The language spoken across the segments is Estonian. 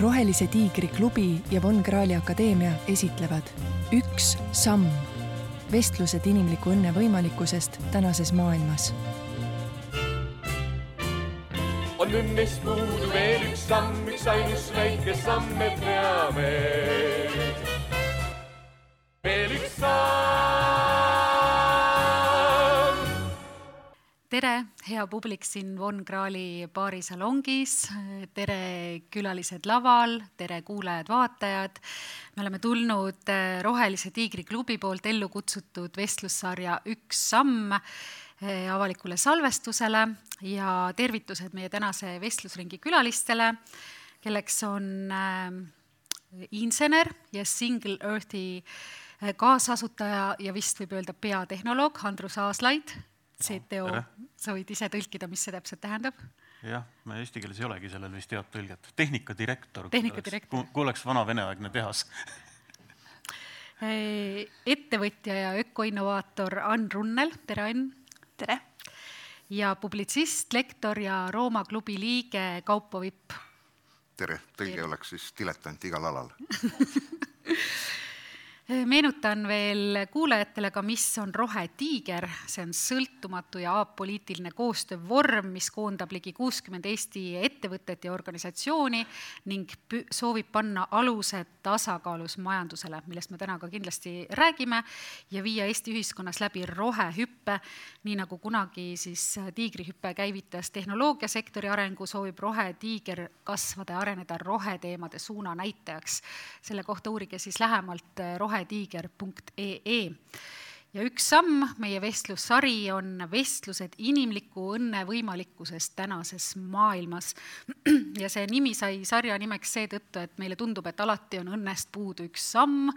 rohelise tiigri klubi ja Von Krahli akadeemia esitlevad Üks samm. vestlused inimliku õnne võimalikkusest tänases maailmas. on õnnest puudu veel üks samm, üksainus väike samm, me peame. veel üks samm. Tere, hea publik siin Von Krahli baarisalongis, tere külalised laval, tere kuulajad-vaatajad. me oleme tulnud eh, Rohelise Tiigri klubi poolt ellu kutsutud vestlussarja Üks samm eh, avalikule salvestusele ja tervitused meie tänase vestlusringi külalistele, kelleks on äh, insener ja Single Earthi kaasasutaja ja vist võib öelda peatehnoloog Andrus Aaslaid CTO, sa võid ise tõlkida, mis see täpselt tähendab? jah, me eesti keeles ei olegi sellel vist head tõlget. tehnikadirektor. tehnikadirektor. kui oleks vana veneaegne tehas ettevõtja ja ökoinnovaator Ann Runnel, tere Ann! tere! ja publitsist, lektor ja Rooma klubi liige Kaupo Vipp. tere, tõlge oleks siis diletant igal alal meenutan veel kuulajatele ka, mis on Rohetiiger, see on sõltumatu ja apoliitiline koostöövorm, mis koondab ligi kuuskümmend Eesti ettevõtet ja organisatsiooni ning soovib panna aluse tasakaalus majandusele, millest me täna ka kindlasti räägime, ja viia Eesti ühiskonnas läbi rohehüppe, nii nagu kunagi siis tiigrihüpe käivitas tehnoloogiasektori arengu, soovib Rohetiiger kasvada ja areneda roheteemade suunanäitajaks. selle kohta uurige siis lähemalt rohe rohetiiger.ee ja üks samm meie vestlussari on vestlused inimliku õnne võimalikkusest tänases maailmas. ja see nimi sai sarja nimeks seetõttu, et meile tundub, et alati on õnnest puudu üks samm.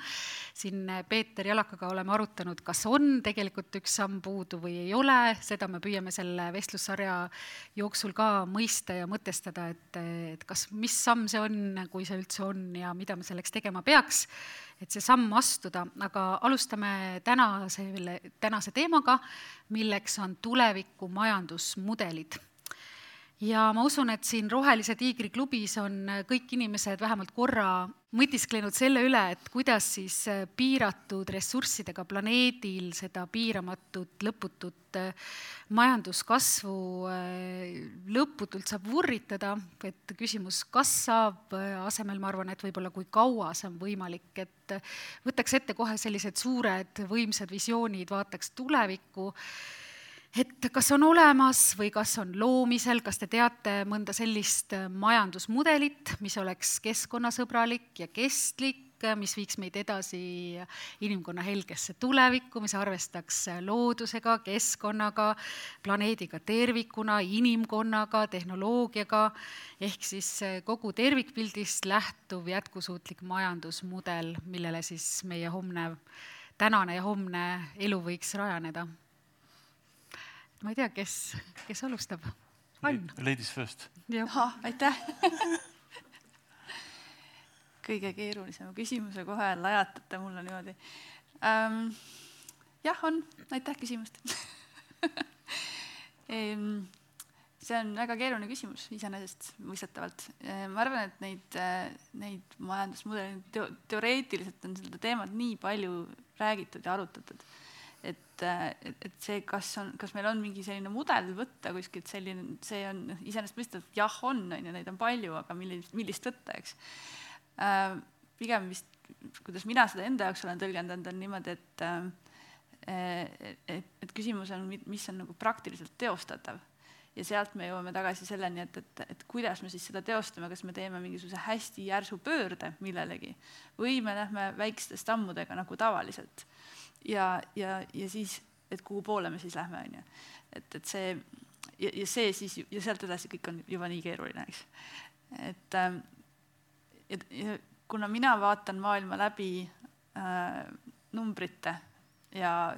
siin Peeter Jalakaga oleme arutanud, kas on tegelikult üks samm puudu või ei ole, seda me püüame selle vestlussarja jooksul ka mõista ja mõtestada, et, et kas, mis samm see on, kui see üldse on ja mida me selleks tegema peaks et see samm astuda, aga alustame tänase, tänase teemaga, milleks on tuleviku majandusmudelid ja ma usun, et siin Rohelise Tiigri klubis on kõik inimesed vähemalt korra mõtisklenud selle üle, et kuidas siis piiratud ressurssidega planeedil seda piiramatut, lõputut majanduskasvu lõputult saab vurritada, et küsimus, kas saab, asemel ma arvan, et võib-olla kui kaua see on võimalik, et võtaks ette kohe sellised suured võimsad visioonid, vaataks tulevikku et kas on olemas või kas on loomisel, kas te teate mõnda sellist äh, majandusmudelit, mis oleks keskkonnasõbralik ja kestlik, mis viiks meid edasi inimkonna helgesse tulevikku, mis arvestaks loodusega, keskkonnaga, planeediga tervikuna, inimkonnaga, tehnoloogiaga, ehk siis äh, kogu tervikpildist lähtuv jätkusuutlik majandusmudel, millele siis meie homne, tänane ja homne elu võiks rajaneda ma ei tea, kes, kes alustab? Ann. Ladies first. ahah, aitäh kõige keerulisema küsimuse kohe lajatate mulle niimoodi ähm,. jah, on, aitäh küsimast see on väga keeruline küsimus iseenesestmõistetavalt. ma arvan, et neid, neid majandusmudeleid teo, teoreetiliselt on seda teemat nii palju räägitud ja arutatud et, et see, kas on, kas meil on mingi selline mudel võtta kuskilt selline, see on iseenesestmõistetav, jah, on, on ju, neid on palju, aga millist, millist võtta, eks äh,. pigem vist, kuidas mina seda enda jaoks olen tõlgendanud, on niimoodi, et äh, et, et küsimus on, mis on nagu praktiliselt teostatav ja sealt me jõuame tagasi selleni, et, et, et kuidas me siis seda teostame, kas me teeme mingisuguse hästi järsu pöörde millelegi või me lähme väikeste sammudega nagu tavaliselt ja, ja, ja siis, et kuhu poole me siis lähme, on ju. et, et see ja, ja see siis ja sealt edasi kõik on juba nii keeruline, eks. et, ähm, et ja kuna mina vaatan maailma läbi äh, numbrite ja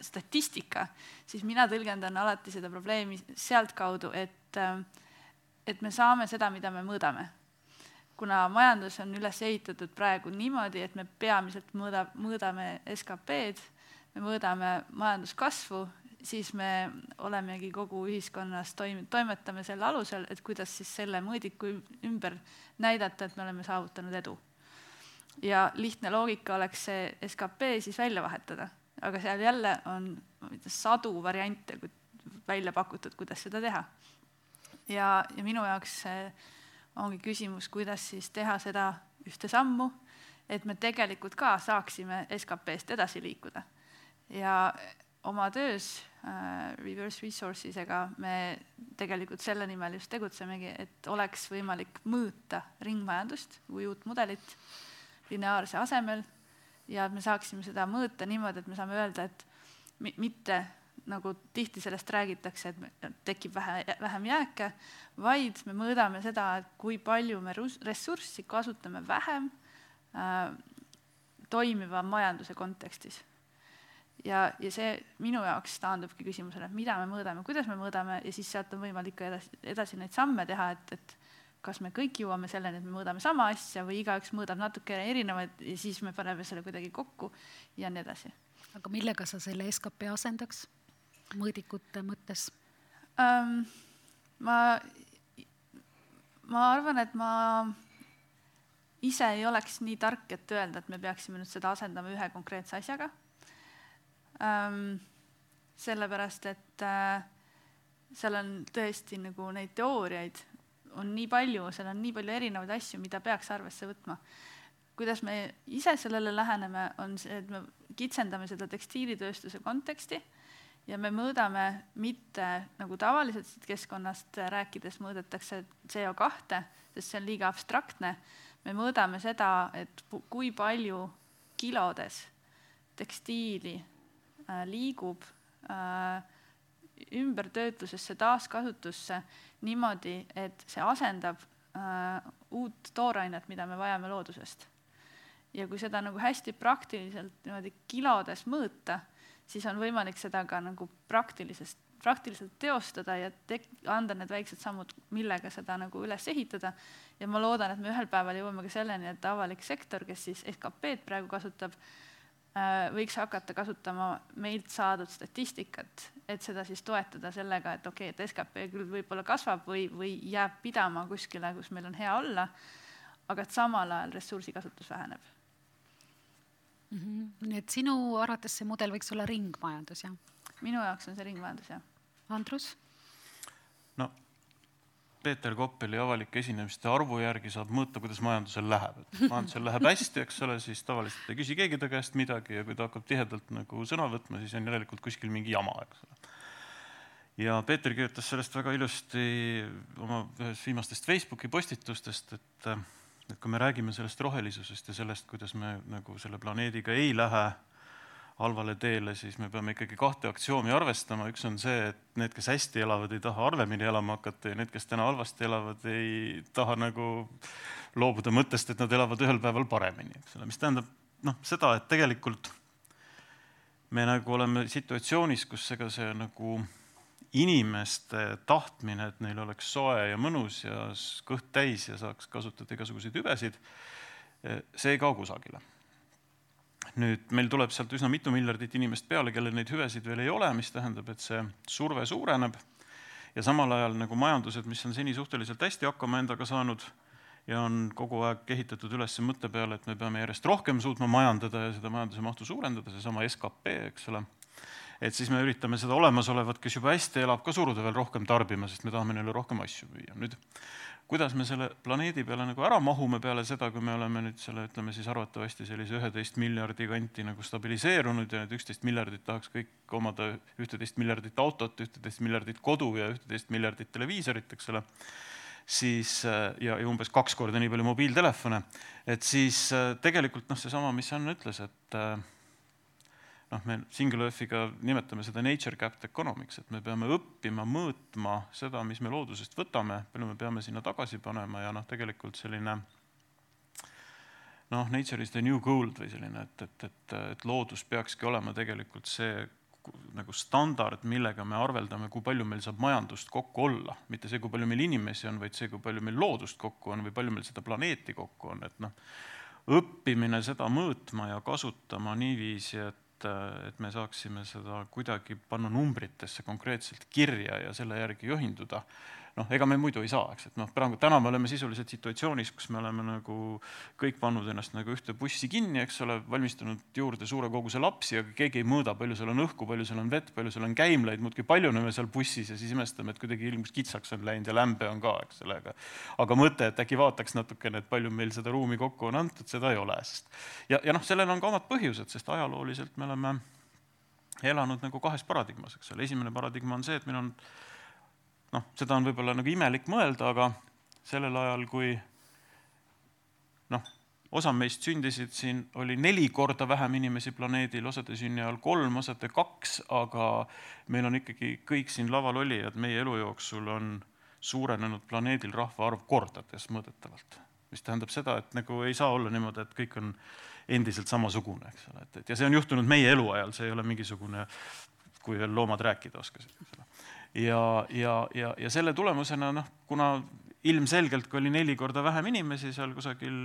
statistika, siis mina tõlgendan alati seda probleemi sealtkaudu, et, äh, et me saame seda, mida me mõõdame kuna majandus on üles ehitatud praegu niimoodi, et me peamiselt mõõda, mõõdame SKP-d, me mõõdame majanduskasvu, siis me olemegi kogu ühiskonnas toim-, toimetame selle alusel, et kuidas siis selle mõõdiku ümber näidata, et me oleme saavutanud edu. ja lihtne loogika oleks see skp siis välja vahetada, aga seal jälle on sadu variante välja pakutud, kuidas seda teha. ja, ja minu jaoks ongi küsimus, kuidas siis teha seda ühte sammu, et me tegelikult ka saaksime SKP-st edasi liikuda. ja oma töös äh, Reverse Resourcesega me tegelikult selle nimel just tegutsemegi, et oleks võimalik mõõta ringmajandust kui uut mudelit lineaarse asemel ja et me saaksime seda mõõta niimoodi, et me saame öelda, et mi mitte nagu tihti sellest räägitakse, et tekib vähe, vähem jääke, vaid me mõõdame seda, et kui palju me ressurssi kasutame vähem äh, toimiva majanduse kontekstis ja, ja see minu jaoks taandubki küsimusele, et mida me mõõdame, kuidas me mõõdame ja siis sealt on võimalik ka edasi, edasi neid samme teha, et, et kas me kõik jõuame selleni, et me mõõdame sama asja või igaüks mõõdab natuke erinevaid ja siis me paneme selle kuidagi kokku ja nii edasi. aga millega sa selle skp asendaks mõõdikute mõttes um,? ma, ma arvan, et ma ise ei oleks nii tark, et öelda, et me peaksime nüüd seda asendama ühe konkreetse asjaga ähm,. sellepärast, et äh, seal on tõesti nagu neid teooriaid on nii palju, seal on nii palju erinevaid asju, mida peaks arvesse võtma. kuidas me ise sellele läheneme, on see, et me kitsendame seda tekstiilitööstuse konteksti ja me mõõdame mitte nagu tavaliselt siit keskkonnast rääkides mõõdetakse CO kahte, sest see on liiga abstraktne. me mõõdame seda, et kui palju kilodes tekstiili Äh, liigub äh, ümbertöötlusesse, taaskasutusse niimoodi, et see asendab äh, uut toorainet, mida me vajame loodusest. ja kui seda nagu hästi praktiliselt niimoodi kilodes mõõta, siis on võimalik seda ka nagu praktilisest, praktiliselt teostada ja tek-, anda need väiksed sammud, millega seda nagu üles ehitada. ja ma loodan, et me ühel päeval jõuame ka selleni, et avalik sektor, kes siis SKP-d praegu kasutab, Äh, võiks hakata kasutama meilt saadud statistikat, et seda siis toetada sellega, et okei okay,, et skp küll võib-olla kasvab või, või jääb pidama kuskile, kus meil on hea olla, aga et samal ajal ressursikasutus väheneb mm. -hmm. nii et sinu arvates see mudel võiks olla ringmajandus, jah? minu jaoks on see ringmajandus, jah. Andrus? no Peeter Koppeli avalike esinemiste arvu järgi saab mõõta, kuidas majandusel läheb, et majandusel läheb hästi, eks ole, siis tavaliselt ei küsi keegi ta käest midagi ja kui ta hakkab tihedalt nagu sõna võtma, siis on järelikult kuskil mingi jama, eks ole. ja Peeter kirjutas sellest väga ilusti oma ühes viimastest Facebooki postitustest, et et kui me räägime sellest rohelisusest ja sellest, kuidas me nagu selle planeediga ei lähe halvale teele, siis me peame ikkagi kahte aktsioomi arvestama, üks on see, et need, kes hästi elavad, ei taha harvemini elama hakata ja need, kes täna halvasti elavad, ei taha nagu loobuda mõttest, et nad elavad ühel päeval paremini, eks ole, mis tähendab noh, seda, et tegelikult me nagu oleme situatsioonis, kus ega see nagu inimeste tahtmine, et neil oleks soe ja mõnus ja kõht täis ja saaks kasutada igasuguseid hüvesid, see ei kao kusagile. Nüüd meil tuleb sealt üsna mitu miljardit inimest peale, kellel neid hüvesid veel ei ole, mis tähendab, et see surve suureneb. Ja samal ajal nagu majandused, mis on seni suhteliselt hästi hakkama endaga saanud ja on kogu aeg ehitatud üles mõtte peale, et me peame järjest rohkem suutma majandada ja seda majanduse mahtu suurendada, seesama skp, eks ole, et siis me üritame seda olemasolevat, kes juba hästi elab, ka suruda veel rohkem tarbima, sest me tahame neile rohkem asju müüa. nüüd kuidas me selle planeedi peale nagu ära mahume peale seda, kui me oleme nüüd selle, ütleme siis arvatavasti sellise üheteist miljardi kanti nagu stabiliseerunud ja need üksteist miljardit tahaks kõik omada ühteteist miljardit autot, ühteteist miljardit kodu ja ühteteist miljardit televiisorit, eks ole, siis ja, ja umbes kaks korda nii palju mobiiltelefone, et siis tegelikult noh, seesama, mis Ann ütles, et noh, me Singularfiga nimetame seda nature capped economics, et me peame õppima mõõtma seda, mis me loodusest võtame, palju me peame sinna tagasi panema ja noh, tegelikult selline noh, nature is the new gold või selline, et, et, et, et loodus peakski olema tegelikult see nagu standard, millega me arveldame, kui palju meil saab majandust kokku olla, mitte see, kui palju meil inimesi on, vaid see, kui palju meil loodust kokku on või palju meil seda planeeti kokku on, et noh, õppimine seda mõõtma ja kasutama niiviisi, et et, et me saaksime seda kuidagi panna numbritesse konkreetselt kirja ja selle järgi juhinduda, noh, ega me muidu ei saa, eks, et noh, praegu täna me oleme sisuliselt situatsioonis, kus me oleme nagu kõik pannud ennast nagu ühte bussi kinni, eks ole, valmistanud juurde suure koguse lapsi, aga keegi ei mõõda, palju seal on õhku, palju seal on vett, palju seal on käimlaid, muudkui paljuneme seal bussis ja siis imestame, et kuidagi ilmus kitsaks on läinud ja lämbe on ka, eks ole, aga aga mõte, et äkki vaataks natukene, et palju meil seda ruumi kokku on antud, seda ei ole, sest ja, ja noh, sellel on ka omad põhjused, sest ajalooliselt me oleme elanud nagu kahes paradigmas, eks ole, esimene paradigma on see, et meil on noh, seda on võib-olla nagu imelik mõelda, aga sellel ajal, kui noh, osa meist sündisid siin, oli neli korda vähem inimesi planeedil, osade sünni ajal kolm, osade kaks, aga meil on ikkagi kõik siin laval olijad. Meie elu jooksul on suurenenud planeedil rahvaarv kordades mõõdetavalt. mis tähendab seda, et nagu ei saa olla niimoodi, et kõik on endiselt samasugune, eks ole, et, et ja see on juhtunud meie eluajal, see ei ole mingisugune, kui veel loomad rääkida oskasid, eks ole ja, ja, ja, ja selle tulemusena noh, kuna ilmselgelt, kui oli neli korda vähem inimesi seal kusagil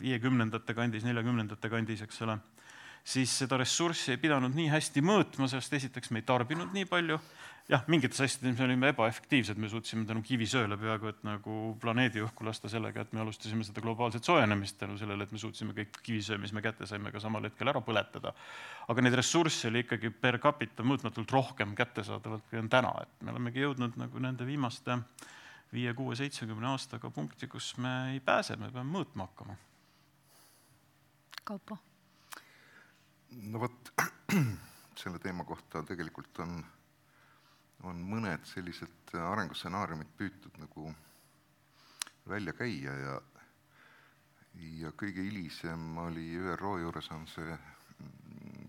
viiekümnendate kandis, neljakümnendate kandis, eks ole, siis seda ressurssi ei pidanud nii hästi mõõtma, sest esiteks me ei tarbinud nii palju jah, mingites asjades me olime ebaefektiivsed, me suutsime tänu kivisööle peaaegu et nagu planeedi õhku lasta sellega, et me alustasime seda globaalset soojenemist tänu sellele, et me suutsime kõik kivisöö, mis me kätte saime, ka samal hetkel ära põletada. aga neid ressursse oli ikkagi per capita mõõtmatult rohkem kättesaadavalt, kui on täna, et me olemegi jõudnud nagu nende viimaste viie, kuue, seitsmekümne aastaga punkti, kus me ei pääse, me peame mõõtma hakkama. Kaupo? No vot, selle teema kohta tegelikult on on mõned sellised arengustsenaariumid püütud nagu välja käia ja ja kõige hilisem oli ÜRO juures on see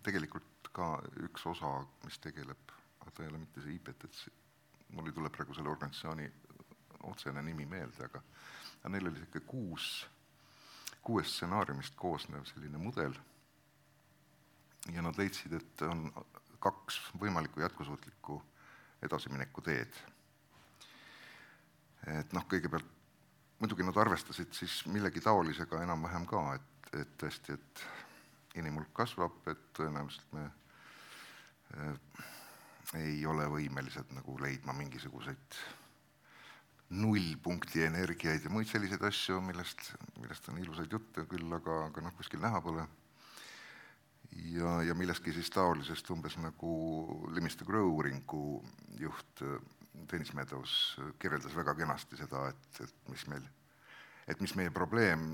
tegelikult ka üks osa, mis tegeleb, aga ta ei ole mitte see IPET, mul ei tule praegu selle organisatsiooni otsene nimi meelde, aga neil oli niisugune kuus, kuuest stsenaariumist koosnev selline mudel ja nad leidsid, et on kaks võimalikku jätkusuutlikku edasimineku teed. et noh, kõigepealt muidugi nad arvestasid siis millegi taolisega enam-vähem ka, et, et tõesti, et inimhulk kasvab, et tõenäoliselt me äh, ei ole võimelised nagu leidma mingisuguseid nullpunkti energiaid ja muid selliseid asju, millest, millest on ilusaid jutte küll, aga, aga noh, kuskil näha pole ja, ja millestki siis taolisest umbes nagu Limits to Grow uuringu juht äh, Tõnis Meadows äh, kirjeldas väga kenasti seda, et, et mis meil, et mis meie probleem,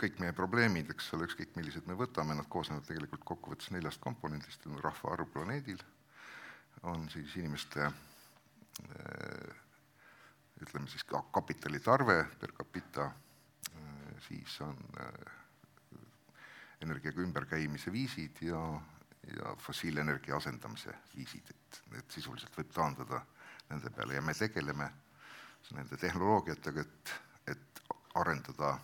kõik meie probleemid, eks ole, ükskõik millised me võtame, nad koosnevad tegelikult kokkuvõttes neljast komponendist, rahvaarv planeedil, on siis inimeste äh, ütleme siis ka kapitalitarve per capita, siis on energiaga ümberkäimise viisid ja, ja fossiilenergia asendamise viisid, et need sisuliselt võib taandada nende peale ja me tegeleme nende tehnoloogiatega, et, et arendada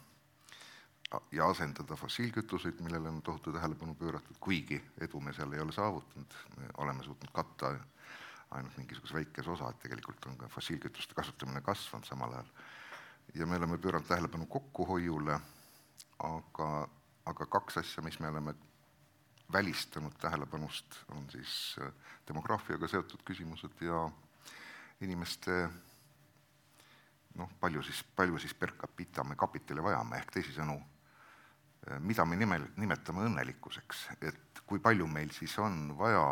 ja asendada fossiilkütuseid, millele on tohutu tähelepanu pööratud, kuigi edu me seal ei ole saavutanud, me oleme suutnud katta ainult mingisuguse väikese osa, et tegelikult on ka fossiilkütuste kasutamine kasvanud samal ajal. ja me oleme pööranud tähelepanu kokkuhoiule, aga aga kaks asja, mis me oleme välistanud tähelepanust, on siis äh, demograafiaga seotud küsimused ja inimeste noh, palju siis, palju siis per capita me kapitali vajame, ehk teisisõnu, äh, mida me nimel, nimetame õnnelikkuseks, et kui palju meil siis on vaja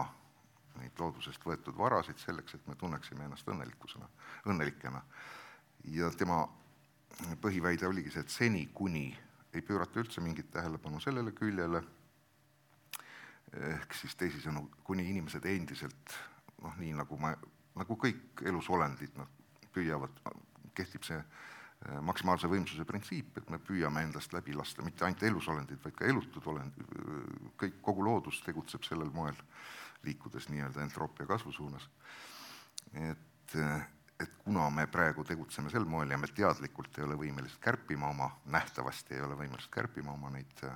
neid loodusest võetud varasid selleks, et me tunneksime ennast õnnelikkusena, õnnelikena. ja tema põhiväide oligi see, et seni, kuni ei pöörata üldse mingit tähelepanu sellele küljele, ehk siis teisisõnu, kuni inimesed endiselt noh, nii nagu ma, nagu kõik elusolendid, nad püüavad, kehtib see äh, maksimaalse võimsuse printsiip, et me püüame endast läbi lasta mitte ainult elusolendid, vaid ka elutud olendid, kõik, kogu loodus tegutseb sellel moel, liikudes nii-öelda entroopia kasvu suunas. et äh, et kuna me praegu tegutseme sel moel ja me teadlikult ei ole võimelised kärpima oma, nähtavasti ei ole võimelised kärpima oma neid äh,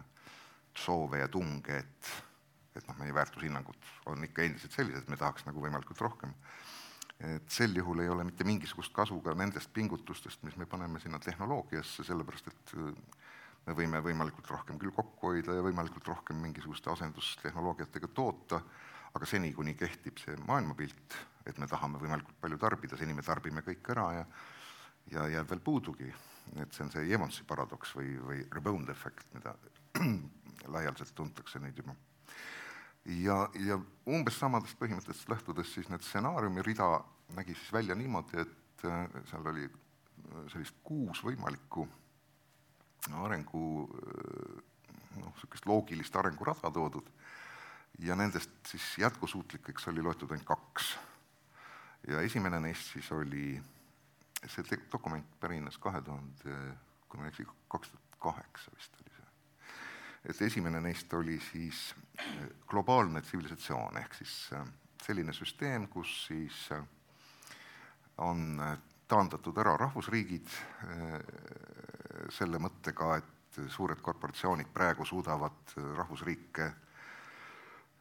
soove ja tunge, et, et noh, meie väärtushinnangud on ikka endiselt sellised, me tahaks nagu võimalikult rohkem. et sel juhul ei ole mitte mingisugust kasu ka nendest pingutustest, mis me paneme sinna tehnoloogiasse, sellepärast et äh, me võime võimalikult rohkem küll kokku hoida ja võimalikult rohkem mingisuguste asendustehnoloogiatega toota, aga seni, kuni kehtib see maailmapilt, et me tahame võimalikult palju tarbida, seni me tarbime kõik ära ja ja jääb veel puudugi. et see on see Jemonsi paradoks või, või rebound efekt, mida laialdaselt tuntakse nüüd juba. ja, ja umbes samadest põhimõtetest lähtudes siis need stsenaariumi rida nägi siis välja niimoodi, et äh, seal oli äh, sellist kuus võimalikku arengu noh, niisugust loogilist arengurada toodud ja nendest siis jätkusuutlikeks oli loetud ainult kaks. Ja esimene neist siis oli, see dokument pärines kahe tuhande, kui ma ei eksi, kaks tuhat kaheksa vist oli see. et esimene neist oli siis globaalne tsivilisatsioon, ehk siis selline süsteem, kus siis on taandatud ära rahvusriigid selle mõttega, et suured korporatsioonid praegu suudavad rahvusriike,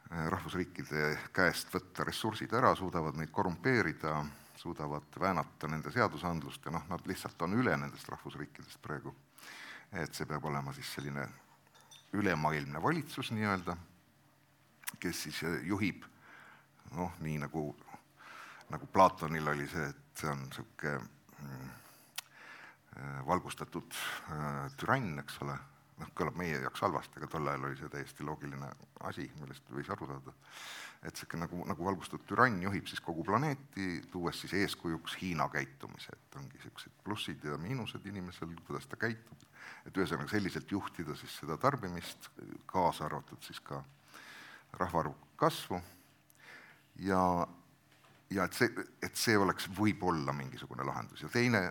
rahvusriikide käest võtta ressursid ära, suudavad neid korrumpeerida, suudavad väänata nende seadusandlust ja noh, nad lihtsalt on üle nendest rahvusriikidest praegu. et see peab olema siis selline ülemaailmne valitsus nii-öelda, kes siis juhib noh, nii nagu, nagu Platonil oli see, et see on niisugune mm, Äh, valgustatud äh, türann, eks ole, noh, kõlab meie jaoks halvasti, aga tol ajal oli see täiesti loogiline asi, millest võis aru saada. et sihuke nagu, nagu valgustatud türann juhib siis kogu planeeti, tuues siis eeskujuks Hiina käitumise, et ongi siuksed plussid ja miinused inimesel, kuidas ta käitub, et ühesõnaga selliselt juhtida siis seda tarbimist, kaasa arvatud siis ka rahvaarvu kasvu. Ja ja et see, et see oleks võib-olla mingisugune lahendus. Ja teine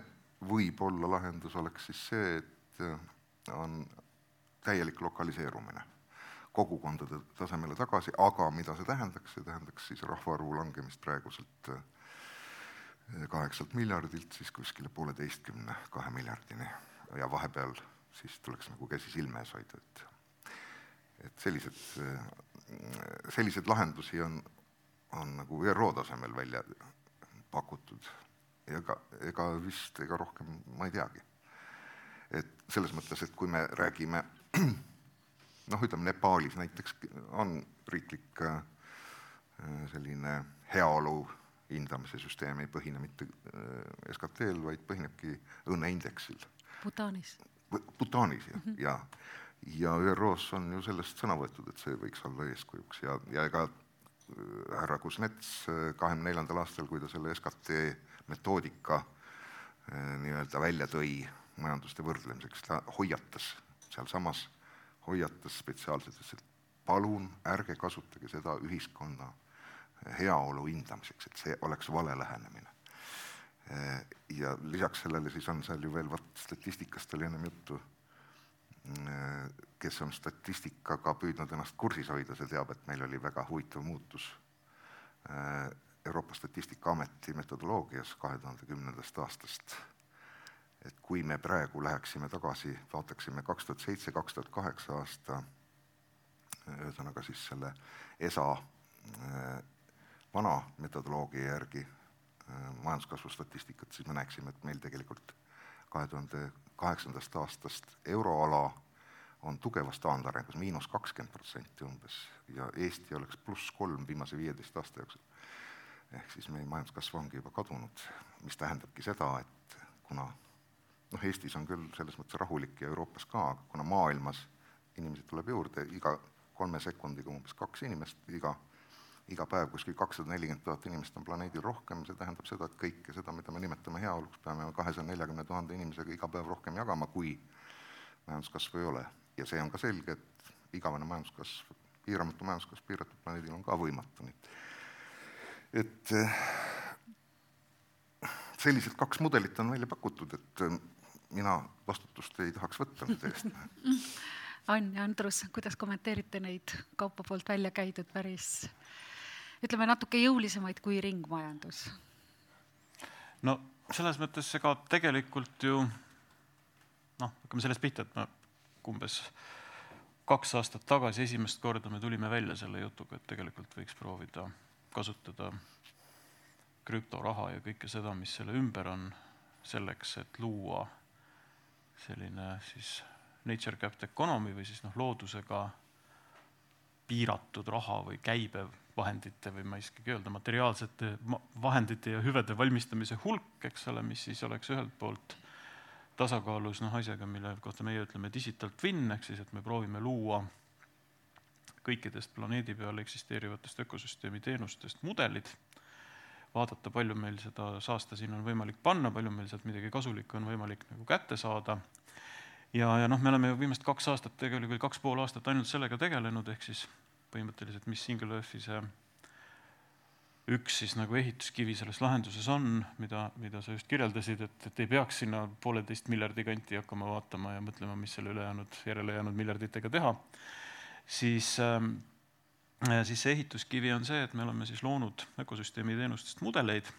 võib-olla lahendus oleks siis see, et on täielik lokaliseerumine kogukondade tasemele tagasi, aga mida see tähendaks, see tähendaks siis rahvaarvu langemist praeguselt äh, kaheksalt miljardilt siis kuskile pooleteistkümne, kahe miljardini. Ja vahepeal siis tuleks nagu käsi silme ees hoida, et et sellised, äh, selliseid lahendusi on, on nagu ÜRO tasemel välja pakutud. Ega, ega vist, ega rohkem ma ei teagi. et selles mõttes, et kui me räägime noh, ütleme Nepaalis näiteks on riiklik äh, selline heaolu hindamise süsteem ei põhine mitte äh, SKT-l, vaid põhinebki õnneindeksil. Bhutanis. Bhutanis jah mm, -hmm. ja, ja ÜRO-s on ju sellest sõna võetud, et see võiks olla eeskujuks ja, ja ega äh, härra Kuznets kahekümne neljandal aastal, kui ta selle SKT metoodika nii-öelda välja tõi majanduste võrdlemiseks, ta hoiatas sealsamas, hoiatas spetsiaalselt, ütles, et palun ärge kasutage seda ühiskonna heaolu hindamiseks, et see oleks vale lähenemine. Eh, ja lisaks sellele siis on seal ju veel, vot statistikast oli ennem juttu, eh, kes on statistikaga püüdnud ennast kursis hoida, see teab, et meil oli väga huvitav muutus Euroopa Statistikaameti metodoloogias kahe tuhande kümnendast aastast. Et kui me praegu läheksime tagasi, vaataksime kaks tuhat seitse, kaks tuhat kaheksa aasta, ühesõnaga siis selle ESA äh, vana metodoloogia järgi äh, majanduskasvu statistikat, siis me näeksime, et meil tegelikult kahe tuhande kaheksandast aastast euroala on tugevas taandarengus, miinus kakskümmend protsenti umbes, ja Eesti oleks pluss kolm viimase viieteist aasta jooksul. Ehk siis meie majanduskasv ongi juba kadunud, mis tähendabki seda, et kuna noh, Eestis on küll selles mõttes rahulik ja Euroopas ka, aga kuna maailmas inimesi tuleb juurde, iga kolme sekundiga umbes kaks inimest, iga, iga päev kuskil kakssada nelikümmend tuhat inimest on planeedil rohkem, see tähendab seda, et kõike seda, mida me nimetame heaoluks, peame kahesaja neljakümne tuhande inimesega iga päev rohkem jagama, kui majanduskasvu ei ole. ja see on ka selge, et igavene majanduskasv, piiramatu majanduskasv piiratud planeedil on ka võimatu, nii et eh, sellised kaks mudelit on välja pakutud, et mina vastutust ei tahaks võtta nende eest. Ann ja Andrus, kuidas kommenteerite neid Kaupo poolt välja käidud päris ütleme natuke jõulisemaid kui ringmajandus? no selles mõttes ega tegelikult ju noh, hakkame sellest pihta, et me umbes kaks aastat tagasi esimest korda me tulime välja selle jutuga, et tegelikult võiks proovida kasutada krüptoraha ja kõike seda, mis selle ümber on, selleks, et luua selline siis nature capped economy või siis noh, loodusega piiratud raha või käibevahendite või ma ei oskagi öelda, materiaalsete vahendite ja hüvede valmistamise hulk, eks ole, mis siis oleks ühelt poolt tasakaalus noh, asjaga, mille kohta meie ütleme digital twin, ehk siis, et me proovime luua kõikidest planeedi peal eksisteerivatest ökosüsteemi teenustest mudelid, vaadata, palju meil seda saasta siin on võimalik panna, palju meil sealt midagi kasulikku on võimalik nagu kätte saada. Ja, ja noh, me oleme ju viimased kaks aastat, tegelikult kaks pool aastat ainult sellega tegelenud, ehk siis põhimõtteliselt, mis Single Earthi see üks siis nagu ehituskivi selles lahenduses on, mida, mida sa just kirjeldasid, et, et ei peaks sinna pooleteist miljardi kanti hakkama vaatama ja mõtlema, mis selle ülejäänud, järele jäänud miljarditega teha, siis ähm, siis see ehituskivi on see, et me oleme siis loonud ökosüsteemi teenustest mudeleid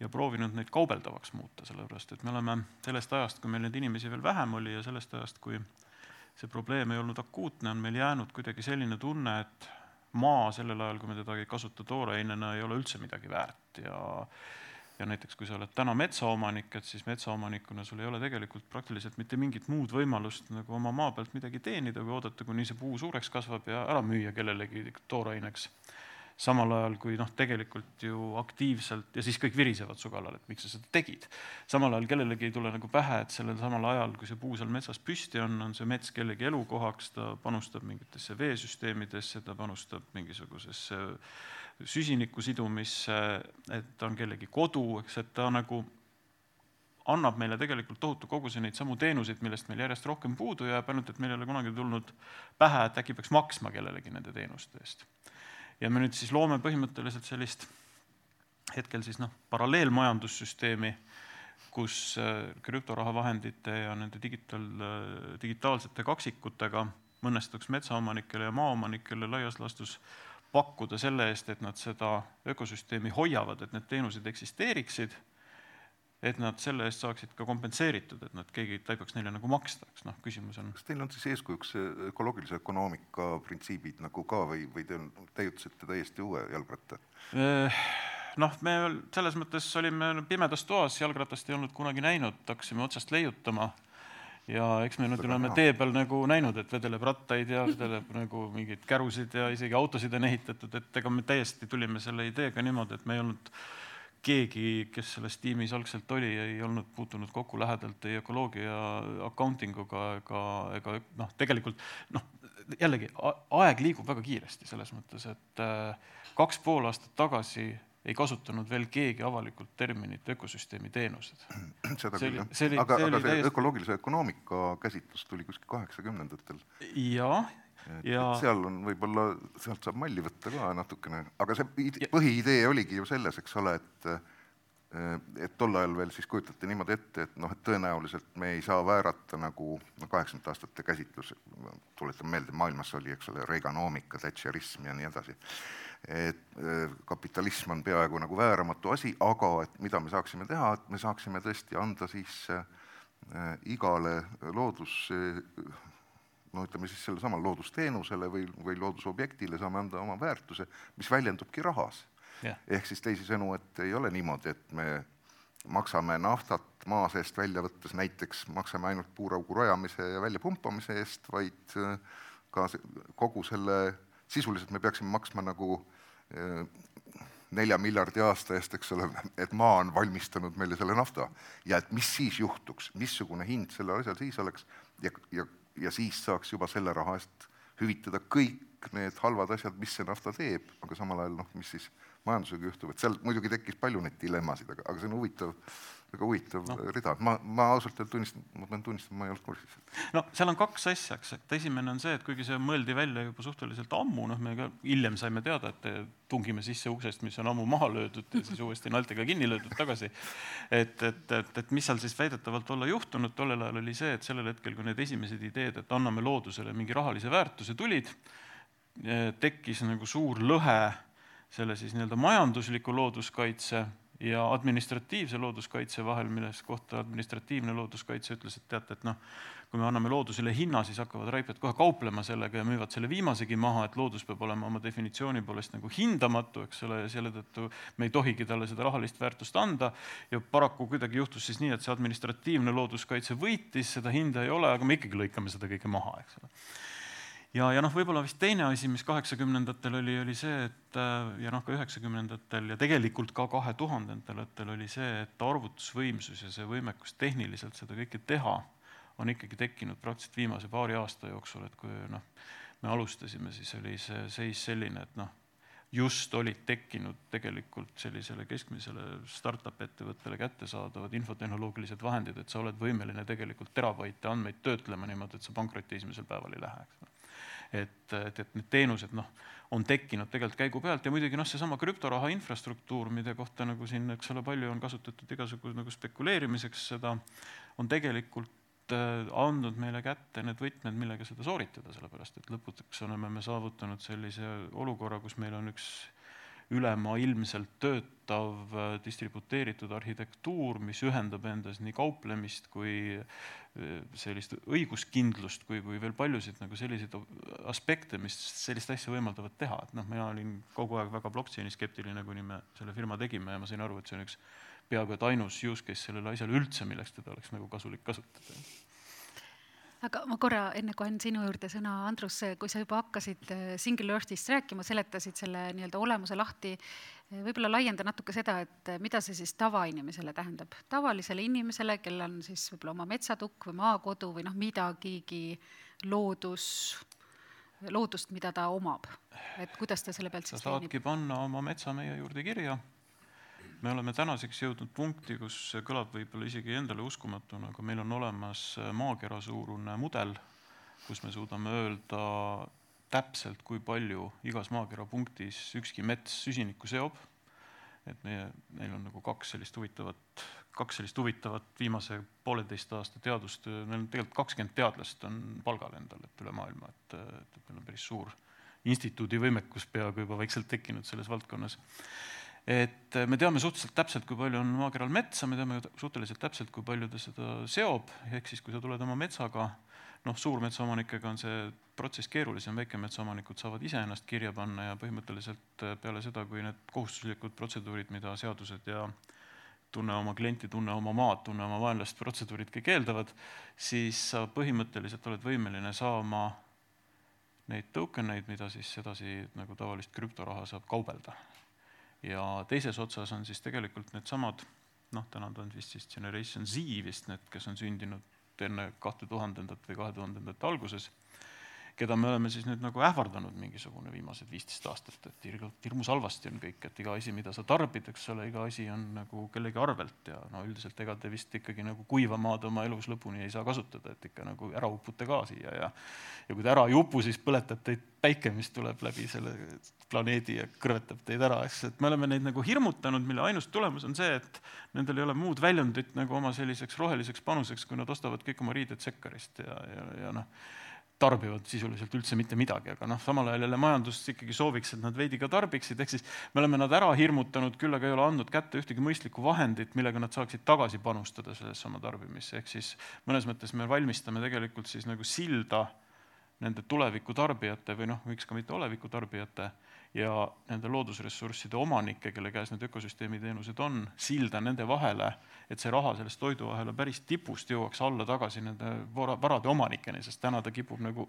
ja proovinud neid kaubeldavaks muuta, sellepärast et me oleme sellest ajast, kui meil neid inimesi veel vähem oli ja sellest ajast, kui see probleem ei olnud akuutne, on meil jäänud kuidagi selline tunne, et maa sellel ajal, kui me teda ei kasuta toorainena, ei ole üldse midagi väärt ja ja näiteks kui sa oled täna metsaomanik, et siis metsaomanikuna sul ei ole tegelikult praktiliselt mitte mingit muud võimalust nagu oma maa pealt midagi teenida, kui oodata, kuni see puu suureks kasvab ja ära müüa kellelegi tooraineks samal ajal kui noh, tegelikult ju aktiivselt ja siis kõik virisevad su kallal, et miks sa seda tegid. samal ajal kellelegi ei tule nagu pähe, et sellel samal ajal, kui see puu seal metsas püsti on, on see mets kellegi elukohaks, ta panustab mingitesse veesüsteemidesse, ta panustab mingisugusesse süsiniku sidumisse, et ta on kellegi kodu, eks, et ta nagu annab meile tegelikult tohutu koguse neid samu teenuseid, millest meil järjest rohkem puudu jääb, ainult et meil ei ole kunagi tulnud pähe, et äkki peaks maksma kellelegi nende teenuste eest. Ja me nüüd siis loome põhimõtteliselt sellist hetkel siis noh, paralleelmajandussüsteemi, kus äh, krüptoraha vahendite ja nende digitaal, digitaalsete kaksikutega õnnestuks metsaomanikele ja maaomanikele laias laastus pakkuda selle eest, et nad seda ökosüsteemi hoiavad, et need teenused eksisteeriksid et nad selle eest saaksid ka kompenseeritud, et nad, keegi taibaks neile nagu maksta, eks noh, küsimus on. kas teil on siis eeskujuks ökoloogilise ökonoomika printsiibid nagu ka või, või te täiutasite täiesti uue jalgratta? Eh, noh, me selles mõttes olime pimedas toas, jalgratast ei olnud kunagi näinud, hakkasime otsast leiutama ja eks me nüüd oleme tee peal nagu näinud, et vedeleb rattaid ja vedeleb nagu mingeid kärusid ja isegi autosid on ehitatud, et ega me täiesti tulime selle ideega niimoodi, et me ei olnud keegi, kes selles tiimis algselt oli, ei olnud puutunud kokku lähedalt ei ökoloogia accounting uga ega, ega noh, tegelikult noh, jällegi aeg liigub väga kiiresti selles mõttes, et äh, kaks pool aastat tagasi ei kasutanud veel keegi avalikult terminit ökosüsteemi teenused. seda küll, jah. aga, aga see täiesti... ökoloogilise ökonoomika käsitlus tuli kuskil kaheksakümnendatel. jaa, ja seal on võib-olla, sealt saab malli võtta ka natukene, aga see põhiidee oligi ju selles, eks ole, et et tol ajal veel siis kujutati niimoodi ette, et noh, et tõenäoliselt me ei saa väärata nagu noh, kaheksakümnendate aastate käsitlus, tuletan meelde, maailmas oli, eks ole, Reaganomika, Thatcherism ja nii edasi. Et kapitalism on peaaegu nagu vääramatu asi, aga et mida me saaksime teha, et me saaksime tõesti anda siis äh, igale loodus no ütleme siis sellele samale loodusteenusele või, või loodusobjektile saame anda oma väärtuse, mis väljendubki rahas. Yeah.. ehk siis teisisõnu, et ei ole niimoodi, et me maksame naftat maa seest välja võttes näiteks, maksame ainult puuraugu rajamise ja väljapumpamise eest, vaid äh, ka kogu selle, sisuliselt me peaksime maksma nagu äh, nelja miljardi aasta eest, eks ole, et maa on valmistanud meile selle nafta. Ja et mis siis juhtuks, missugune hind sellel asjal siis oleks ja, ja ja siis saaks juba selle raha eest hüvitada kõik need halvad asjad, mis see nafta teeb, aga samal ajal noh, mis siis majandusega juhtub, et seal muidugi tekkis palju neid dilemmasid, aga, aga see on huvitav, väga huvitav no. rida, ma, ma ausalt öeldes tunnistan, ma pean tunnistama, ma ei olnud kursis. no seal on kaks asja, eks, et esimene on see, et kuigi see mõeldi välja juba suhteliselt ammu, noh, me ka hiljem saime teada, et tungime sisse uksest, mis on ammu maha löödud ja siis uuesti naltega kinni löödud tagasi. et, et, et, et mis seal siis väidetavalt olla juhtunud, tollel ajal oli see, et sellel hetkel, kui need esimesed ideed, et anname loodusele mingi rahalise väärtuse tulid, tekkis nagu suur lõhe selle siis nii-öelda majandusliku looduskaitse ja administratiivse looduskaitse vahel, milles kohta administratiivne looduskaitse ütles, et teate, et noh, kui me anname loodusele hinna, siis hakkavad raiped kohe kauplema sellega ja müüvad selle viimasegi maha, et loodus peab olema oma definitsiooni poolest nagu hindamatu, eks ole, ja selle tõttu me ei tohigi talle seda rahalist väärtust anda. ja paraku kuidagi juhtus siis nii, et see administratiivne looduskaitse võitis, seda hinda ei ole, aga me ikkagi lõikame seda kõike maha, eks ole ja, ja noh, võib-olla vist teine asi, mis kaheksakümnendatel oli, oli see, et äh, ja noh, ka üheksakümnendatel ja tegelikult ka kahe tuhandendatel oli see, et arvutusvõimsus ja see võimekus tehniliselt seda kõike teha on ikkagi tekkinud praktiliselt viimase paari aasta jooksul, et kui noh, me alustasime, siis oli see seis selline, et noh, just olid tekkinud tegelikult sellisele keskmisele startup ettevõttele kättesaadavad infotehnoloogilised vahendid, et sa oled võimeline tegelikult terabaite andmeid töötlema niimoodi, et sa pankrotti esimesel päeval ei lähe, eks et, et, et need teenused noh, on tekkinud tegelikult käigu pealt ja muidugi noh, seesama krüptoraha infrastruktuur, mille kohta nagu siin, eks ole, palju on kasutatud igasugu nagu spekuleerimiseks, seda on tegelikult äh, andnud meile kätte need võtmed, millega seda sooritada, sellepärast et lõpuks oleme me saavutanud sellise olukorra, kus meil on üks ülemaailmselt töötav äh, distributeeritud arhitektuur, mis ühendab endas nii kauplemist kui äh, sellist õiguskindlust, kui, kui veel paljusid nagu selliseid aspekte, mis sellist asja võimaldavad teha, et noh, mina olin kogu aeg väga blockchain'i skeptiline, kuni me selle firma tegime ja ma sain aru, et see on üks peaaegu et ainus use case sellele asjale üldse, milleks teda oleks nagu kasulik kasutada aga ma korra, enne kui annan sinu juurde sõna, Andrus, kui sa juba hakkasid äh, Single Earthist rääkima, seletasid selle nii-öelda olemuse lahti, äh, võib-olla laienda natuke seda, et äh, mida see siis tavainimesele tähendab, tavalisele inimesele, kellel on siis võib-olla oma metsatukk või maakodu või noh, midagigi loodus, loodust, mida ta omab, et kuidas ta selle pealt siis sa saadki panna oma metsa meie juurde kirja me oleme tänaseks jõudnud punkti, kus see kõlab võib-olla isegi endale uskumatuna, aga meil on olemas maakera suurune mudel, kus me suudame öelda täpselt, kui palju igas maakera punktis ükski mets süsinikku seob. et meie, meil on nagu kaks sellist huvitavat, kaks sellist huvitavat viimase pooleteist aasta teadustöö, meil on tegelikult kakskümmend teadlast on palgal endal, et üle maailma, et, et meil on päris suur instituudi võimekus peaaegu juba vaikselt tekkinud selles valdkonnas et me teame suhteliselt täpselt, kui palju on maakeral metsa, me teame suhteliselt täpselt, kui palju ta seda seob, ehk siis kui sa tuled oma metsaga, noh, suurmetsaomanikega on see protsess keerulisem, väikemetsaomanikud saavad ise ennast kirja panna ja põhimõtteliselt peale seda, kui need kohustuslikud protseduurid, mida seadused ja tunne oma klienti, tunne oma maad, tunne oma vaenlast protseduurid kõik eeldavad, siis sa põhimõtteliselt oled võimeline saama neid token eid, mida siis sedasi nagu tavalist krüptoraha saab kaubelda ja teises otsas on siis tegelikult needsamad, noh, täna ta on vist siis Generation Z vist need, kes on sündinud enne kahte tuhandendat või kahe tuhandendate alguses keda me oleme siis nüüd nagu ähvardanud mingisugune viimased viisteist aastat, et hirmus halvasti on kõik, et iga asi, mida sa tarbid, eks ole, iga asi on nagu kellegi arvelt ja no üldiselt ega te vist ikkagi nagu kuiva maad oma elus lõpuni ei saa kasutada, et ikka nagu ära upute ka siia ja ja kui te ära ei upu, siis põletab teid päike, mis tuleb läbi selle planeedi ja kõrvetab teid ära, eks, et me oleme neid nagu hirmutanud, mille ainus tulemus on see, et nendel ei ole muud väljundit nagu oma selliseks roheliseks panuseks, kui nad ostavad kõik oma riided Sekkarist ja, ja, ja noh tarbivad sisuliselt üldse mitte midagi, aga noh, samal ajal jälle majandus ikkagi sooviks, et nad veidi ka tarbiksid, ehk siis me oleme nad ära hirmutanud, küll aga ei ole andnud kätte ühtegi mõistlikku vahendit, millega nad saaksid tagasi panustada sellesse oma tarbimisse, ehk siis mõnes mõttes me valmistame tegelikult siis nagu silda nende tuleviku tarbijate või noh, miks ka mitte oleviku tarbijate ja nende loodusressursside omanike, kelle käes need ökosüsteemi teenused on, silda nende vahele, et see raha sellest toiduahela päris tipust jõuaks alla tagasi nende varade omanikeni, sest täna ta kipub nagu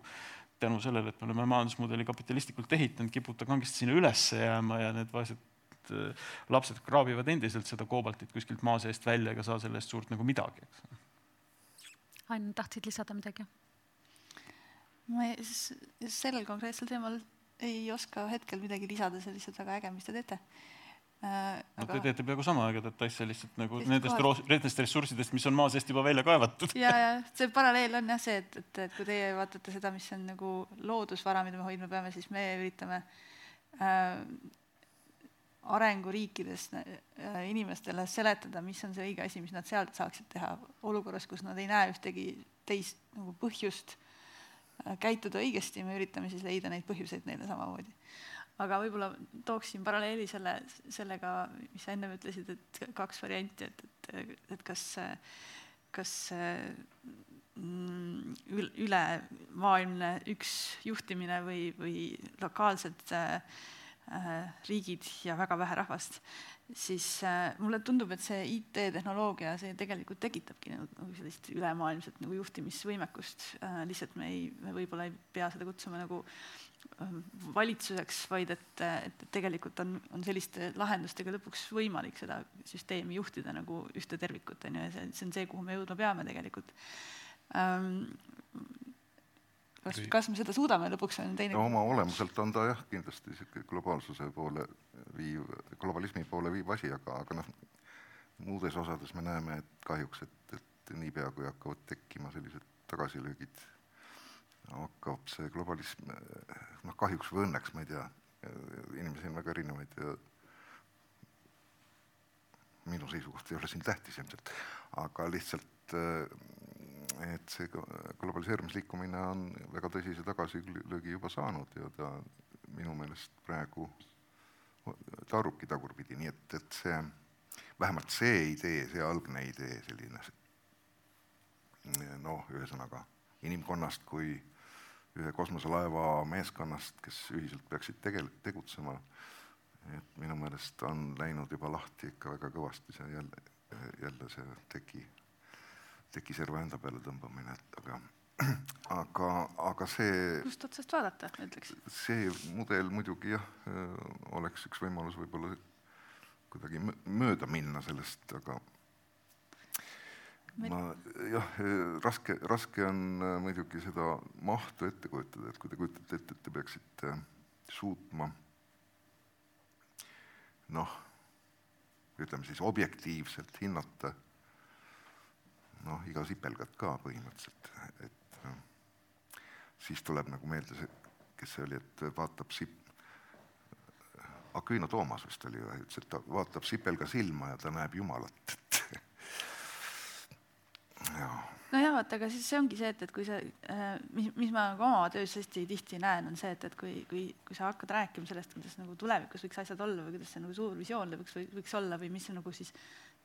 tänu sellele, et me oleme majandusmudeli kapitalistlikult ehitanud, kipub ta kangesti sinna ülesse jääma ja need vaesed äh, lapsed kraabivad endiselt seda koobaltit kuskilt maa seest välja ega saa selle eest suurt nagu midagi, eks. Ain, tahtsid lisada midagi? ma sellel konkreetsel teemal ei oska hetkel midagi lisada, see on lihtsalt väga äge, mis te teete äh,. no te teete peaaegu sama ägedat asja lihtsalt nagu nendest, nendest ressurssidest, mis on maa seest juba välja kaevatud. ja, ja see paralleel on jah see, et, et, et kui teie vaatate seda, mis on nagu loodusvara, mida me hoidma peame, siis me üritame äh, arenguriikides äh, inimestele seletada, mis on see õige asi, mis nad sealt saaksid teha olukorras, kus nad ei näe ühtegi teist nagu põhjust käituda õigesti, me üritame siis leida neid põhjuseid neile samamoodi. aga võib-olla tooksin paralleeli selle, sellega, mis sa ennem ütlesid, et kaks varianti, et, et, et kas, kas mm, ülemaailmne üks juhtimine või, või lokaalsed äh, riigid ja väga vähe rahvast, siis äh, mulle tundub, et see IT-tehnoloogia, see tegelikult tekitabki nagu, nagu sellist ülemaailmset nagu juhtimisvõimekust. Äh,, lihtsalt me ei, me võib-olla ei pea seda kutsuma nagu äh, valitsuseks, vaid et, et tegelikult on, on selliste lahendustega lõpuks võimalik seda süsteemi juhtida nagu ühte tervikut, on ju, ja see, see on see, kuhu me jõudma peame tegelikult. Ähm, kas, kas me seda suudame lõpuks, on teine no, oma olemuselt on ta jah, kindlasti niisugune globaalsuse poole viiv, globalismi poole viiv asi, aga, aga noh, muudes osades me näeme, et kahjuks, et, et niipea, kui hakkavad tekkima sellised tagasilöögid, hakkab see globalism, noh kahjuks või õnneks, ma ei tea, inimesi on väga erinevaid ja minu seisukoht ei ole siin tähtis ilmselt, aga lihtsalt et see globaliseerumisliikumine on väga tõsise tagasilöögi juba saanud ja ta minu meelest praegu taarubki tagurpidi, nii et, et see, vähemalt see idee, see algne idee, selline noh, ühesõnaga inimkonnast kui ühe kosmoselaeva meeskonnast, kes ühiselt peaksid tegel-, tegutsema, et minu meelest on läinud juba lahti ikka väga kõvasti see jälle, jälle see tegi tekiserva enda peale tõmbamine, et aga, aga, aga see. kust otsast vaadata, ütleks? see mudel muidugi jah, oleks üks võimalus võib-olla kuidagi mööda minna sellest, aga ma jah, raske, raske on muidugi seda mahtu ette kujutada, et kui te kujutate ette, et te peaksite suutma noh, ütleme siis objektiivselt hinnata noh, iga sipelgat ka põhimõtteliselt, et noh, siis tuleb nagu meelde see, kes see oli, et vaatab sip-, Aquino Toomas vist oli, ütles, et ta vaatab sipelga silma ja ta näeb Jumalat, et jaa nojah, vaata, aga siis see ongi see, et, et kui sa, äh, mis, mis ma nagu oma töös hästi tihti näen, on see, et, et kui, kui, kui sa hakkad rääkima sellest, kuidas nagu tulevikus võiks asjad olla või kuidas see nagu suur visioon võiks, võiks olla või mis see nagu siis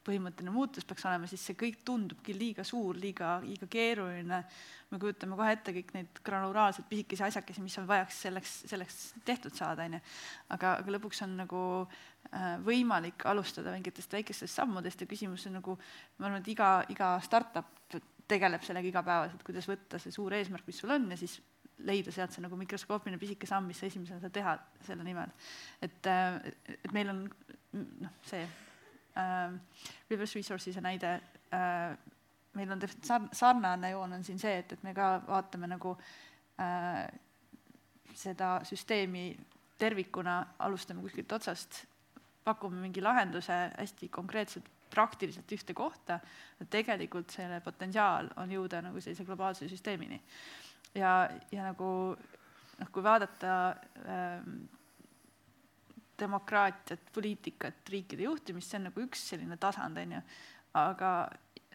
põhimõtteline muutus peaks olema, siis see kõik tundubki liiga suur, liiga, liiga keeruline. me kujutame kohe ette kõik neid granulaarseid pisikesi asjakesi, mis on vajaks selleks, selleks tehtud saada, onju. aga, aga lõpuks on nagu äh, võimalik alustada mingitest väikestest sammudest ja küsimus on nagu, ma arvan, et iga, iga startup tegeleb sellega igapäevaselt, kuidas võtta see suur eesmärk, mis sul on ja siis leida sealt see nagu mikroskoopiline pisike samm, mis sa esimesena saad teha selle nimel. et, äh, et meil on noh, see reverse resources'e näide äh,, meil on täpselt sarnane joon on siin see, et, et me ka vaatame nagu äh, seda süsteemi tervikuna, alustame kuskilt otsast, pakume mingi lahenduse hästi konkreetselt, praktiliselt ühte kohta, et tegelikult selle potentsiaal on jõuda nagu sellise globaalse süsteemini. ja, ja nagu noh, kui vaadata äh, demokraatiat, poliitikat, riikide juhtimist, see on nagu üks selline tasand, on ju. aga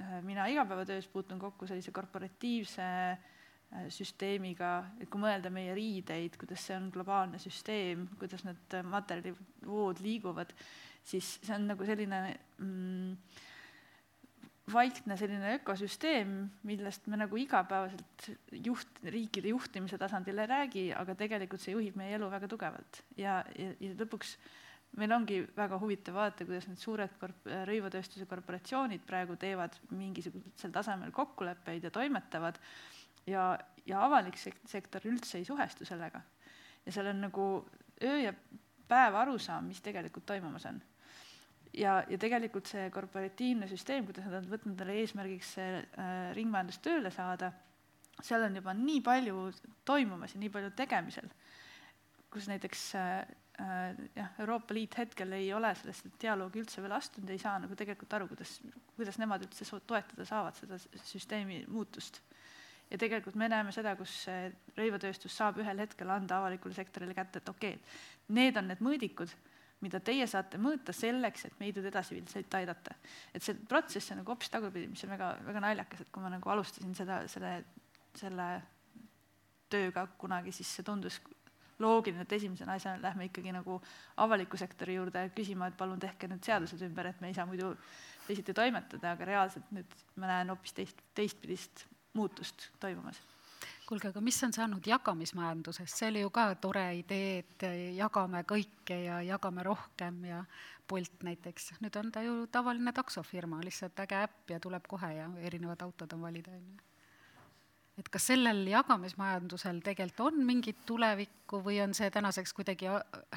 äh, mina igapäevatöös puutun kokku sellise korporatiivse äh, süsteemiga, et kui mõelda meie riideid, kuidas see on globaalne süsteem, kuidas need materjalivood liiguvad, siis see on nagu selline mm, vaikne selline ökosüsteem, millest me nagu igapäevaselt juht, riikide juhtimise tasandil ei räägi, aga tegelikult see juhib meie elu väga tugevalt ja, ja, ja lõpuks meil ongi väga huvitav vaadata, kuidas need suured korp-, rõivatööstuse korporatsioonid praegu teevad mingisugusel tasemel kokkuleppeid ja toimetavad ja, ja avalik sek-, sektor üldse ei suhestu sellega. ja seal on nagu öö ja päev arusaam, mis tegelikult toimumas on ja, ja tegelikult see korporatiivne süsteem, kuidas nad on võtnud endale eesmärgiks see äh, ringmajandus tööle saada, seal on juba nii palju toimumas ja nii palju tegemisel, kus näiteks äh, äh, jah, Euroopa Liit hetkel ei ole sellesse dialoogi üldse veel astunud, ei saa nagu tegelikult aru, kuidas, kuidas nemad üldse toetada saavad seda süsteemi muutust. ja tegelikult me näeme seda, kus rõivatööstus saab ühel hetkel anda avalikule sektorile kätte, et okei okay,, need on need mõõdikud mida teie saate mõõta selleks, et meid edasiviljselt aidata. et see protsess on nagu hoopis tagurpidi, mis on väga, väga naljakas, et kui ma nagu alustasin seda, selle, selle tööga kunagi, siis see tundus loogiline, et esimese asjana lähme ikkagi nagu avaliku sektori juurde küsima, et palun tehke need seadused ümber, et me ei saa muidu teisiti toimetada, aga reaalselt nüüd ma näen hoopis teist, teistpidist muutust toimumas kuulge, aga mis on saanud jagamismajandusest, see oli ju ka tore idee, et jagame kõike ja jagame rohkem ja Bolt näiteks, nüüd on ta ju tavaline taksofirma, lihtsalt äge äpp ja tuleb kohe ja erinevad autod on valida, on ju. Et kas sellel jagamismajandusel tegelikult on mingit tulevikku või on see tänaseks kuidagi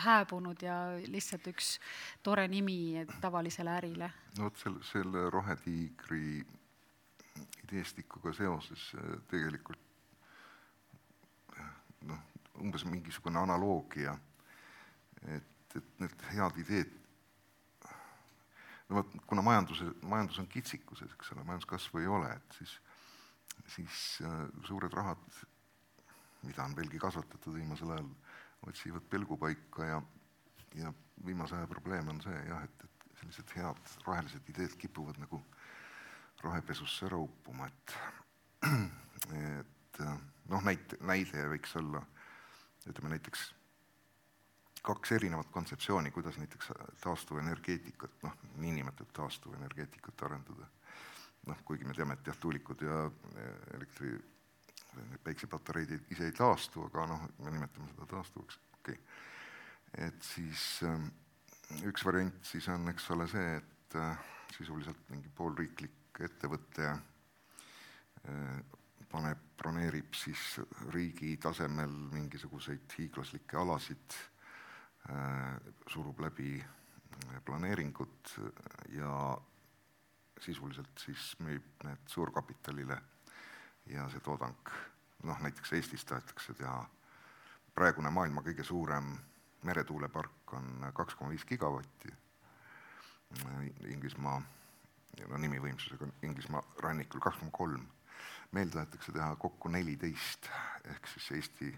hääbunud ja lihtsalt üks tore nimi tavalisele ärile? no vot selle, selle Rohetiigri ideestikuga seoses äh, tegelikult noh, umbes mingisugune analoogia, et, et need head ideed no vot, kuna majanduse, majandus on kitsikuses, eks ole, majanduskasvu ei ole, et siis, siis äh, suured rahad, mida on veelgi kasvatatud viimasel ajal, otsivad pelgupaika ja, ja viimase aja probleem on see jah, et, et sellised head rohelised ideed kipuvad nagu rohepesusse ära uppuma, et, et äh, noh, näite, näide võiks olla, ütleme näiteks kaks erinevat kontseptsiooni, kuidas näiteks taastuvenergeetikat, noh, niinimetatud taastuvenergeetikat arendada. noh, kuigi me teame, et jah, tuulikud ja elektri, päiksepatareid ise ei taastu, aga noh, me nimetame seda taastuvaks, okei okay.. et siis ähm, üks variant siis on, eks ole, see, et äh, sisuliselt mingi poolriiklik ettevõte äh, paneb, broneerib siis riigi tasemel mingisuguseid hiiglaslikke alasid Äh, surub läbi äh, planeeringud ja sisuliselt siis müüb need suurkapitalile ja see toodang, noh näiteks Eestis tahetakse teha, praegune maailma kõige suurem meretuulepark on kaks koma viis gigavatti, Inglismaa, no nimivõimsusega Inglismaa rannikul kaks koma kolm. Meil tahetakse teha kokku neliteist, ehk siis Eesti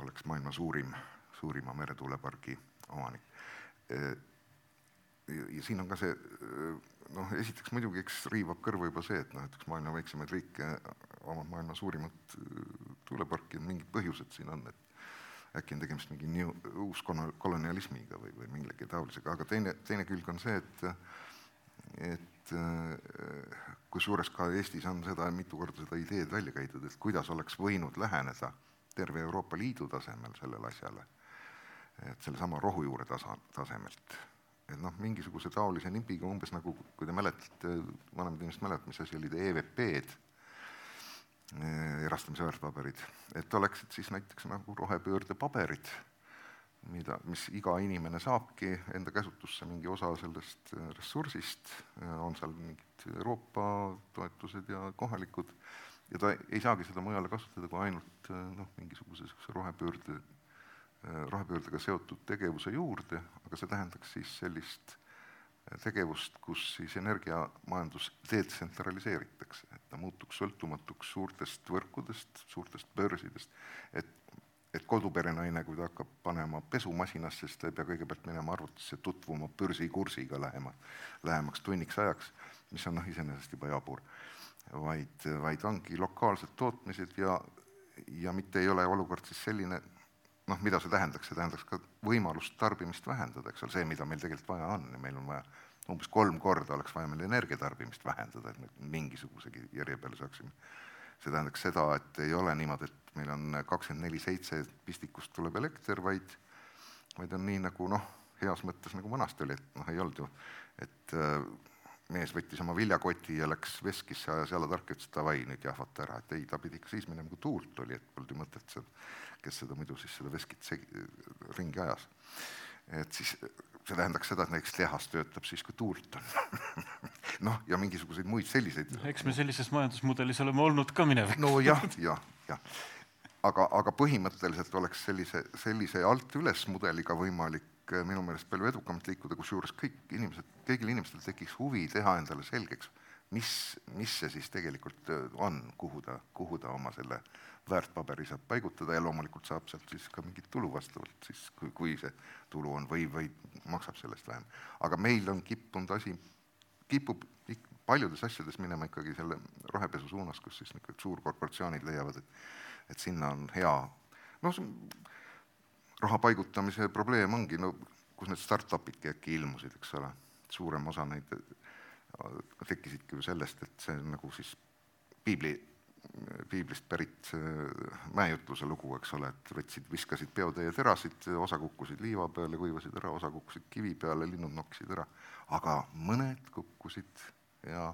oleks maailma suurim suurima meretuulepargi omanik. ja, siin on ka see noh, esiteks muidugi, eks riivab kõrva juba see, et noh, et üks maailma väiksemaid riike omab maailma suurimat tuuleparki, mingid põhjused siin on, et äkki on tegemist mingi new, uuskolonialismiga või, või millegi taolisega, aga teine, teine külg on see, et et kusjuures ka Eestis on seda mitu korda seda ideed välja käidud, et kuidas oleks võinud läheneda terve Euroopa Liidu tasemel sellele asjale. Et sellesama rohujuure tasa, tasemelt. et noh, mingisuguse taolise nimbiga umbes nagu, kui te mäletate, vanemad inimesed mäletavad, mis asi olid EVP-d, eh, erastamise väärtpaberid, et oleksid siis näiteks nagu rohepöördepaberid, mida, mis iga inimene saabki enda käsutusse mingi osa sellest eh, ressursist, eh, on seal mingid Euroopa toetused ja kohalikud, ja ta ei saagi seda mujale kasutada kui ainult noh, mingisuguse niisuguse rohepöörde Äh, rohepöördega seotud tegevuse juurde, aga see tähendaks siis sellist äh, tegevust, kus siis energiamajandus detsentraliseeritakse, et ta muutuks sõltumatuks suurtest võrkudest, suurtest börsidest, et et kodupere naine, kui ta hakkab panema pesumasinasse, siis ta ei pea kõigepealt minema arvutisse tutvuma börsikursiga lähema, lähemaks tunniks ajaks, mis on noh, iseenesest juba jabur. vaid, vaid ongi lokaalsed tootmised ja, ja mitte ei ole olukord siis selline, noh, mida see tähendaks, see tähendaks ka võimalust tarbimist vähendada, eks ole, see, mida meil tegelikult vaja on ja meil on vaja umbes kolm korda oleks vaja meil energiatarbimist vähendada, et me mingisugusegi järje peale saaksime. see tähendaks seda, et ei ole niimoodi, et meil on kakskümmend neli seitse pistikust tuleb elekter, vaid, vaid on nii nagu noh, heas mõttes nagu vanasti oli, et noh, ei olnud ju, et äh, mees võttis oma viljakoti ja läks veskisse, ajas jala tarka, ütles davai, nüüd jahvata ära, et ei, ta pidi ikka siis minema, kui tuult oli, et polnud ju mõtet seal kes seda muidu siis seda veskit segi-, ringi ajas. et siis see tähendaks seda, et näiteks tehas töötab siis, kui tuult on noh, ja mingisuguseid muid selliseid eks me sellises majandusmudelis oleme olnud ka minevikus. nojah, jah, jah. Aga, aga põhimõtteliselt oleks sellise, sellise alt üles mudeliga võimalik eh, minu meelest palju edukamalt liikuda, kusjuures kõik inimesed, kõigil inimestel tekiks huvi teha endale selgeks, mis, mis see siis tegelikult eh, on, kuhu ta, kuhu ta oma selle väärtpaberi saab paigutada ja loomulikult saab sealt siis ka mingit tulu vastavalt siis, kui, kui see tulu on või, või maksab sellest vähem. aga meil on kippunud asi, kipub paljudes asjades minema ikkagi selle rohepesu suunas, kus siis niisugused suurkorporatsioonid leiavad, et et sinna on hea, noh, raha paigutamise probleem ongi, no kus need startup'idki äkki ilmusid, eks ole, suurem osa neid äh, tekkisidki ju sellest, et see on nagu siis piibli, piiblist pärit mäejutluse lugu, eks ole, et võtsid, viskasid peotäie terasid, osa kukkusid liiva peale, kuivasid ära, osa kukkusid kivi peale, linnud nokkisid ära, aga mõned kukkusid ja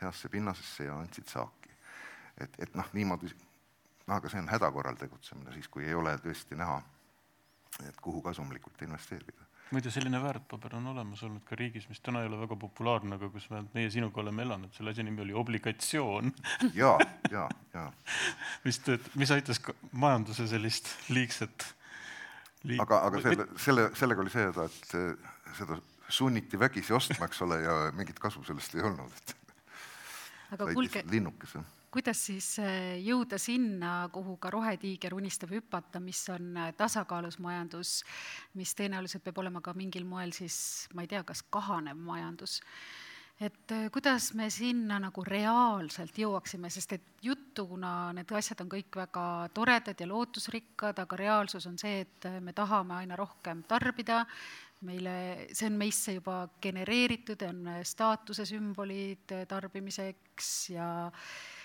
heasse pinnasesse ja andsid saaki. et, et noh, niimoodi, aga see on häda korral tegutsemine, siis kui ei ole tõesti näha, et kuhu kasumlikult investeerida. Muide, selline väärtpaber on olemas olnud ka riigis, mis täna ei ole väga populaarne, aga kus vähemalt meie sinuga oleme elanud, selle asja nimi oli obligatsioon. Ja, ja, ja. mis tööt-, mis aitas ka majanduse sellist liigset liig... aga, aga selle, selle, sellega oli see, et seda sunniti vägisi ostma, eks ole, ja mingit kasu sellest ei olnud, et aga kuulge, linnukese kuidas siis äh, jõuda sinna, kuhu ka rohetiiger unistab hüpata, mis on äh, tasakaalus majandus, mis tõenäoliselt peab olema ka mingil moel siis, ma ei tea, kas kahanev majandus? Et äh, kuidas me sinna nagu reaalselt jõuaksime, sest et jutuna need asjad on kõik väga toredad ja lootusrikkad, aga reaalsus on see, et me tahame aina rohkem tarbida, meile, see on meisse juba genereeritud, on staatuse sümbolid tarbimiseks ja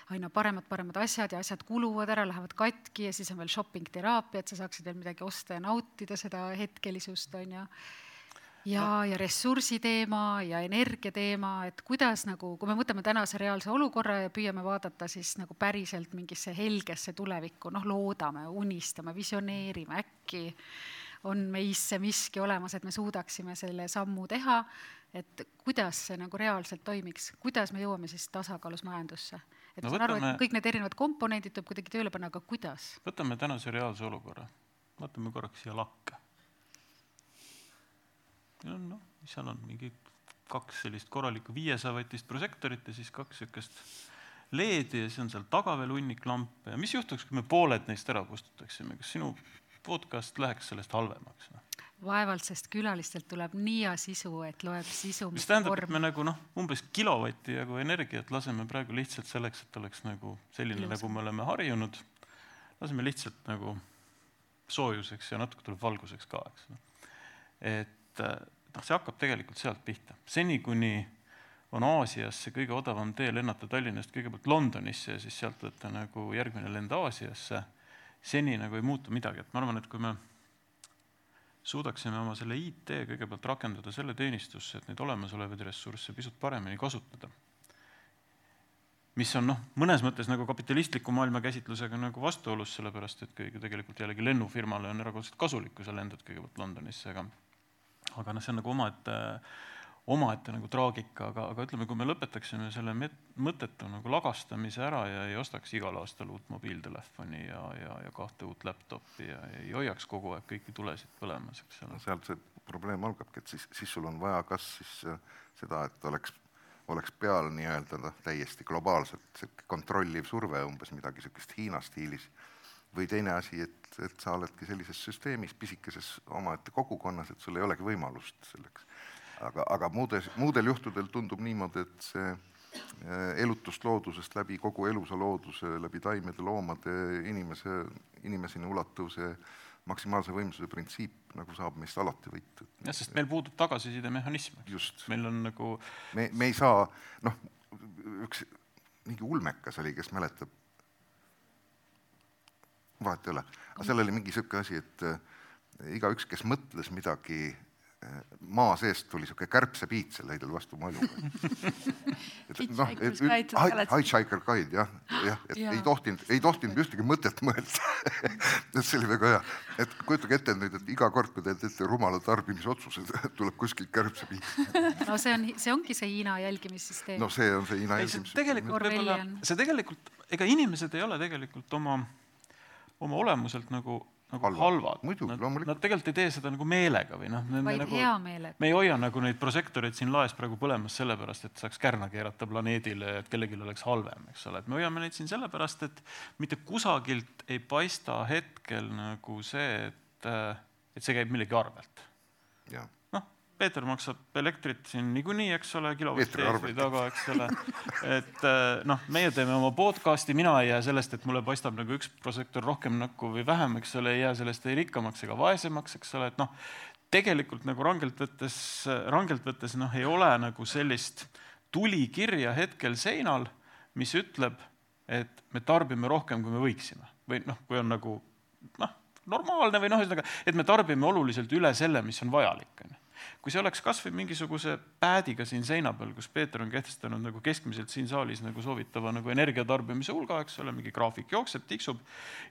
aina paremad, paremad asjad ja asjad kuluvad ära, lähevad katki ja siis on veel shopping teraapia, et sa saaksid veel midagi osta ja nautida seda hetkelisust, on ju. ja, ja ressursi teema ja energia teema, et kuidas nagu, kui me võtame tänase reaalse olukorra ja püüame vaadata siis nagu päriselt mingisse helgesse tulevikku, noh, loodame, unistame, visioneerime, äkki on meis see miski olemas, et me suudaksime selle sammu teha, et kuidas see nagu reaalselt toimiks, kuidas me jõuame siis tasakaalus majandusse et no ma saan aru, et kõik need erinevad komponendid tuleb kuidagi tööle panna, aga kuidas? võtame tänase reaalse olukorra, vaatame korraks siia lakke. on noh, mis seal on, mingi kaks sellist korralikku viiesajavatist prožektorit ja siis kaks niisugust LED-i ja siis on seal taga veel hunnik lampe ja mis juhtuks, kui me pooled neist ära kustutaksime, kas sinu podcast läheks sellest halvemaks no?? Vaevalt, sest külalistelt tuleb nii hea sisu, et loeb sisu. mis tähendab, et me nagu noh, umbes kilovatti jagu energiat laseme praegu lihtsalt selleks, et oleks nagu selline, nagu me oleme harjunud. laseme lihtsalt nagu soojuseks ja natuke tuleb valguseks ka, eks noh. et noh, see hakkab tegelikult sealt pihta, seni kuni on Aasiasse kõige odavam tee lennata Tallinnast kõigepealt Londonisse ja siis sealt võtta nagu järgmine lend Aasiasse, seni nagu ei muutu midagi, et ma arvan, et kui me suudaksime oma selle IT kõigepealt rakendada selle teenistusse, et neid olemasolevaid ressursse pisut paremini kasutada. mis on noh, mõnes mõttes nagu kapitalistliku maailma käsitlusega nagu vastuolus, sellepärast et kõige tegelikult jällegi lennufirmale on erakordselt kasulik, kui sa lendad kõigepealt Londonisse, aga aga noh, see on nagu omaette omaette nagu traagika, aga, aga ütleme, kui me lõpetaksime selle mõttetu nagu lagastamise ära ja ei ostaks igal aastal uut mobiiltelefoni ja, ja, ja kahte uut laptopi ja ei hoiaks kogu aeg kõiki tulesid põlemas, eks ole. no sealt see probleem algabki, et siis, siis sul on vaja kas siis äh, seda, et oleks, oleks peal nii-öelda noh, täiesti globaalselt kontrolliv surve, umbes midagi niisugust Hiina stiilis, või teine asi, et, et sa oledki sellises süsteemis, pisikeses omaette kogukonnas, et sul ei olegi võimalust selleks aga, aga muudes, muudel juhtudel tundub niimoodi, et see äh, elutust loodusest läbi kogu elusa looduse, läbi taimede, loomade, inimese, inimeseni ulatuv see maksimaalse võimsuse printsiip nagu saab meist alati võita. jah, sest meil puudub tagasisidemehhanism. meil on nagu me, me ei saa, noh, üks mingi ulmekas oli, kes mäletab, vahet ei ole, aga seal oli mingi niisugune asi, et äh, igaüks, kes mõtles midagi maa seest tuli sihuke kärbsepiit selle heidel vastu muljuga. et noh, et Hitchhiker Guide jah, jah, et ja. ei tohtinud, ei tohtinud ühtegi mõtet mõelda et see oli väga hea, et kujutage ette nüüd, et iga kord, kui te teete rumala tarbimisotsuse, tuleb kuskilt kärbsepiit no see on, see ongi see Hiina jälgimissüsteem. no see on see Hiina jälgimissüsteem. tegelikult võib-olla, see tegelikult, ega inimesed ei ole tegelikult oma, oma olemuselt nagu nagu halvad, halvad.. muidugi, loomulikult. Nad tegelikult ei tee seda nagu meelega või noh. vaid nagu, hea meelega. me ei hoia nagu neid prožektoreid siin laes praegu põlemas sellepärast, et saaks kärna keerata planeedile, et kellelgi oleks halvem, eks ole, et me hoiame neid siin sellepärast, et mitte kusagilt ei paista hetkel nagu see, et, et see käib millegi arvelt. noh, Peeter maksab elektrit siin niikuinii, eks ole, kilovati Peetri eest või taga, eks ole. et äh, noh, meie teeme oma podcast'i, mina ei jää sellest, et mulle paistab nagu üks prožektor rohkem näkku või vähem, eks ole, ei jää sellest ei rikkamaks ega vaesemaks, eks ole, et noh, tegelikult nagu rangelt võttes, rangelt võttes noh, ei ole nagu sellist tulikirja hetkel seinal, mis ütleb, et me tarbime rohkem, kui me võiksime või noh, kui on nagu noh, normaalne või noh, ühesõnaga, et me tarbime oluliselt üle selle, mis on vajalik, on ju. Kui see oleks kas või mingisuguse päädiga siin seina peal, kus Peeter on kehtestanud nagu keskmiselt siin saalis nagu soovitava nagu energiatarbimise hulga, eks ole, mingi graafik jookseb, tiksub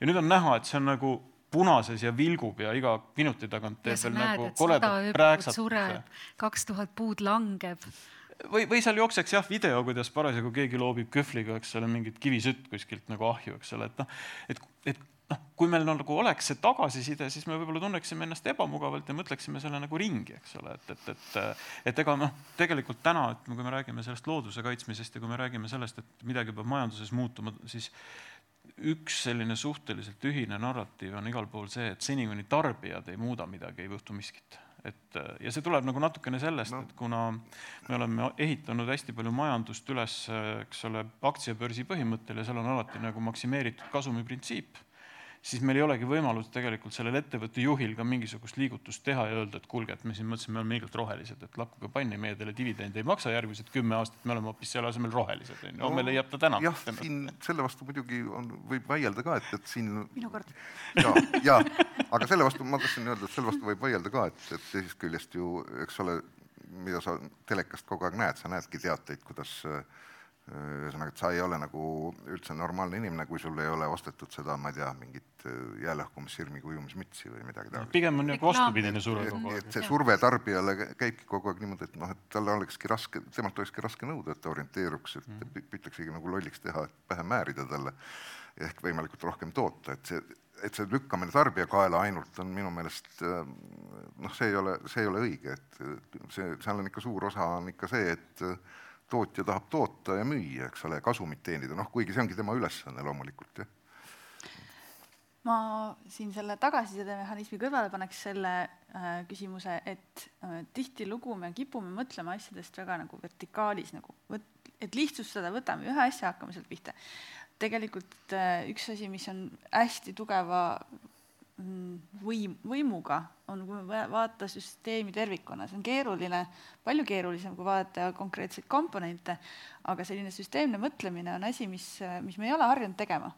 ja nüüd on näha, et see on nagu punases ja vilgub ja iga minuti tagant teeb veel näed, nagu koledat sureb, kaks tuhat puud langeb. või, või seal jookseks jah video, kuidas parasjagu keegi loobib kühvliga, eks ole, mingit kivisütt kuskilt nagu ahju, eks ole, et noh, et, et noh, kui meil nagu oleks see tagasiside, siis me võib-olla tunneksime ennast ebamugavalt ja mõtleksime selle nagu ringi, eks ole, et, et, et, et ega noh, tegelikult täna, et kui me räägime sellest looduse kaitsmisest ja kui me räägime sellest, et midagi peab majanduses muutuma, siis üks selline suhteliselt ühine narratiiv on igal pool see, et seni, kuni tarbijad ei muuda midagi, ei juhtu miskit. et ja see tuleb nagu natukene sellest no., et kuna me oleme ehitanud hästi palju majandust üles, eks ole, aktsiabörsi põhimõttel ja seal on alati nagu maksimeeritud kasumi printsiip siis meil ei olegi võimalust tegelikult sellel ettevõtte juhil ka mingisugust liigutust teha ja öelda, et kuulge, et me siin mõtlesime, me oleme ilgelt rohelised, et lakkuge panni, meie teile dividende ei maksa järgmised kümme aastat, me oleme hoopis selle asemel rohelised, onju. homme leiab ta täna. jah, siin selle vastu muidugi on, võib vaielda ka, et, et siin minu kord. ja, ja aga selle vastu ma tahtsin öelda, et selle vastu võib vaielda ka, et, et teisest küljest ju, eks ole, mida sa telekast kogu aeg näed, sa näedki teateid, kuidas äh, ühesõnaga, et sa ei ole nagu üldse normaalne inimene, kui sul ei ole ostetud seda, ma ei tea, mingit äh, jäälõhkumissirmi kujumismütsi või midagi taolist. pigem on nagu vastupidine surve kogu et aeg. see surve tarbijale käibki kogu aeg niimoodi, et noh, et talle olekski raske, temalt olekski raske nõuda, et ta orienteeruks, et Mhm. püütaksegi nagu lolliks teha, et pähe määrida talle ehk võimalikult rohkem toota, et see, et see lükkamine tarbija kaela ainult on minu meelest äh, noh, see ei ole, see ei ole õige, et see, seal on ikka suur osa on ikka see, et tootja tahab toota ja müüa, eks ole, kasumit teenida, noh, kuigi see ongi tema ülesanne loomulikult, jah. ma siin selle tagasisidemehhanismi kõrvale paneks selle äh, küsimuse, et äh, tihtilugu me kipume mõtlema asjadest väga nagu vertikaalis nagu, et lihtsustada, võtame ühe asja, hakkame sealt pihta. tegelikult äh, üks asi, mis on hästi tugeva võim, võimuga, on, vaata süsteemi tervikuna, see on keeruline, palju keerulisem, kui vaadata konkreetseid komponente, aga selline süsteemne mõtlemine on asi, mis, mis me ei ole harjunud tegema.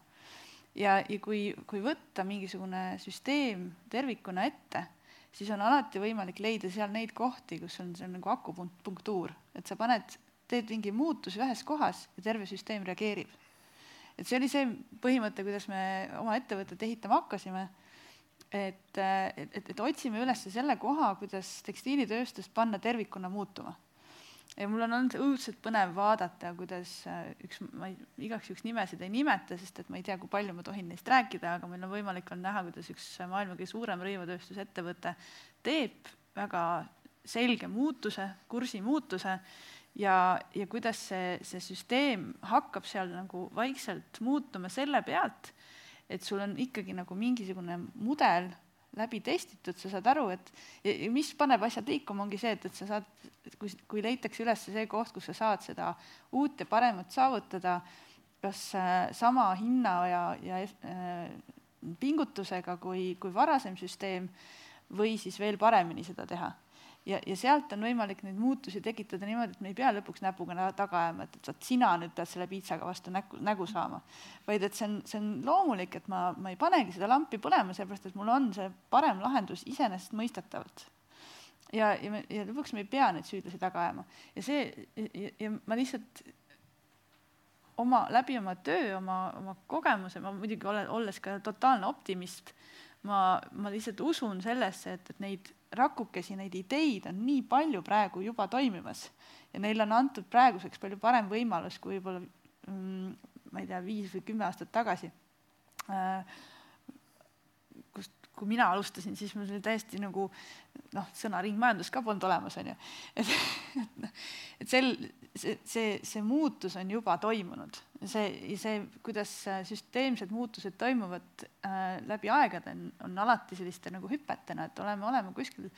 Ja, ja kui, kui võtta mingisugune süsteem tervikuna ette, siis on alati võimalik leida seal neid kohti, kus on see on nagu akupunktuur, et sa paned, teed mingi muutuse ühes kohas ja terve süsteem reageerib. et see oli see põhimõte, kuidas me oma ettevõtet ehitama hakkasime, et, et, et, et otsime üles selle koha, kuidas tekstiilitööstust panna tervikuna muutuma. Ja mul on olnud õudselt põnev vaadata, kuidas äh, üks, ma ei, igaks juhuks nimesid ei nimeta, sest et ma ei tea, kui palju ma tohin neist rääkida, aga meil on võimalik on näha, kuidas üks maailma kõige suurem rõivatööstusettevõte teeb väga selge muutuse, kursi muutuse ja, ja kuidas see, see süsteem hakkab seal nagu vaikselt muutuma selle pealt, et sul on ikkagi nagu mingisugune mudel läbi testitud, sa saad aru, et mis paneb asjad liikuma, ongi see, et, et sa saad, kui, kui leitakse üles see koht, kus sa saad seda uut ja paremat saavutada, kas äh, sama hinna ja, ja äh, pingutusega kui, kui varasem süsteem või siis veel paremini seda teha. Ja, ja sealt on võimalik neid muutusi tekitada niimoodi, et me ei pea lõpuks näpuga taga ajama, et, et vot sina nüüd pead selle piitsaga vastu nägu, nägu saama. vaid et see on, see on loomulik, et ma, ma ei panegi seda lampi põlema, sellepärast et mul on see parem lahendus iseenesestmõistetavalt. ja, ja me, ja lõpuks me ei pea neid süüdlasi taga ajama. ja see, ja, ja ma lihtsalt oma, läbi oma töö, oma, oma kogemuse, ma muidugi olen, olles ka totaalne optimist, ma, ma lihtsalt usun sellesse, et, et neid rakukesi, neid ideid on nii palju praegu juba toimimas ja neile on antud praeguseks palju parem võimalus kui võib-olla mm, ma ei tea, viis või kümme aastat tagasi äh, kust, kui mina alustasin, siis mul oli täiesti nagu noh, sõna ringmajandus ka polnud olemas, on ju. et, et, et sel, see, see, see muutus on juba toimunud. see, see, kuidas süsteemsed muutused toimuvad äh, läbi aegade, on, on alati selliste nagu hüpetena, et oleme, oleme kuskil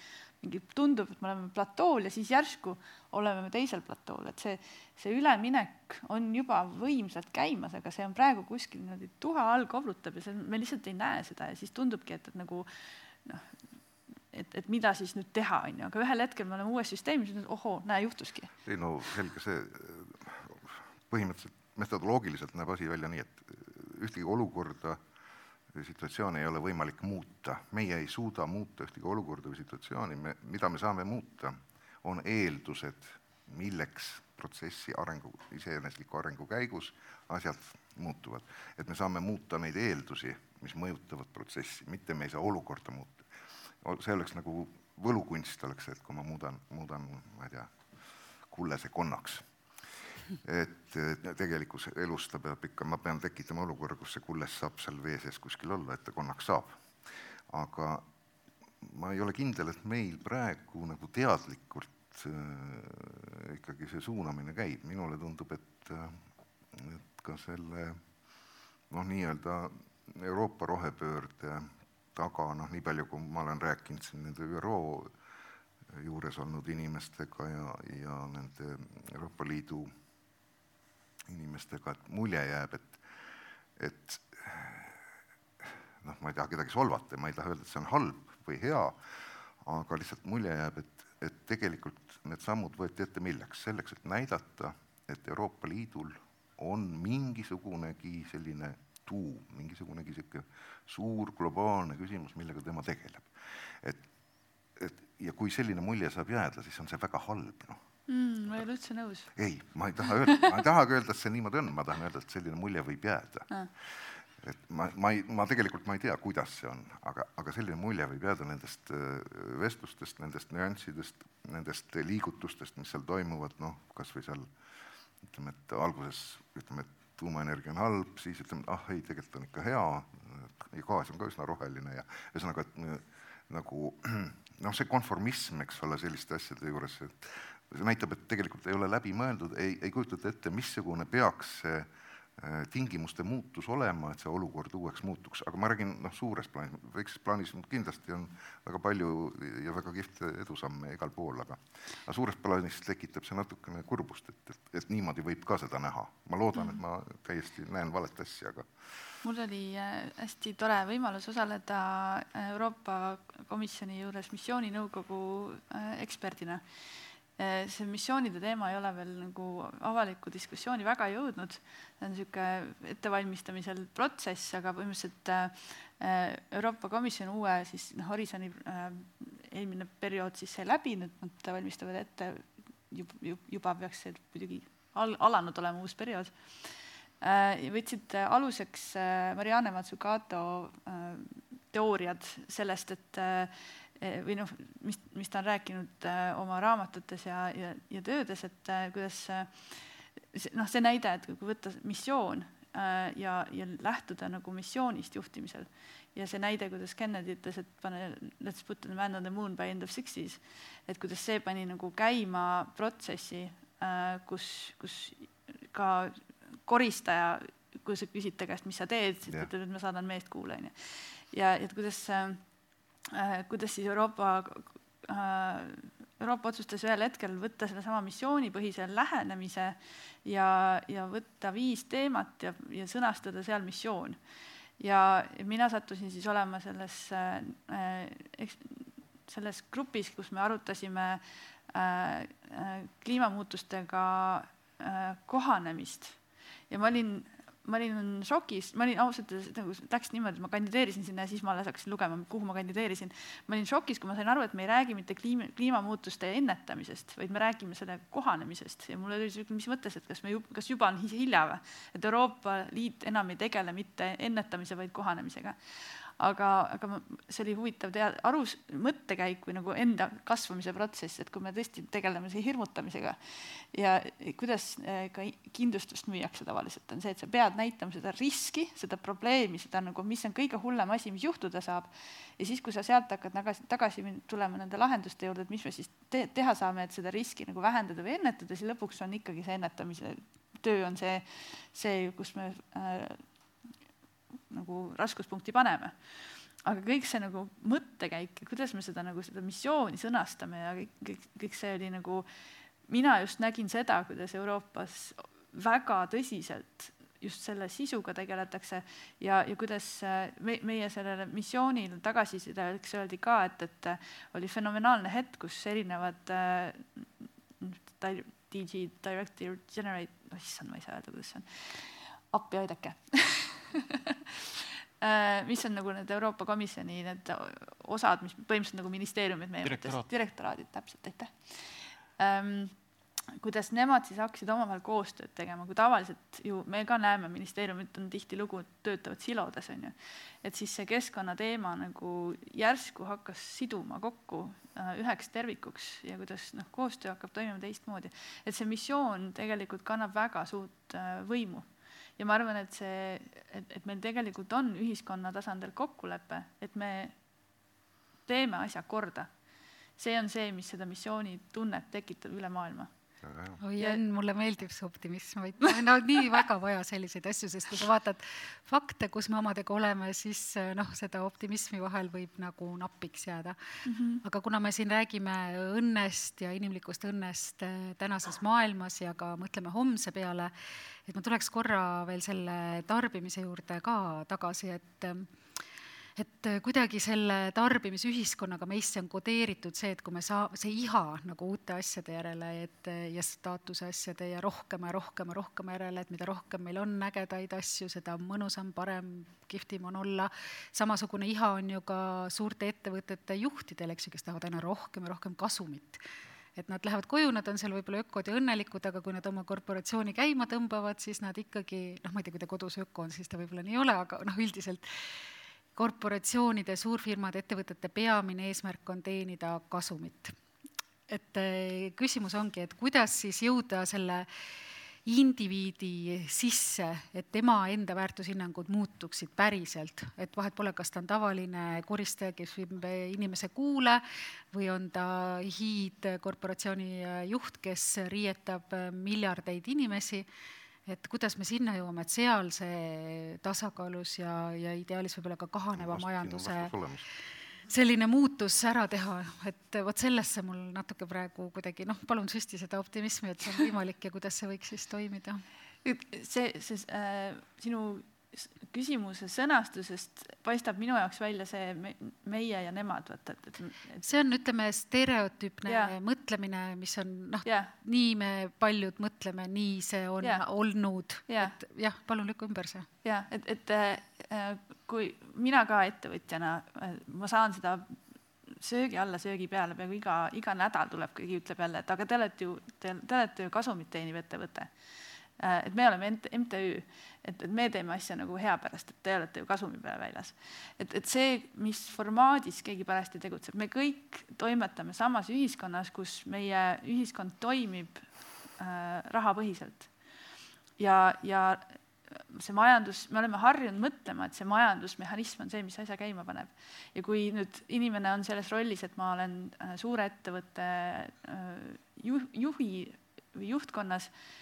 mingi, tundub, et me oleme platool ja siis järsku oleme me teisel platool, et see, see üleminek on juba võimsalt käimas, aga see on praegu kuskil niimoodi tuha all koblutab ja see, me lihtsalt ei näe seda ja siis tundubki, et, et nagu noh, et, et mida siis nüüd teha, on ju, aga ühel hetkel me oleme uues süsteemis, ohoo, näe, juhtuski. ei no selge see, põhimõtteliselt metodoloogiliselt näeb asi välja nii, et ühtegi olukorda situatsiooni ei ole võimalik muuta, meie ei suuda muuta ühtegi olukorda või situatsiooni, me, mida me saame muuta, on eeldused, milleks protsessi arengu, iseenesliku arengu käigus asjad muutuvad. et me saame muuta neid eeldusi, mis mõjutavad protsessi, mitte me ei saa olukorda muuta see oleks nagu võlukunst oleks, et kui ma muudan, muudan, ma ei tea, kullese konnaks. et tegelikus elus ta peab ikka, ma pean tekitama olukorra, kus see kulles saab seal vee sees kuskil olla, et ta konnaks saab. aga ma ei ole kindel, et meil praegu nagu teadlikult äh, ikkagi see suunamine käib, minule tundub, et, äh, et ka selle noh, nii-öelda Euroopa rohepöörde taga, noh, nii palju, kui ma olen rääkinud siin nende ÜRO juures olnud inimestega ja, ja nende Euroopa Liidu inimestega, et mulje jääb, et, et noh, ma ei taha kedagi solvata ja ma ei taha öelda, et see on halb või hea, aga lihtsalt mulje jääb, et, et tegelikult need sammud võeti ette milleks? selleks, et näidata, et Euroopa Liidul on mingisugunegi selline tuum, mingisugunegi niisugune suur globaalne küsimus, millega tema tegeleb. et, et ja kui selline mulje saab jääda, siis on see väga halb, noh mm,. ma ei ole üldse nõus. ei, ma ei taha öelda, ma ei tahagi öelda, et see niimoodi on, ma tahan öelda, et selline mulje võib jääda ah. et ma, ma ei, ma tegelikult ma ei tea, kuidas see on, aga, aga selline mulje võib jääda nendest äh, vestlustest, nendest nüanssidest, nendest liigutustest, mis seal toimuvad, noh, kas või seal ütleme, et alguses ütleme, et tuumaenergia on halb, siis ütleme, et ah ei, tegelikult on ikka hea, ja gaas on ka üsna roheline ja ühesõnaga, et nagu noh, see konformism, eks ole, selliste asjade juures, et see näitab, et tegelikult ei ole läbi mõeldud, ei, ei kujutata ette, missugune peaks see äh, Äh, tingimuste muutus olema, et see olukord uueks muutuks, aga ma räägin noh, suures plaanis, väikses plaanis kindlasti on väga palju ja väga kihvte edusamme igal pool, aga aga suures plaanis tekitab see natukene kurbust, et, et, et niimoodi võib ka seda näha. ma loodan, et ma täiesti näen valet asja, aga mul oli äh, hästi tore võimalus osaleda äh, Euroopa Komisjoni juures missiooninõukogu eksperdina. See missioonide teema ei ole veel nagu avalikku diskussiooni väga jõudnud, see on niisugune ettevalmistamisel protsess, aga põhimõtteliselt eh, Euroopa Komisjon uue siis noh, Horisoni eh, eelmine periood siis sai läbi, nüüd nad valmistavad ette, juba, peaks see muidugi al-, alanud olema uus periood, võtsid aluseks Marianne Mazzucato teooriad sellest, et Eh, või noh, mis, mis ta on rääkinud äh, oma raamatutes ja, ja, ja töödes, et äh, kuidas noh, see näide, et kui võtta missioon äh, ja, ja lähtuda nagu missioonist juhtimisel ja see näide, kuidas Kennedy ütles, et pane let's put the man on the moon by end of sixties, et kuidas see pani nagu käima protsessi, kus, kus ka koristaja, kui sa küsid ta käest, mis sa teed, siis ta ütleb, et ma saadan meest kuule, onju. ja et kuidas äh, Äh, kuidas siis Euroopa, äh, Euroopa otsustas ühel hetkel võtta sellesama missioonipõhise lähenemise ja, ja võtta viis teemat ja, ja sõnastada seal missioon. ja mina sattusin siis olema selles äh,, selles grupis, kus me arutasime äh, kliimamuutustega äh, kohanemist ja ma olin ma olin šokis, ma olin ausalt öeldes nagu läks niimoodi, et ma kandideerisin sinna ja siis ma alles hakkasin lugema, kuhu ma kandideerisin. ma olin šokis, kui ma sain aru, et me ei räägi mitte kliima, kliimamuutuste ennetamisest, vaid me räägime selle kohanemisest ja mul oli siuke, mis mõttes, et kas me, kas juba on hilja või, et Euroopa Liit enam ei tegele mitte ennetamise, vaid kohanemisega. Aga, aga see oli huvitav teha, arus, mõttekäik või nagu enda kasvamise protsess, et kui me tõesti tegeleme selle hirmutamisega ja kuidas eh, ka kindlustust müüakse tavaliselt, on see, et sa pead näitama seda riski, seda probleemi, seda nagu, mis on kõige hullem asi, mis juhtuda saab. ja siis, kui sa sealt hakkad tagasi, tagasi tulema nende lahenduste juurde, et mis me siis te teha saame, et seda riski nagu vähendada või ennetada, siis lõpuks on ikkagi see ennetamise töö on see, see, kus me äh, nagu raskuspunkti paneme. aga kõik see nagu mõttekäik ja kuidas me seda nagu seda missiooni sõnastame ja kõik, kõik, kõik see oli nagu, mina just nägin seda, kuidas Euroopas väga tõsiselt just selle sisuga tegeletakse ja, ja kuidas äh, me, meie sellele missioonile tagasisideks öeldi ka, et, et oli fenomenaalne hetk, kus erinevad äh, DG, Director Generate, issand, ma ei saa öelda, kuidas see on, appi aidake Äh, mis on nagu need Euroopa Komisjoni need osad, mis põhimõtteliselt nagu ministeeriumid meie mõttes, direktoraadid, täpselt, aitäh ähm, kuidas nemad siis hakkasid omavahel koostööd tegema, kui tavaliselt ju me ka näeme, ministeeriumid on tihtilugu, töötavad silodes, on ju. et siis see keskkonnateema nagu järsku hakkas siduma kokku äh, üheks tervikuks ja kuidas noh, koostöö hakkab toimima teistmoodi. et see missioon tegelikult kannab väga suurt äh, võimu ja ma arvan, et see, et, et meil tegelikult on ühiskonna tasandil kokkulepe, et me teeme asja korda. see on see, mis seda missioonitunnet tekitab üle maailma oi Enn, mulle meeldib see optimism, meil on nii väga vaja selliseid asju, sest kui sa vaatad fakte, kus me omadega oleme, siis noh, seda optimismi vahel võib nagu napiks jääda mm. -hmm. aga kuna me siin räägime õnnest ja inimlikust õnnest eh, tänases maailmas ja ka mõtleme homse peale, et ma tuleks korra veel selle tarbimise juurde ka tagasi, et et äh, kuidagi selle tarbimisühiskonnaga meisse on kodeeritud see, et kui me saa-, see iha nagu uute asjade järele, et äh, ja staatuse asjade ja rohkema ja rohkema, rohkema järele, et mida rohkem meil on ägedaid asju, seda mõnusam, parem, kihvtim on olla. samasugune iha on ju ka suurte ettevõtete juhtidel, eks ju, kes tahavad aina rohkem ja rohkem kasumit et nad lähevad koju, nad on seal võib-olla ökod ja õnnelikud, aga kui nad oma korporatsiooni käima tõmbavad, siis nad ikkagi, noh, ma ei tea, kui ta kodus öko on, siis ta võib-olla nii ei ole, aga noh, üldiselt korporatsioonide, suurfirmade, ettevõtete peamine eesmärk on teenida kasumit. et eh, küsimus ongi, et kuidas siis jõuda selle indiviidi sisse, et tema enda väärtushinnangud muutuksid päriselt, et vahet pole, kas ta on tavaline koristaja, kes viib inimese kuule või on ta hiidkorporatsiooni juht, kes riietab miljardeid inimesi et kuidas me sinna jõuame, et seal see tasakaalus ja, ja ideaalis võib-olla ka kahaneva majanduse selline muutus ära teha, et vot sellesse mul natuke praegu kuidagi noh, palun süsti seda optimismi, et see on võimalik ja kuidas see võiks siis toimida. see, see äh, sinu küsimuse sõnastusest paistab minu jaoks välja see me, meie ja nemad, vaata, et, et, et see on, ütleme, stereotüüpne yeah. mõtlemine, mis on noh yeah., nii me paljud mõtleme, nii see on yeah. olnud yeah., et jah, palun lükka ümber see. jah, et, et äh, kui mina ka ettevõtjana, äh, ma saan seda söögi alla, söögi peale, peaaegu iga, iga nädal tuleb keegi, ütleb jälle, et aga te olete ju, te, te olete ju kasumit teeniv ettevõte Äh, et me oleme MTÜ, et, et me teeme asja nagu hea pärast, et te olete ju kasumi peale väljas. et, et see, mis formaadis keegi parajasti tegutseb, me kõik toimetame samas ühiskonnas, kus meie ühiskond toimib äh, rahapõhiselt. ja, ja see majandus, me oleme harjunud mõtlema, et see majandusmehhanism on see, mis asja käima paneb. ja kui nüüd inimene on selles rollis, et ma olen äh, suure ettevõtte äh, juh, juhi või juhtkonnas, Äh,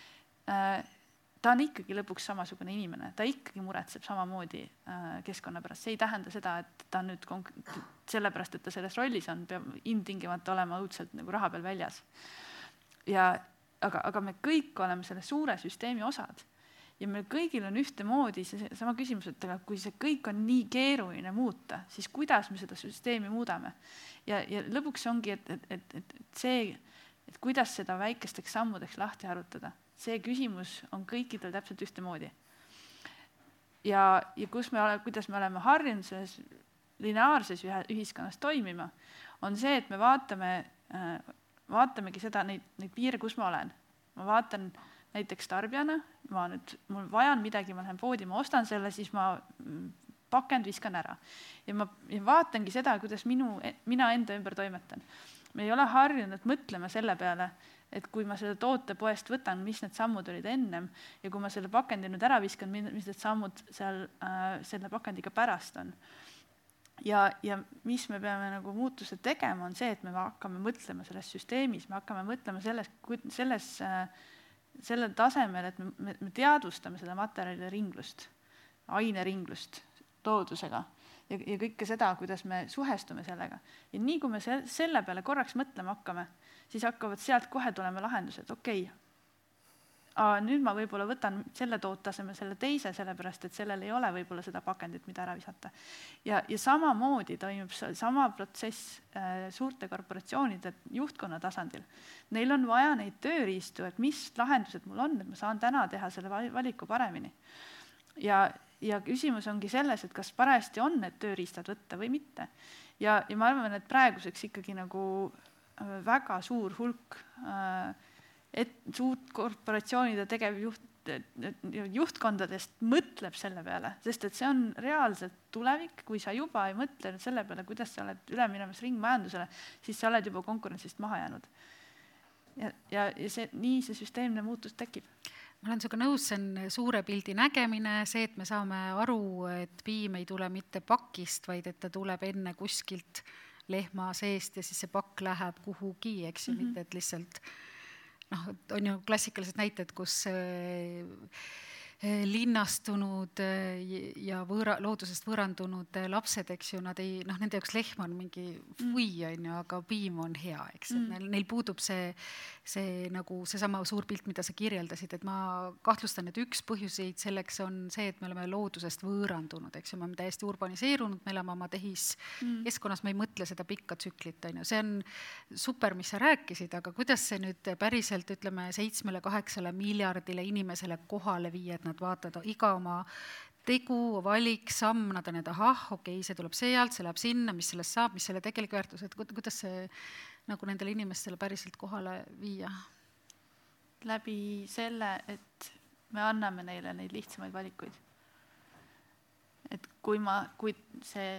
ta on ikkagi lõpuks samasugune inimene, ta ikkagi muretseb samamoodi äh, keskkonna pärast, see ei tähenda seda, et ta nüüd konk-, sellepärast, et ta selles rollis on, peab ilmtingimata olema õudselt nagu raha peal väljas. ja aga, aga me kõik oleme selle suure süsteemi osad ja meil kõigil on ühtemoodi seesama küsimus, et aga kui see kõik on nii keeruline muuta, siis kuidas me seda süsteemi muudame? ja, ja lõpuks ongi, et, et, et, et see, et kuidas seda väikesteks sammudeks lahti harutada see küsimus on kõikidel täpselt ühtemoodi. ja, ja kus me oleme, kuidas me oleme harjunud selles lineaarses ühiskonnas toimima, on see, et me vaatame, äh, vaatamegi seda, neid, neid piire, kus ma olen. ma vaatan näiteks tarbijana, ma nüüd, mul vajan midagi, ma lähen poodi, ma ostan selle, siis ma pakend viskan ära. ja ma ja vaatangi seda, kuidas minu, mina enda ümber toimetan. me ei ole harjunud mõtlema selle peale, et kui ma selle toote poest võtan, mis need sammud olid ennem ja kui ma selle pakendi nüüd ära viskan, mis need sammud seal äh, selle pakendiga pärast on ja, ja mis me peame nagu muutuse tegema, on see, et me hakkame mõtlema selles süsteemis, me hakkame mõtlema selles, selles, äh, sellel tasemel, et me, me, me teadvustame seda materjalide ringlust, aineringlust loodusega ja, ja kõike seda, kuidas me suhestume sellega. ja nii, kui me se selle peale korraks mõtlema hakkame, siis hakkavad sealt kohe tulema lahendused, okei okay,, nüüd ma võib-olla võtan selle toote asemel selle teise, sellepärast et sellel ei ole võib-olla seda pakendit, mida ära visata. ja, ja samamoodi toimub sama protsess äh, suurte korporatsioonide juhtkonna tasandil. Neil on vaja neid tööriistu, et mis lahendused mul on, et ma saan täna teha selle valiku paremini. ja, ja küsimus ongi selles, et kas parajasti on need tööriistad võtta või mitte. ja, ja ma arvan, et praeguseks ikkagi nagu väga suur hulk äh, et suurt korporatsioonide tegevjuht, juhtkondadest mõtleb selle peale, sest et see on reaalselt tulevik, kui sa juba ei mõtle nüüd selle peale, kuidas sa oled üle minemas ringmajandusele, siis sa oled juba konkurentsist maha jäänud. ja, ja, ja see, nii see süsteemne muutus tekib ma olen sinuga nõus, see on suure pildi nägemine, see, et me saame aru, et piim ei tule mitte pakist, vaid et ta tuleb enne kuskilt lehma seest ja siis see pakk läheb kuhugi, eks ju mm -hmm., mitte et lihtsalt noh, on ju klassikalised näited, kus äh, linnastunud eh, ja võõra, loodusest võõrandunud eh, lapsed, eks ju, nad ei, noh, nende jaoks lehm on mingi fui, mm. on ju, aga piim on hea, eks, et mm. neil, neil puudub see, see nagu seesama suur pilt, mida sa kirjeldasid, et ma kahtlustan, et üks põhjuseid selleks on see, et me oleme loodusest võõrandunud, eks ju, me oleme täiesti urbaniseerunud, me elame oma tehiskeskkonnas mm., me ei mõtle seda pikka tsüklit, on ju, see on super, mis sa rääkisid, aga kuidas see nüüd päriselt, ütleme, seitsmele-kaheksale miljardile inimesele kohale viia, et nad vaatavad iga oma tegu, valik, samm, nad on, et ahah, okei okay,, see tuleb sealt, see läheb sinna, mis sellest saab, mis selle tegelik väärtus, et kuidas see nagu nendele inimestele päriselt kohale viia? läbi selle, et me anname neile neid lihtsamaid valikuid. et kui ma, kui see,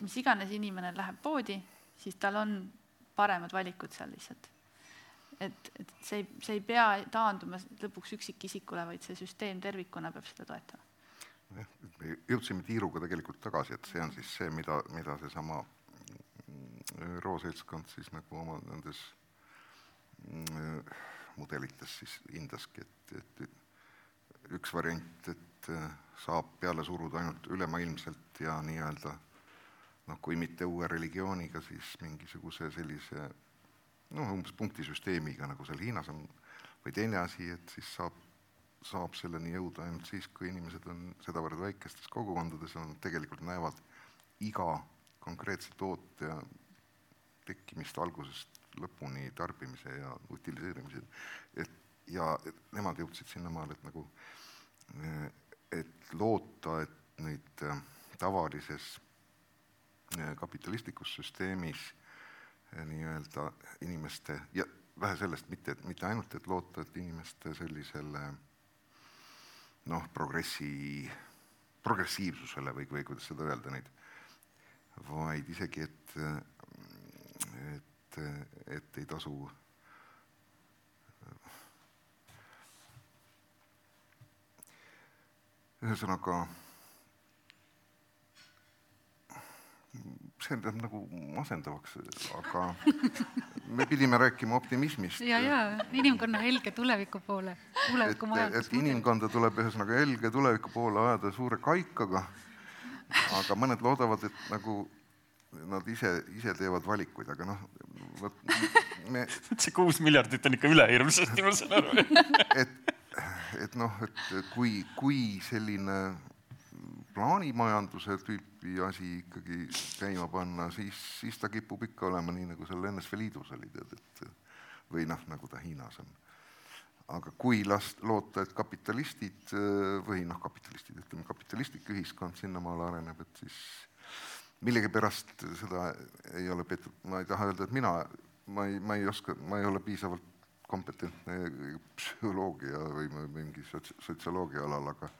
mis iganes inimene läheb poodi, siis tal on paremad valikud seal lihtsalt et, et see ei, see ei pea taanduma lõpuks üksikisikule, vaid see süsteem tervikuna peab seda toetama. jah, me jõudsime tiiruga tegelikult tagasi, et see on siis see, mida, mida seesama ÜRO seltskond siis nagu oma nendes mm, mudelites siis hindaski, et, et üks variant, et saab peale suruda ainult ülemaailmselt ja nii-öelda noh, kui mitte uue religiooniga, siis mingisuguse sellise noh, umbes punktisüsteemiga, nagu seal Hiinas on, või teine asi, et siis saab, saab selleni jõuda ainult siis, kui inimesed on sedavõrd väikestes kogukondades nad tegelikult näevad iga konkreetse toote tekkimist algusest lõpuni tarbimise ja utiliseerimise, et ja et nemad jõudsid sinnamaale, et nagu et loota, et neid äh, tavalises äh, kapitalistlikus süsteemis nii-öelda inimeste ja vähe sellest, mitte, mitte ainult, et loota, et inimeste sellisele noh, progressi, progressiivsusele või, või kuidas seda öelda neid, vaid isegi, et, et, et ei tasu ühesõnaga see läheb nagu masendavaks, aga me pidime rääkima optimismist. ja, ja inimkonna helge tuleviku poole, tuleviku majandus. et inimkonda tuleb ühesõnaga helge tuleviku poole ajada suure kaikaga, aga mõned loodavad, et nagu nad ise, ise teevad valikuid, aga noh, vot me see kuus miljardit on ikka üle hirmsasti, ma saan aru et, et noh, et kui, kui selline plaanimajanduse tüüpi asi ikkagi käima panna, siis, siis ta kipub ikka olema nii, nagu seal NSV Liidus oli, tead, et või noh, nagu ta Hiinas on. aga kui last-, loota, et kapitalistid või noh, kapitalistid, ütleme kapitalistlik ühiskond sinnamaale areneb, et siis millegipärast seda ei ole peetud, ma ei taha öelda, et mina, ma ei, ma ei oska, ma ei ole piisavalt kompetentne psühholoogia või mingi sots-, sotsioloogia alal, aga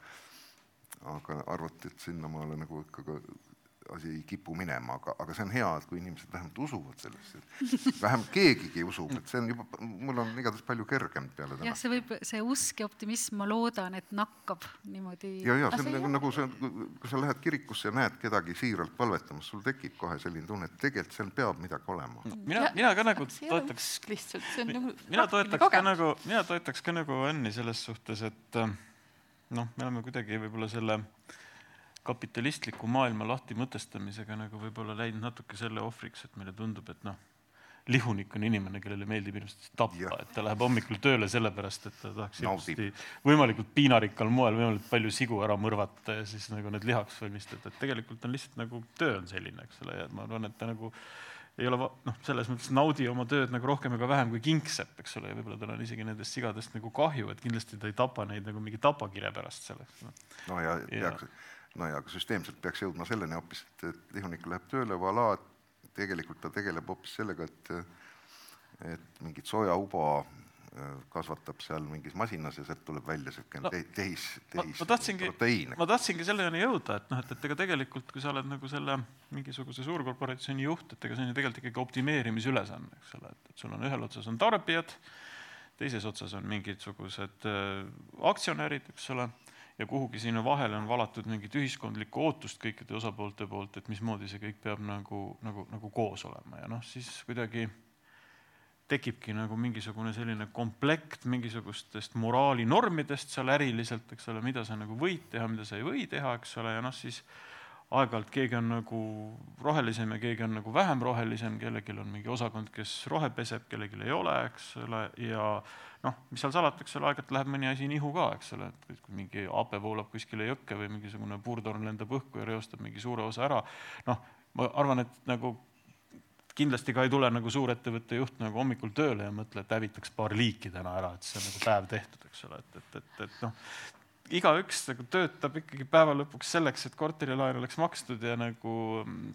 aga arvati, et sinnamaale nagu ikka ka asi ei kipu minema, aga, aga see on hea, et kui inimesed vähemalt usuvad sellesse, vähemalt keegigi usub, et see on juba, mul on igatahes palju kergem peale jah, täna. see võib, see usk ja optimism, ma loodan, et nakkab niimoodi. ja, ja see on nagu, nagu see, kui sa lähed kirikusse ja näed kedagi siiralt palvetamas, sul tekib kohe selline tunne, et tegelikult seal peab midagi olema. mina, mina ka nagu toetaks lihtsalt, see on nagu mina toetaks ka nagu, mina toetaks ka nagu Anni selles suhtes, et äh, noh, me oleme kuidagi võib-olla selle kapitalistliku maailma lahtimõtestamisega nagu võib-olla läinud natuke selle ohvriks, et meile tundub, et noh, lihunik on inimene, kellele meeldib hirmsasti tappa, et ta läheb hommikul tööle sellepärast, et ta tahaks hirmsasti võimalikult piinarikkal moel võimalikult palju sigu ära mõrvata ja siis nagu need lihaks valmistada, et tegelikult on lihtsalt nagu töö on selline, eks ole, ja ma arvan, et ta nagu ei ole noh, selles mõttes naudi oma tööd nagu rohkem ega vähem kui kingsepp, eks ole, ja võib-olla tal on isegi nendest sigadest nagu kahju, et kindlasti ta ei tapa neid nagu mingi tapakire pärast selleks no.. no ja Ja. peaks, no ja aga süsteemselt peaks jõudma selleni hoopis, et, et lihunik läheb tööle, voilà, tegelikult ta tegeleb hoopis sellega, et et mingit sojauba äh, kasvatab seal mingis masinas ja sealt tuleb välja niisugune No, no, tehis, ma, tehis ma tahtsingi, ma tahtsingi selleni jõuda, et noh, et, et ega tegelikult, kui sa oled nagu selle mingisuguse suurkorporatsiooni juht, et ega see on ju tegelikult ikkagi optimeerimisülesanne, eks ole, et, et sul on ühel otsas on tarbijad, teises otsas on mingisugused äh, aktsionärid, eks ole, ja kuhugi sinna vahele on valatud mingit ühiskondlikku ootust kõikide osapoolte poolt, et mismoodi see kõik peab nagu, nagu, nagu koos olema ja noh, siis kuidagi tekibki nagu mingisugune selline komplekt mingisugustest moraalinormidest seal äriliselt, eks ole, mida sa nagu võid teha, mida sa ei või teha, eks ole, ja noh, siis aeg-ajalt keegi on nagu rohelisem ja keegi on nagu vähem rohelisem, kellelgi on mingi osakond, kes rohe peseb, kellelgi ei ole, eks ole, ja noh, mis seal salata, eks ole, aeg-ajalt läheb mõni asi nihu ka, eks ole, et kui mingi hape voolab kuskile jõkke või mingisugune puurtorn lendab õhku ja reostab mingi suure osa ära, noh, ma arvan, et nagu kindlasti ka ei tule nagu suurettevõtte juht nagu hommikul tööle ja mõtle, et hävitaks paar liiki täna ära, et see on nagu päev tehtud, eks ole, et, et, et, et noh, igaüks nagu töötab ikkagi päeva lõpuks selleks, et korterilaen oleks makstud ja nagu mm,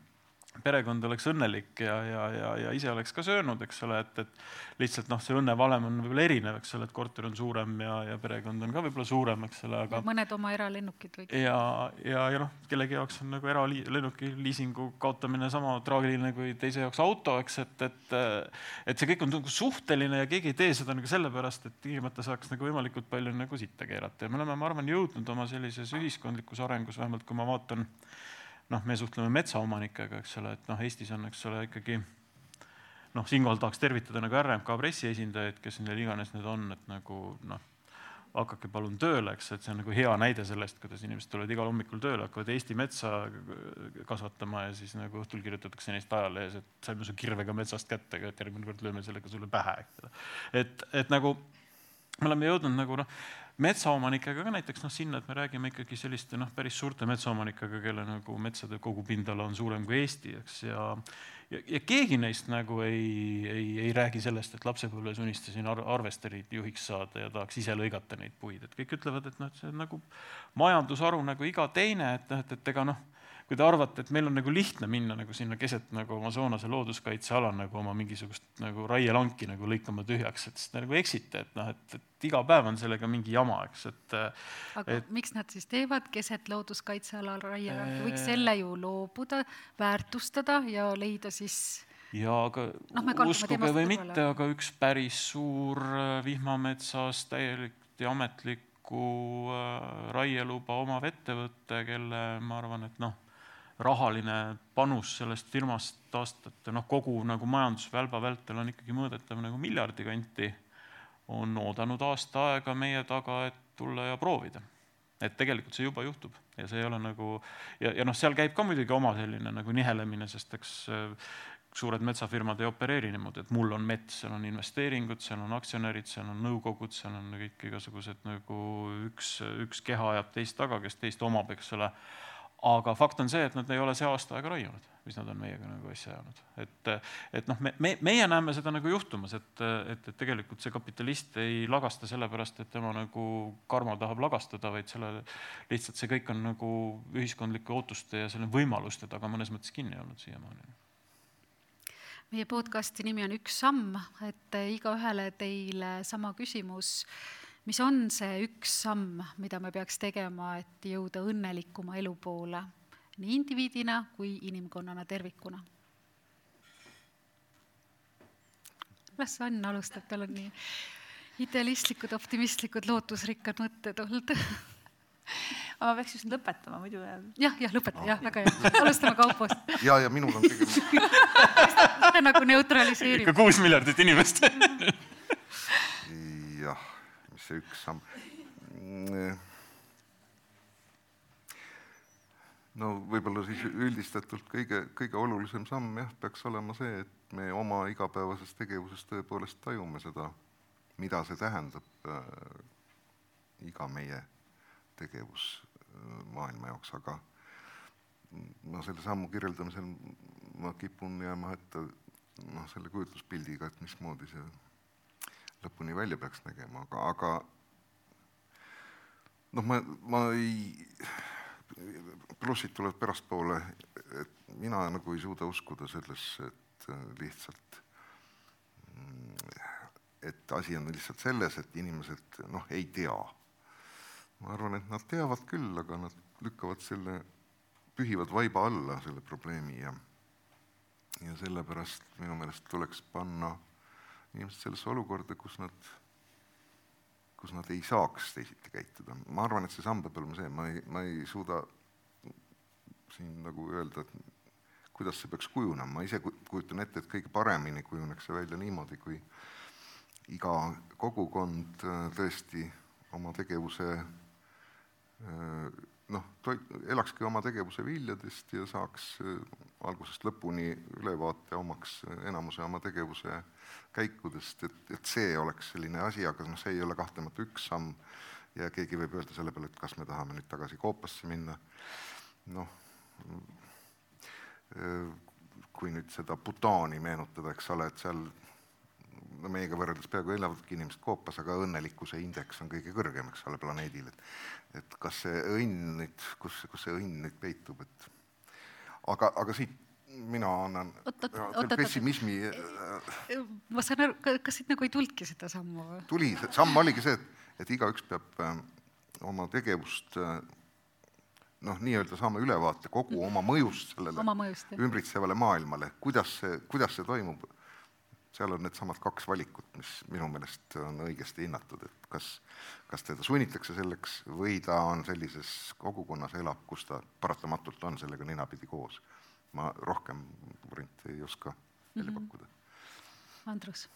perekond oleks õnnelik ja, ja, ja, ja ise oleks ka söönud, eks ole, et, et lihtsalt noh, see õnnevalem on võib-olla erinev, eks ole, et korter on suurem ja, ja perekond on ka võib-olla suurem, eks ole, aga mõned oma eralennukid või ja, ja, ja noh, kellegi jaoks on nagu eralennuki liisingu kaotamine sama traagiline kui teise jaoks auto, eks, et, et et see kõik on nagu suhteline ja keegi ei tee seda nagu sellepärast, et tingimata saaks nagu võimalikult palju nagu sitta keerata. Ja me oleme, ma arvan, jõudnud oma sellises ühiskondlikus arengus, vähemalt kui ma vaatan noh, me suhtleme metsaomanikega, eks ole, et noh, Eestis on, eks ole, ikkagi noh, siinkohal tahaks tervitada nagu RMK pressiesindajaid, kes neil iganes need on, et nagu noh, hakake palun tööle, eks, et see on nagu hea näide sellest, kuidas inimesed tulevad igal hommikul tööle, hakkavad Eesti metsa kasvatama ja siis nagu õhtul kirjutatakse neist ajalehes, et saime su kirvega metsast kätte, aga et järgmine kord lööme sellega sulle pähe, eks ole. et, et nagu me oleme jõudnud nagu noh, metsaomanikega ka näiteks noh, sinna, et me räägime ikkagi selliste noh, päris suurte metsaomanikega, kelle nagu metsade kogupindala on suurem kui Eesti, eks, ja ja, ja keegi neist nagu ei, ei, ei räägi sellest, et lapsepõlves unistasin ar arvesterit juhiks saada ja tahaks ise lõigata neid puid, et kõik ütlevad, et noh, et see on nagu majandusharu nagu iga teine, et noh, et, et ega noh, kui te arvate, et meil on nagu lihtne minna nagu sinna keset nagu Amazonase looduskaitseala nagu oma mingisugust nagu raielanki nagu lõikama tühjaks, et siis te nagu eksite, et noh, et, et iga päev on sellega mingi jama, eks, et aga et- miks nad siis teevad keset looduskaitsealal raielangi, võiks selle ju loobuda, väärtustada ja leida siis ja aga kaldume uskuge või mitte, aga üks päris suur äh, vihmametsas täielik ja ametlikku äh, raieluba omav ettevõte, kelle ma arvan, et noh, rahaline panus sellest firmast aastate noh, kogu nagu majandusvälba vältel on ikkagi mõõdetav nagu miljardi kanti, on oodanud aasta aega meie taga, et tulla ja proovida. et tegelikult see juba juhtub ja see ei ole nagu ja, ja noh, seal käib ka muidugi oma selline nagu nihelemine, sest eks äh, suured metsafirmad ei opereeri niimoodi, et mul on mets, seal on investeeringud, seal on aktsionärid, seal on nõukogud, seal on kõik igasugused nagu üks, üks keha ajab teist taga, kes teist omab, eks ole. Aga fakt on see, et nad ei ole see aasta aega raiunud, mis nad on meiega nagu asja ajanud. et, et noh, me, me, meie näeme seda nagu juhtumas, et, et, et tegelikult see kapitalist ei lagasta sellepärast, et tema nagu karma tahab lagastada, vaid selle, lihtsalt see kõik on nagu ühiskondlike ootuste ja selle võimaluste taga mõnes mõttes kinni olnud siiamaani meie podcasti nimi on Üks samm, et igaühele teile sama küsimus. Mis on see üks samm, mida me peaks tegema, et jõuda õnnelikuma elu poole nii indiviidina kui inimkonnana tervikuna? las Ann alustab, tal on nii idealistlikud, optimistlikud, lootusrikkad mõtted olnud aga ma peaks just lõpetama, muidu jääb. jah, jah, lõpeta, jah, väga hea. alustame Kaupost. ja, ja minul on kõige nagu neutraliseerib. ikka kuus miljardit inimest see üks samm. no võib-olla siis üldistatult kõige, kõige olulisem samm jah, peaks olema see, et me oma igapäevases tegevuses tõepoolest tajume seda, mida see tähendab äh, iga meie tegevus äh, maailma jaoks, aga no selle sammu kirjeldamisel ma kipun jääma ette noh, selle kujutluspildiga, et mismoodi see lõpuni välja peaks nägema, aga, aga noh, ma, ma ei, plussid tulevad pärastpoole, et mina nagu ei suuda uskuda sellesse, et lihtsalt et asi on lihtsalt selles, et inimesed noh, ei tea. Ma arvan, et nad teavad küll, aga nad lükkavad selle, pühivad vaiba alla selle probleemi ja ja sellepärast minu meelest tuleks panna inimesed sellesse olukorda, kus nad, kus nad ei saaks teisiti käituda. ma arvan, et see samm peab olema see, ma ei, ma ei suuda siin nagu öelda, et kuidas see peaks kujunema, ma ise kujutan ette, et kõige paremini kujuneks see välja niimoodi, kui iga kogukond äh, tõesti oma tegevuse noh, elakski oma tegevuse viljadest ja saaks algusest lõpuni ülevaate omaks enamuse oma tegevuse käikudest, et, et see oleks selline asi, aga noh, see ei ole kahtlemata üks samm ja keegi võib öelda selle peale, et kas me tahame nüüd tagasi koopasse minna, noh, kui nüüd seda Bhutani meenutada, eks ole, et seal no meiega võrreldes peaaegu elavadki inimesed koopas, aga õnnelikkuse indeks on kõige kõrgem, eks ole, planeedil, et et kas see õnn nüüd, kus, kus see õnn nüüd peitub, et aga, aga siit mina annan oot-oot, pessimismi. ma saan aru, kas siit nagu ei tulnudki seda sammu tuli, samm oligi see, et, et igaüks peab äh, oma tegevust äh, noh, nii-öelda saama ülevaate kogu oma mõjust sellele oma mõjust, ümbritsevale maailmale, kuidas see, kuidas see toimub seal on needsamad kaks valikut, mis minu meelest on õigesti hinnatud, et kas, kas teda sunnitakse selleks või ta on sellises kogukonnas elab, kus ta paratamatult on sellega ninapidi koos. ma rohkem variante ei oska välja mm -hmm. pakkuda. Andrus?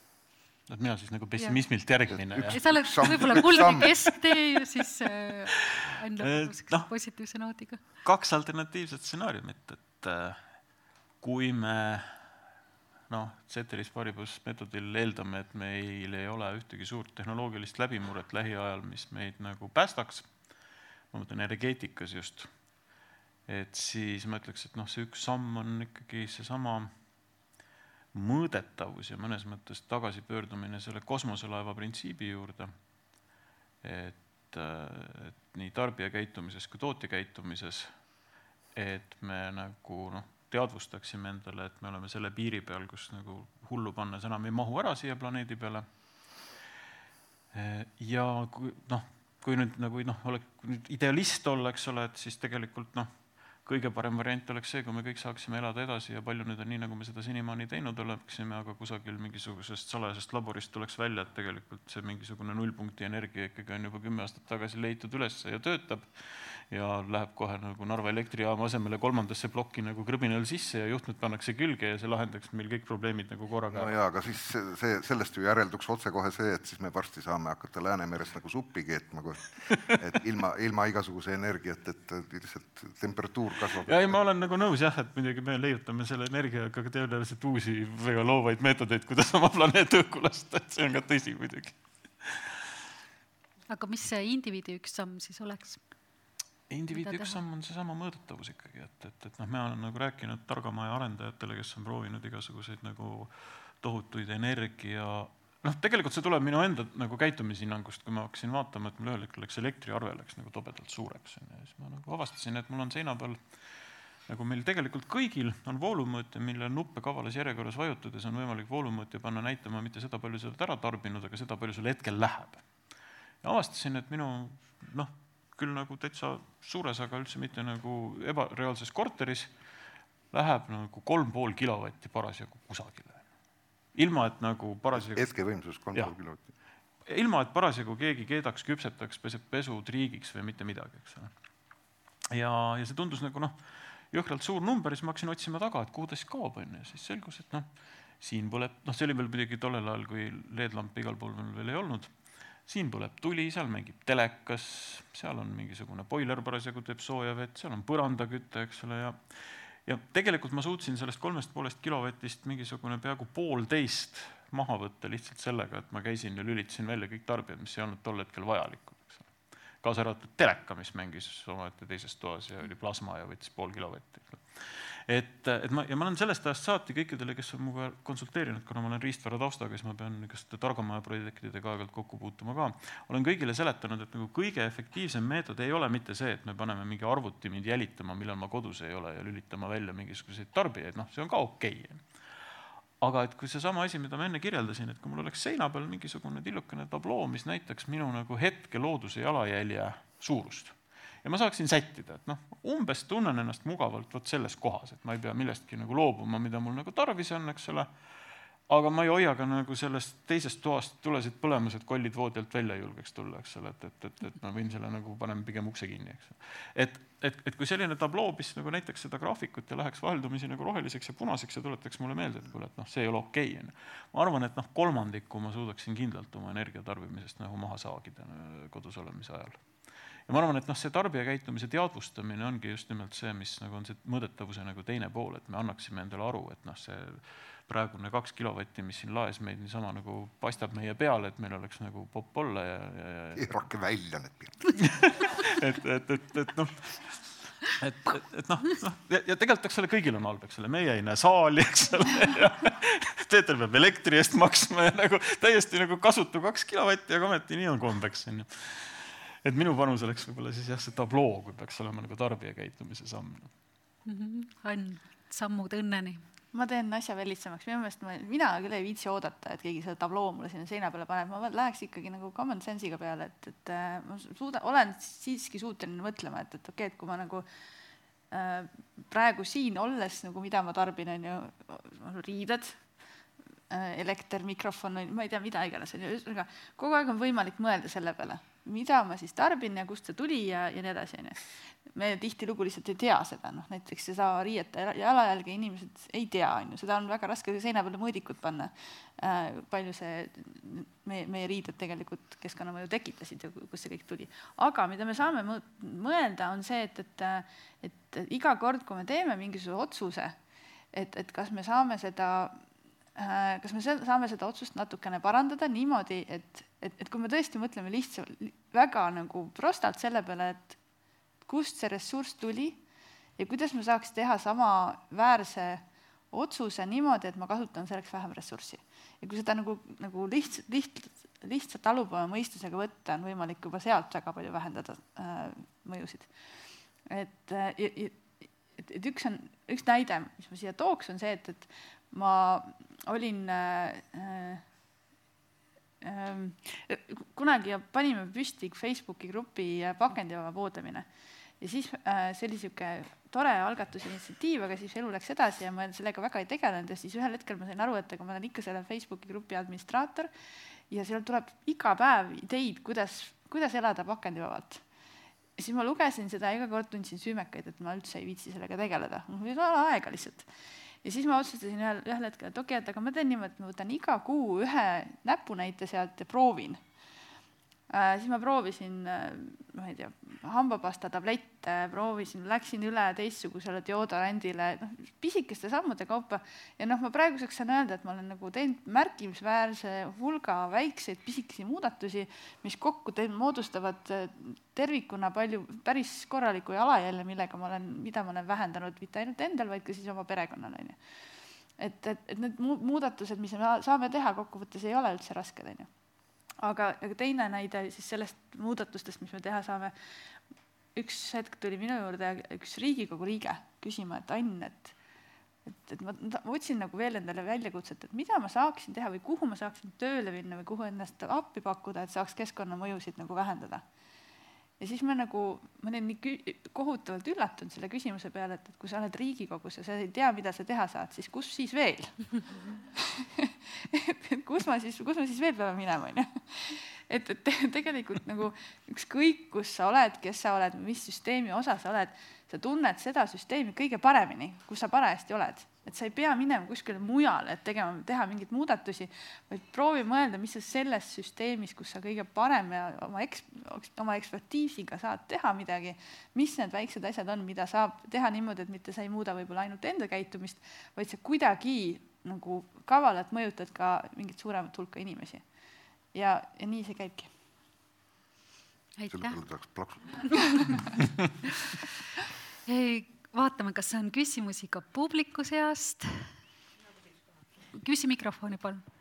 et mina siis nagu pessimismilt järgmine. sa oled võib-olla kuldne kesktee ja siis äh, Ain lõpetuseks no, positiivse noodiga. kaks alternatiivset stsenaariumit, et äh, kui me noh, Ceteris paribus meetodil eeldame, et meil ei ole ühtegi suurt tehnoloogilist läbimurret lähiajal, mis meid nagu päästaks, ma mõtlen energeetikas just, et siis ma ütleks, et noh, see üks samm on ikkagi seesama mõõdetavus ja mõnes mõttes tagasipöördumine selle kosmoselaeva printsiibi juurde, et, et nii tarbija käitumises kui tootja käitumises, et me nagu noh, teadvustaksime endale, et me oleme selle piiri peal, kus nagu hullu pannes enam ei mahu ära siia planeedi peale. ja kui noh, kui nüüd nagu noh, oleks nüüd idealist olla, eks ole, et siis tegelikult noh, kõige parem variant oleks see, kui me kõik saaksime elada edasi ja palju nüüd on nii, nagu me seda senimaani teinud oleksime, aga kusagil mingisugusest salajasest laborist tuleks välja, et tegelikult see mingisugune nullpunkti energia ikkagi on juba kümme aastat tagasi leitud üles ja töötab ja läheb kohe nagu Narva elektrijaama asemele kolmandasse plokki nagu krõbinal sisse ja juhtmed pannakse külge ja see lahendaks meil kõik probleemid nagu korraga. no jaa, aga siis see, see, sellest ju järelduks otsekohe see, et siis me varsti saame hakata Läänemeres nagu suppi keetma, et ilma, ilma igasuguse energiata, et lihtsalt temperatuur kasvab. ja ei, ma olen nagu nõus jah, et muidugi me leiutame selle energiaga tõenäoliselt uusi väga loovaid meetodeid, kuidas oma planeet õhku lasta, et see on ka tõsi muidugi aga mis see indiviidi üks samm siis oleks? Indiviidi üks samm on seesama mõõdetavus ikkagi, et, et, et noh, ma olen nagu rääkinud targamaja arendajatele, kes on proovinud igasuguseid nagu tohutuid energia noh, tegelikult see tuleb minu enda nagu käitumishinnangust, kui ma hakkasin vaatama, et mul ühel hetkel läks elektriarve läks nagu tobedalt suureks onju ja siis ma nagu avastasin, et mul on seina peal nagu meil tegelikult kõigil on voolumõõtja, mille nuppe kavalas järjekorras vajutades on võimalik voolumõõtja panna näitama mitte seda, palju sa oled ära tarbinud, aga seda, palju sul hetkel läheb. Ja avastasin, et minu noh, küll nagu täitsa suures, aga üldse mitte nagu ebareaalses korteris läheb nagu kolm pool kilovatti parasjagu kusagile. ilma, et nagu parasjagu hetkevõimsus kolm pool kilovatti. ilma, et parasjagu keegi keedaks, küpsetaks, peseb pesu, triigiks või mitte midagi, eks ole. ja, ja see tundus nagu noh, jõhkralt suur number, siis ma hakkasin otsima taga, et kuhu ta siis kaob, on ju, siis selgus, et noh, siin põleb, noh, see oli veel muidugi tollel ajal, kui LED-lampe igal pool veel ei olnud siin põleb tuli, seal mängib telekas, seal on mingisugune boiler parasjagu teeb sooja vett, seal on põrandaküte, eks ole, ja ja tegelikult ma suutsin sellest kolmest poolest kilovatist mingisugune peaaegu poolteist maha võtta lihtsalt sellega, et ma käisin ja lülitasin välja kõik tarbijad, mis ei olnud tol hetkel vajalikud, eks ole. kaasa arvatud teleka, mis mängis omaette teises toas ja oli plasma ja võttis pool kilovatti, et, et ma, ja ma olen sellest ajast saati kõikidele, kes on minuga konsulteerinud, kuna ma olen riistvara taustaga, siis ma pean niisuguste targamaja projektidega aeg-ajalt kokku puutuma ka, olen kõigile seletanud, et nagu kõige efektiivsem meetod ei ole mitte see, et me paneme mingi arvuti mind jälitama, millal ma kodus ei ole ja lülitama välja mingisuguseid tarbijaid, noh, see on ka okei. Okay aga et kui seesama asi, mida ma enne kirjeldasin, et kui mul oleks seina peal mingisugune tillukene tabloo, mis näitaks minu nagu hetke looduse jalajälje suurust ja ma saaksin sättida, et noh, umbes tunnen ennast mugavalt vot selles kohas, et ma ei pea millestki nagu loobuma, mida mul nagu tarvis on, eks ole, aga ma ei hoia ka nagu sellest teisest toast tulesid põlemas, et kollid voodi alt välja ei julgeks tulla, eks ole, et, et, et, et ma võin selle nagu, paneme pigem ukse kinni, eks. et, et, et kui selline tabloo, mis nagu näitaks seda graafikut ja läheks vaheldumisi nagu roheliseks ja punaseks ja tuletaks mulle meelde, et kuule, et noh, see ei ole okei okay,, onju. ma arvan, et noh, kolmandiku ma suudaksin kindlalt oma energiatarbimisest nagu maha saagida äh, kodus olemise ajal ja ma arvan, et noh, see tarbijakäitumise teadvustamine ongi just nimelt see, mis nagu on see mõõdetavuse nagu teine pool, et me annaksime endale aru, et noh, see praegune kaks kilovatti, mis siin laes meid niisama nagu paistab meie peale, et meil oleks nagu popp olla ja, ja, ja. keerake välja need pildid et, et, et, et noh et, et, et noh, noh ja, ja tegelikult, eks ole, kõigil on halb, eks ole, meie ei näe saali, eks ole, Peeter peab elektri eest maksma ja nagu täiesti nagu kasutu kaks kilovatti, aga ometi nii on kombeks, onju et minu panus oleks võib-olla siis jah, see tabloo, kui peaks olema nagu tarbija käitumise samm mm. -hmm. Ann, sammud õnneni. ma teen asja veel lihtsamaks, minu meelest ma, mina küll ei viitsi oodata, et keegi selle tabloo mulle sinna seina peale paneb, ma läheks ikkagi nagu common sense'iga peale, et, et äh, ma suudan, olen siiski suuteline mõtlema, et, et okei okay,, et kui ma nagu äh, praegu siin olles nagu, mida ma tarbin, on ju, riided äh,, elekter, mikrofon, ma ei tea, mida iganes, on ju, ühesõnaga kogu aeg on võimalik mõelda selle peale mida ma siis tarbin ja kust see tuli ja, ja nii edasi, onju. me tihtilugu lihtsalt ei tea seda, noh näiteks seesama riiete jalajälge inimesed ei tea, onju, seda on väga raske seina peale mõõdikud panna äh,. palju see meie, meie riided tegelikult keskkonnamõju tekitasid ja kust see kõik tuli. aga mida me saame mõelda, on see, et, et, et iga kord, kui me teeme mingisuguse otsuse, et, et kas me saame seda Äh, kas me saame seda otsust natukene parandada niimoodi, et, et, et kui me tõesti mõtleme lihtsalt väga nagu prostalt selle peale, et kust see ressurss tuli ja kuidas ma saaks teha samaväärse otsuse niimoodi, et ma kasutan selleks vähem ressurssi. ja kui seda nagu, nagu lihtsalt, lihtsalt, lihtsalt talupoja mõistusega võtta, on võimalik juba sealt väga palju vähendada äh, mõjusid. et, äh, et, et üks on, üks näide, mis ma siia tooks, on see, et, et ma olin äh, äh, kunagi panime püsti Facebooki grupi äh, Pakendivaba poodlemine ja siis äh, see oli niisugune tore algatus ja initsiatiiv, aga siis elu läks edasi ja ma sellega väga ei tegelenud ja siis ühel hetkel ma sain aru, et aga ma olen ikka selle Facebooki grupi administraator ja seal tuleb iga päev ideid, kuidas, kuidas elada pakendivabalt. ja siis ma lugesin seda ja iga kord tundsin süümekaid, et ma üldse ei viitsi sellega tegeleda, mul ei ole aega lihtsalt ja siis ma otsustasin ühel, ühel hetkel, et okei okay,, et aga ma teen niimoodi, et ma võtan iga kuu ühe näpunäite sealt ja proovin. Siis ma proovisin äh,, ma ei tea, hambapasta tablette, proovisin, läksin üle teistsugusele deodorandile, noh, pisikeste sammude kaupa. ja noh, ma praeguseks saan öelda, et ma olen nagu teinud märkimisväärse hulga väikseid pisikesi muudatusi, mis kokku teen, moodustavad äh, tervikuna palju, päris korraliku jalajälje, millega ma olen, mida ma olen vähendanud mitte ainult endal, vaid ka siis oma perekonnal, on ju. et, et, et need muudatused, mis me saame teha kokkuvõttes, ei ole üldse rasked, on ju aga, aga teine näide siis sellest muudatustest, mis me teha saame, üks hetk tuli minu juurde üks Riigikogu liige küsima, et Ann, et et, et ma, ma otsin nagu veel endale väljakutset, et mida ma saaksin teha või kuhu ma saaksin tööle minna või kuhu ennast appi pakkuda, et saaks keskkonnamõjusid nagu vähendada. ja siis ma nagu, ma olin nii kohutavalt üllatunud selle küsimuse peale, et, et kui sa oled Riigikogus ja sa ei tea, mida sa teha saad, siis kus siis veel et, et kus ma siis, kus ma siis veel peame minema, onju et, et tegelikult nagu ükskõik, kus sa oled, kes sa oled, mis süsteemi osa sa oled, sa tunned seda süsteemi kõige paremini, kus sa parajasti oled. et sa ei pea minema kuskile mujale, et tegema, teha mingeid muudatusi, vaid proovi mõelda, mis sa selles süsteemis, kus sa kõige parem ja oma eks-, oma ekspertiisiga saad teha midagi, mis need väiksed asjad on, mida saab teha niimoodi, et mitte sa ei muuda võib-olla ainult enda käitumist, vaid sa kuidagi nagu kavalalt mõjutad ka mingit suuremat hulka inimesi ja, ja nii see käibki. aitäh. vaatame, kas on küsimusi ka publiku seast. küsi mikrofoni, palun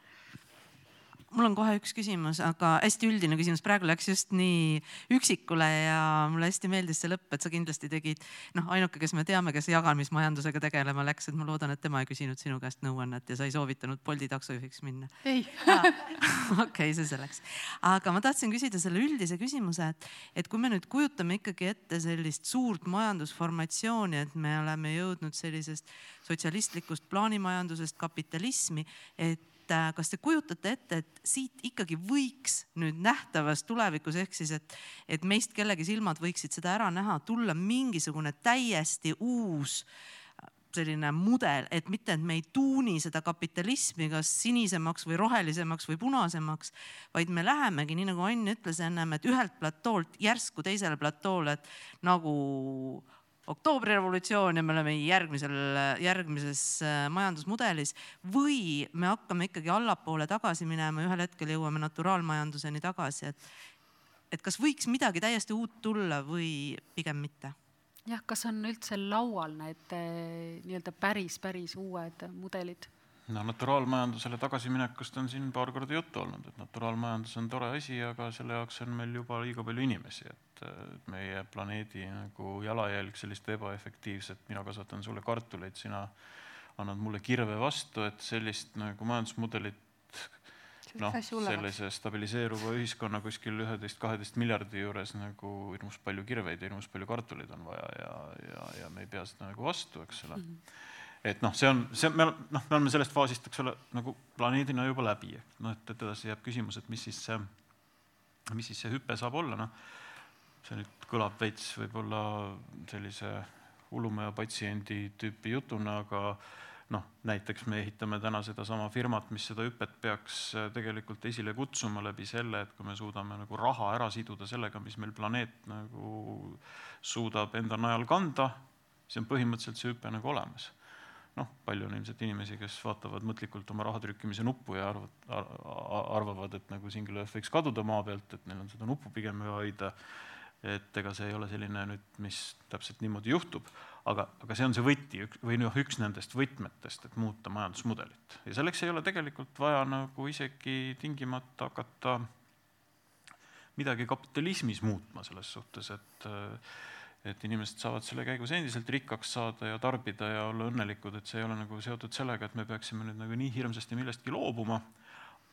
mul on kohe üks küsimus, aga hästi üldine küsimus, praegu läks just nii üksikule ja mulle hästi meeldis see lõpp, et sa kindlasti tegid, noh, ainuke, kes me teame, kes jagamismajandusega tegelema läks, et ma loodan, et tema ei küsinud sinu käest nõuannet ja sa ei soovitanud Bolti taksojuhiks minna. ei. okei, see selleks. aga ma tahtsin küsida selle üldise küsimuse, et, et kui me nüüd kujutame ikkagi ette sellist suurt majandusformatsiooni, et me oleme jõudnud sellisest sotsialistlikust plaanimajandusest kapitalismi, et et äh, kas te kujutate ette, et siit ikkagi võiks nüüd nähtavas tulevikus ehk siis, et, et meist kellegi silmad võiksid seda ära näha, tulla mingisugune täiesti uus äh, selline mudel, et mitte, et me ei tuuni seda kapitalismi kas sinisemaks või rohelisemaks või punasemaks, vaid me lähemegi, nii nagu Ann ütles ennem, et ühelt platoolt järsku teisele platoole, et nagu oktoobrirevolutsioon ja me oleme järgmisel, järgmises äh, majandusmudelis või me hakkame ikkagi allapoole tagasi minema ühel hetkel jõuame naturaalmajanduseni tagasi, et, et kas võiks midagi täiesti uut tulla või pigem mitte? jah, kas on üldse laual need äh, nii-öelda päris, päris uued mudelid? No naturaalmajandusele tagasiminekust on siin paar korda juttu olnud, et naturaalmajandus on tore asi, aga selle jaoks on meil juba liiga palju inimesi, et meie planeedi nagu jalajälg sellist ebaefektiivset, mina kasvatan sulle kartuleid, sina annad mulle kirve vastu, et sellist nagu majandusmudelit noh, sellise stabiliseeruva ühiskonna kuskil üheteist-kaheteist miljardi juures nagu hirmus palju kirveid ja hirmus palju kartuleid on vaja ja, ja, ja me ei pea seda nagu vastu, eks ole mm. -hmm et noh, see on, see, me noh, me oleme sellest faasist, eks ole, nagu planeedina juba läbi, noh, et, et edasi jääb küsimus, et mis siis see, mis siis see hüpe saab olla, noh. see nüüd kõlab veits võib-olla sellise hullumehe patsiendi tüüpi jutuna, aga noh, näiteks me ehitame täna sedasama firmat, mis seda hüpet peaks tegelikult esile kutsuma läbi selle, et kui me suudame nagu raha ära siduda sellega, mis meil planeet nagu suudab enda najal kanda, siis on põhimõtteliselt see hüpe nagu olemas noh, palju on ilmselt inimesi, kes vaatavad mõtlikult oma raha trükkimise nuppu ja arvad, arvavad, et nagu single earth võiks kaduda maa pealt, et neil on seda nuppu pigem vaja hoida. et ega see ei ole selline nüüd, mis täpselt niimoodi juhtub, aga, aga see on see võti või noh, üks nendest võtmetest, et muuta majandusmudelit ja selleks ei ole tegelikult vaja nagu isegi tingimata hakata midagi kapitalismis muutma selles suhtes, et äh, et inimesed saavad selle käigus endiselt rikkaks saada ja tarbida ja olla õnnelikud, et see ei ole nagu seotud sellega, et me peaksime nüüd nagu nii hirmsasti millestki loobuma,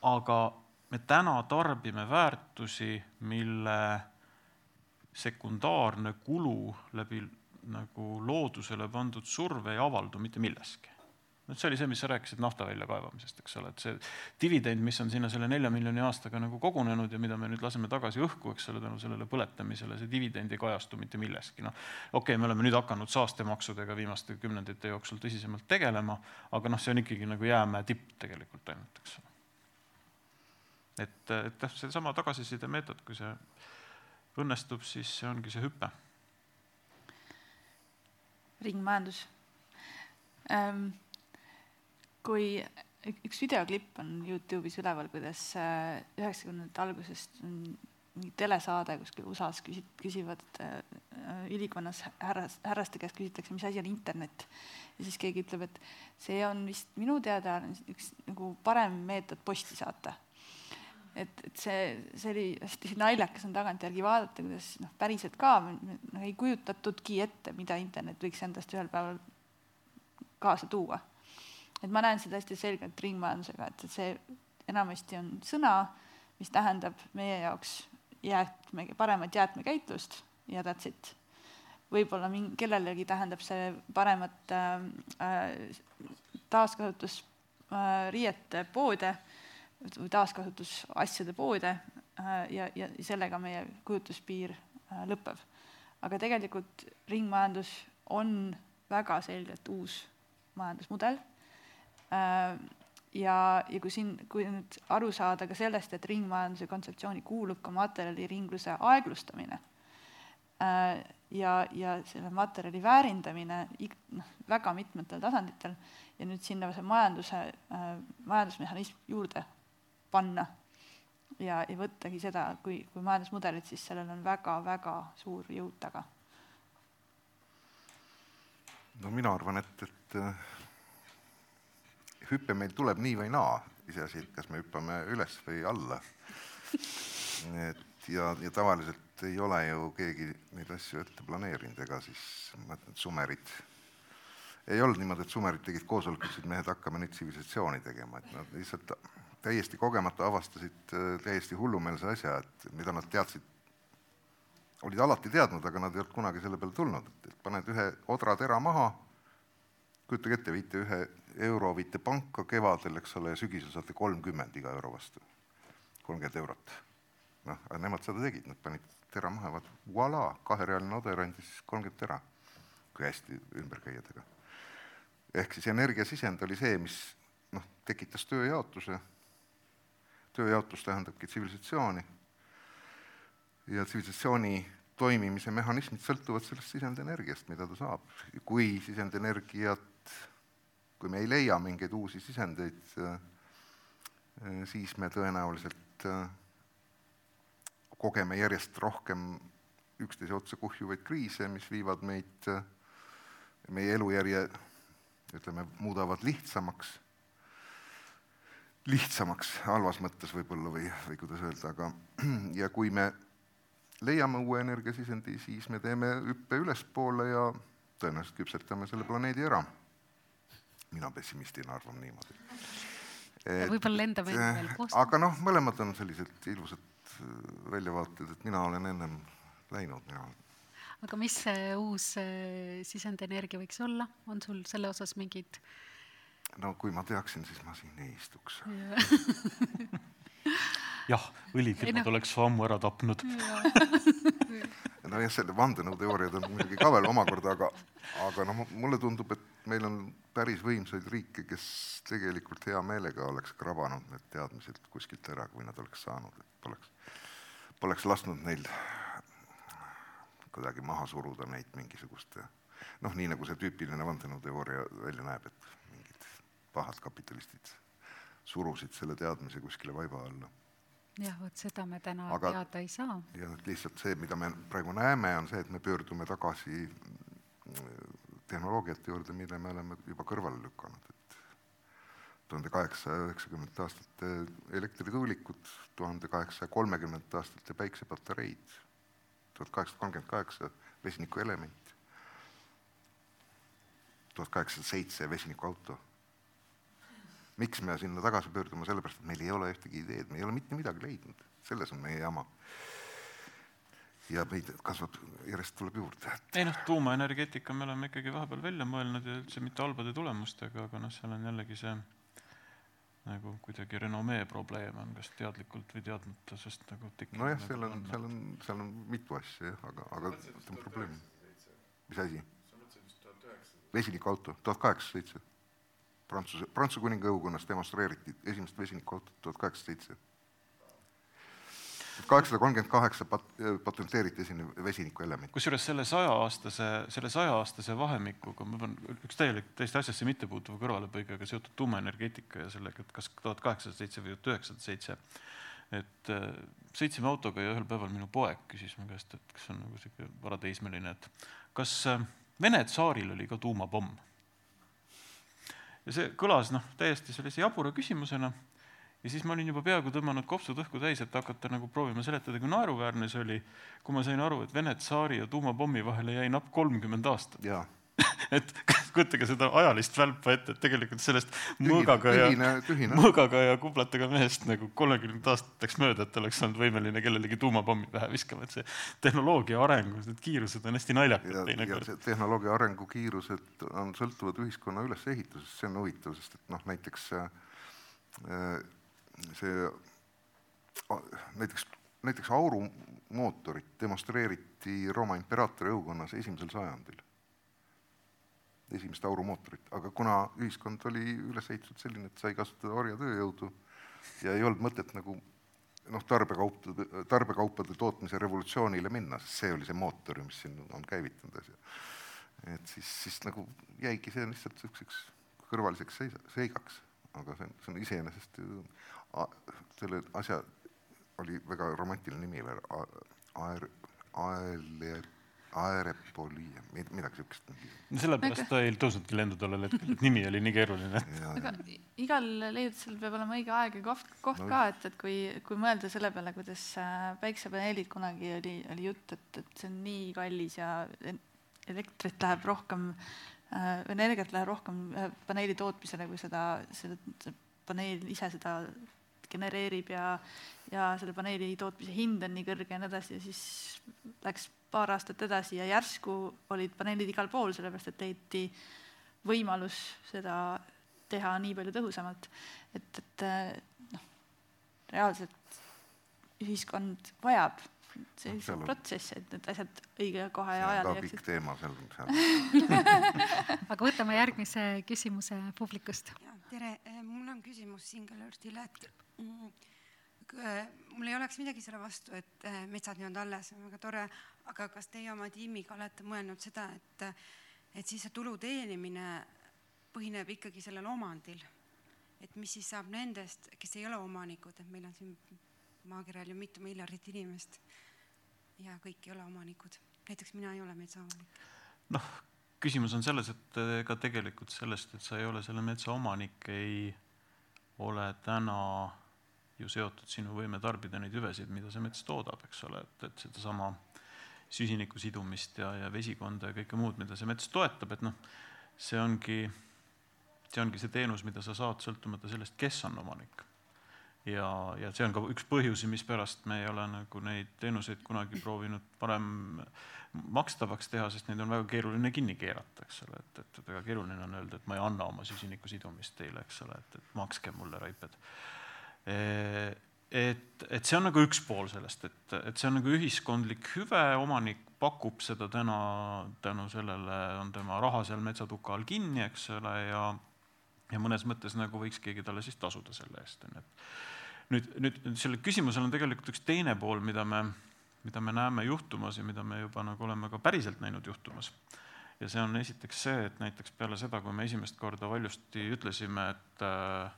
aga me täna tarbime väärtusi, mille sekundaarne kulu läbi nagu loodusele pandud surve ei avaldu mitte milleski no see oli see, mis sa rääkisid nafta väljakaevamisest, eks ole, et see dividend, mis on sinna selle nelja miljoni aastaga nagu kogunenud ja mida me nüüd laseme tagasi õhku, eks ole, tänu sellele põletamisele, see dividend ei kajastu mitte milleski, noh. okei okay,, me oleme nüüd hakanud saastemaksudega viimaste kümnendite jooksul tõsisemalt tegelema, aga noh, see on ikkagi nagu jäämäe tipp tegelikult ainult, eks ole. et, et jah, seesama tagasiside meetod, kui see õnnestub, siis see ongi see hüpe. ringmajandus ähm kui üks videoklipp on Youtube'is üleval, kuidas äh, üheksakümnendate algusest mingi telesaade kuskil USA-s küsi-, küsivad äh, ülikonnas härras, härraste käest küsitakse, mis asi on internet. ja siis keegi ütleb, et see on vist minu teada üks nagu parem meetod posti saata. et, et see, see oli hästi naljakas on tagantjärgi vaadata, kuidas noh, päriselt ka noh, ei kujutatudki ette, mida internet võiks endast ühel päeval kaasa tuua. Et ma näen seda hästi selgelt ringmajandusega, et, et see enamasti on sõna, mis tähendab meie jaoks jäätme, paremat jäätmekäitlust ja that's it. võib-olla mingi, kellelegi tähendab see paremat äh, äh taaskasutus äh, poode või taaskasutusasjade poode äh, ja, ja sellega meie kujutluspiir äh, lõpeb. aga tegelikult ringmajandus on väga selgelt uus majandusmudel ja, ja kui siin, kui nüüd aru saada ka sellest, et ringmajanduse kontseptsiooni kuulub ka materjaliringluse aeglustamine äh, ja, ja selle materjali väärindamine noh, väga mitmetel tasanditel ja nüüd sinna see majanduse äh,, majandusmehhanism juurde panna ja, ja võttagi seda kui, kui majandusmudelit, siis sellel on väga-väga suur jõud taga. no mina arvan, et, et hüpe meil tuleb nii või naa, iseasi, et kas me hüppame üles või alla. et ja, ja tavaliselt ei ole ju keegi neid asju ette planeerinud, ega siis ma ütlen, et sumerid, ei olnud niimoodi, et sumerid tegid koosoleku, ütlesid mehed, hakkame nüüd tsivilisatsiooni tegema, et nad lihtsalt täiesti kogemata avastasid äh, täiesti hullumeelse asja, et mida nad teadsid, olid alati teadnud, aga nad ei olnud kunagi selle peale tulnud, et paned ühe odratera maha, kujutage ette, viite ühe euro viite panka kevadel, eks ole, ja sügisel saate kolmkümmend iga euro vastu, kolmkümmend eurot. noh, aga nemad seda tegid, nad panid tera maha, vaat voilà, kaherealine oder andis kolmkümmend tera, kui hästi ümber käia temaga. ehk siis energiasisend oli see, mis noh, tekitas tööjaotuse, tööjaotus tähendabki tsivilisatsiooni ja tsivilisatsiooni toimimise mehhanismid sõltuvad sellest sisendenergiast, mida ta saab. kui sisendenergiat kui me ei leia mingeid uusi sisendeid, äh, äh, siis me tõenäoliselt äh, kogeme järjest rohkem üksteise otsa kuhjuvaid kriise, mis viivad meid, meie elujärje, ütleme, muudavad lihtsamaks, lihtsamaks halvas mõttes võib-olla või, või kuidas öelda, aga ja kui me leiame uue energiasisendi, siis me teeme hüppe ülespoole ja tõenäoliselt küpsetame selle planeedi ära mina pessimistina arvan niimoodi. võib-olla lendame enne veel koos. aga noh, mõlemad on sellised ilusad äh, väljavaated, et mina olen ennem läinud, mina olen aga mis see uus äh, sisendenergia võiks olla, on sul selle osas mingid? no kui ma teaksin, siis ma siin ei istuks jah, õlifirmad no. oleks ammu ära tapnud nojah, selle vandenõuteooriad on muidugi ka veel omakorda, aga, aga noh, mulle tundub, et meil on päris võimsaid riike, kes tegelikult hea meelega oleks krabanud need teadmised kuskilt ära, kui nad oleks saanud, et poleks, poleks lasknud neil kuidagi maha suruda neid mingisuguste noh, nii nagu see tüüpiline vandenõuteooria välja näeb, et mingid pahad kapitalistid surusid selle teadmise kuskile vaiba alla jah, vot seda me täna Aga, teada ei saa. ja lihtsalt see, mida me praegu näeme, on see, et me pöördume tagasi tehnoloogiate juurde, mille me oleme juba kõrvale lükanud, et tuhande kaheksasaja üheksakümnendate aastate elektrituulikud, tuhande kaheksasaja kolmekümnendate aastate päiksepatareid, tuhat kaheksasada kolmkümmend kaheksa vesinikuelement, tuhat kaheksasada seitse vesinikuauto. Miks me sinna tagasi pöördume, sellepärast et meil ei ole ühtegi ideed, me ei ole mitte midagi leidnud, selles on meie jama. Ja meid kasvab, järjest tuleb juurde. ei noh, tuumaenergeetika me oleme ikkagi vahepeal välja mõelnud ja üldse mitte halbade tulemustega, aga noh, seal on jällegi see nagu kuidagi renomee probleem on, kas teadlikult või teadmata, sest nagu tekib nojah, nagu seal on, seal on, seal on mitu asja jah, aga, aga see on probleem. mis asi? vesinikuauto, tuhat kaheksasada seitse Prantsuse, Prantsuse kuninga õukonnas demonstreeriti esimest vesinikuautot tuhat kaheksasada seitse. Kaheksasada kolmkümmend kaheksa pat-, patenteeriti esimene vesinikuelement. kusjuures selle sajaaastase, selle sajaaastase vahemikuga, ma pean üks täielik, täiesti asjasse mittepuutuva kõrvalepõigega seotud tuumaenergeetika ja sellega, et kas tuhat kaheksasada seitse või tuhat üheksasada seitse, et sõitsime autoga ja ühel päeval minu poeg küsis mu käest, et kas on nagu sihuke varateismeline, et kas Vene tsaaril oli ka tuumapomm? Ja see kõlas noh, täiesti sellise jabura küsimusena ja siis ma olin juba peaaegu tõmmanud kopsud õhku täis, et hakata nagu proovima seletada, kui naeruväärne see oli, kui ma sain aru, et Vene tsaari ja tuumapommi vahele jäi napp kolmkümmend aastat. Et kujutage seda ajalist välpa ette, et tegelikult sellest mõõgaga ja, mõõgaga ja kublatega mehest nagu kolmekümnendat aastateks mööda, et oleks olnud võimeline kellelegi tuumapommi pähe viskama, et see tehnoloogia arengus, need kiirused on hästi naljakad teinekord. tehnoloogia arengu kiirused on, sõltuvad ühiskonna ülesehitusest, see on huvitav, sest et noh, näiteks äh, see näiteks, näiteks aurumootorit demonstreeriti Rooma imperaatori õukonnas esimesel sajandil, esimest aurumootorit, aga kuna ühiskond oli üles ehitatud selline, et sai kasutada orjatööjõudu ja ei olnud mõtet nagu noh, tarbekaupade, tarbekaupade tootmise revolutsioonile minna, sest see oli see mootor mis siin on käivitanud asja. et siis, siis nagu jäigi see lihtsalt niisuguseks kõrvaliseks seisa-, seigaks, aga see on, see on iseenesest ju selle asja oli väga romantiline nimi veel, Aer-, Aele-, Aerepolia, midagi siukest. no sellepärast ta ei tõusnudki lendu tollel hetkel, et nimi oli nii keeruline. aga igal leiutisel peab olema õige aeg ja koht, koht no. ka, et, et kui, kui mõelda selle peale, kuidas äh, päiksepaneelid kunagi oli, oli jutt, et, et see on nii kallis ja elektrit läheb rohkem äh,, energiat läheb rohkem äh, paneeli tootmisele, kui seda, seda, paneel ise seda genereerib ja, ja selle paneeli tootmise hind on nii kõrge ja nii edasi ja siis läks paar aastat edasi ja järsku olid paneelid igal pool, sellepärast et leiti võimalus seda teha nii palju tõhusamalt. et, et noh, reaalselt ühiskond vajab sellise no, protsessi, et need asjad õige koha ja ajal jääksid. teema seal, seal. aga võtame järgmise küsimuse publikust. tere, mul on küsimus Singelörtile, et Mm. Äh, mul ei oleks midagi selle vastu, et äh, metsad nii-öelda alles, on väga tore, aga kas teie oma tiimiga olete mõelnud seda, et, et siis see tulu teenimine põhineb ikkagi sellel omandil? et mis siis saab nendest, kes ei ole omanikud, et meil on siin maakeral ju mitu miljardit inimest ja kõik ei ole omanikud, näiteks mina ei ole metsaomanik. noh, küsimus on selles, et ega tegelikult sellest, et sa ei ole selle metsa omanik, ei ole täna ju seotud sinu võime tarbida neid hüvesid, mida see mets toodab, eks ole, et, et sedasama süsiniku sidumist ja, ja vesikonda ja kõike muud, mida see mets toetab, et noh, see ongi, see ongi see teenus, mida sa saad, sõltumata sellest, kes on omanik. ja, ja see on ka üks põhjusi, mispärast me ei ole nagu neid teenuseid kunagi proovinud parem makstavaks teha, sest neid on väga keeruline kinni keerata, eks ole, et, et väga keeruline on öelda, et ma ei anna oma süsiniku sidumist teile, eks ole, et, et makske mulle raiped et, et see on nagu üks pool sellest, et, et see on nagu ühiskondlik hüve, omanik pakub seda täna tänu sellele, on tema raha seal metsatuka all kinni, eks ole, ja ja mõnes mõttes nagu võiks keegi talle siis tasuda selle eest, on ju, et nüüd, nüüd, nüüd sellel küsimusel on tegelikult üks teine pool, mida me, mida me näeme juhtumas ja mida me juba nagu oleme ka päriselt näinud juhtumas. ja see on esiteks see, et näiteks peale seda, kui me esimest korda valjusti ütlesime, et äh,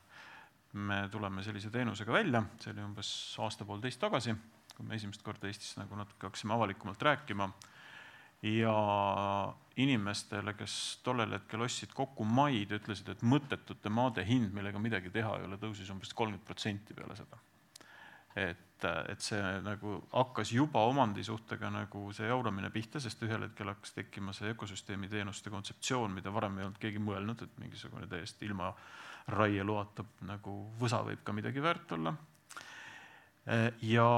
me tuleme sellise teenusega välja, see oli umbes aasta-poolteist tagasi, kui me esimest korda Eestis nagu natuke hakkasime avalikumalt rääkima ja inimestele, kes tollel hetkel ostsid kokku maid, ütlesid, et mõttetute maade hind, millega midagi teha ei ole, tõusis umbes kolmkümmend protsenti peale seda. et, et see nagu hakkas juba omandisuhtega nagu see jauramine pihta, sest ühel hetkel hakkas tekkima see ökosüsteemi teenuste kontseptsioon, mida varem ei olnud keegi mõelnud, et mingisugune täiesti ilma äh, raieloata nagu võsa võib ka midagi väärt olla. ja,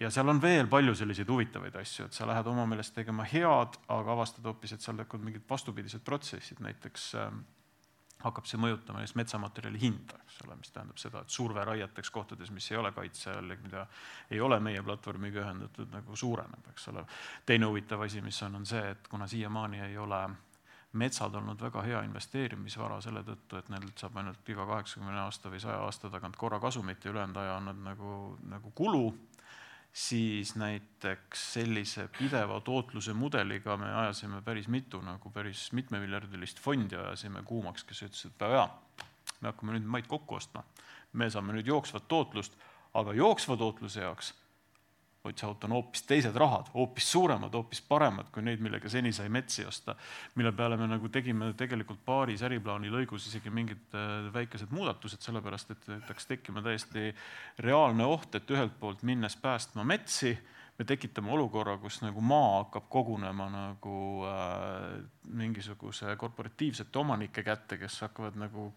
ja seal on veel palju selliseid huvitavaid asju, et sa lähed oma meelest tegema head, aga avastad hoopis, et seal tekivad mingid vastupidised protsessid, näiteks äh, hakkab see mõjutama just metsamaterjali hinda, eks ole, mis tähendab seda, et surve raieteks kohtades, mis ei ole kaitse all ja mida ei ole meie platvormiga ühendatud, nagu suureneb, eks ole. teine huvitav asi, mis on, on see, et kuna siiamaani ei ole metsad olnud väga hea investeerimisvara selle tõttu, et neilt saab ainult iga kaheksakümne aasta või saja aasta tagant korra kasumit ja ülejäänud aja on nad nagu, nagu kulu, siis näiteks sellise pideva tootluse mudeliga me ajasime päris mitu nagu päris mitmemiljardilist fondi ajasime kuumaks, kes ütlesid, et väga hea, me hakkame nüüd maid kokku ostma, me saame nüüd jooksvat tootlust, aga jooksva tootluse jaoks otsihauto on hoopis teised rahad, hoopis suuremad, hoopis paremad kui neid, millega seni sai metsi osta. mille peale me nagu tegime tegelikult paaris äriplaani lõigus isegi mingid äh, väikesed muudatused, sellepärast et hakkas tekkima täiesti reaalne oht, et ühelt poolt minnes päästma metsi me tekitame olukorra, kus nagu maa hakkab kogunema nagu äh, mingi mingisuguse korporatiivsete omanike kätte, kes hakkavad nagu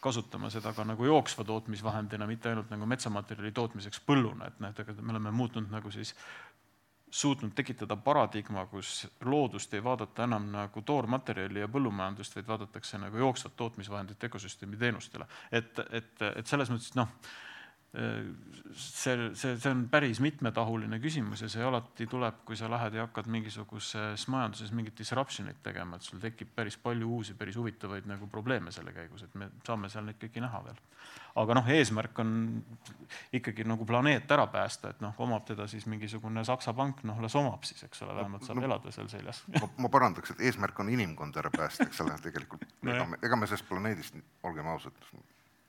kasutama seda ka nagu jooksva tootmisvahendina, mitte ainult nagu metsamaterjali tootmiseks põlluna, et noh, et ega me oleme muutnud nagu siis suutnud tekitada paradigma, kus loodust ei vaadata enam nagu toormaterjali ja põllumajandust, vaid vaadatakse nagu jooksvat tootmisvahendit ökosüsteemi teenustele. et, et, et selles mõttes noh, see, see, see on päris mitmetahuline küsimus ja see alati tuleb, kui sa lähed ja hakkad mingisuguses majanduses mingit disruption'it tegema, et sul tekib päris palju uusi, päris huvitavaid nagu probleeme selle käigus, et me saame seal neid kõiki näha veel. aga noh, eesmärk on ikkagi nagu planeet ära päästa, et noh, omab teda siis mingisugune Saksa pank, noh, las omab siis, eks ole, vähemalt saab no, elada seal seljas. ma parandaks, et eesmärk on inimkond ära päästa, eks ole, tegelikult no ega me, ega me sellest planeedist, olgem ausad,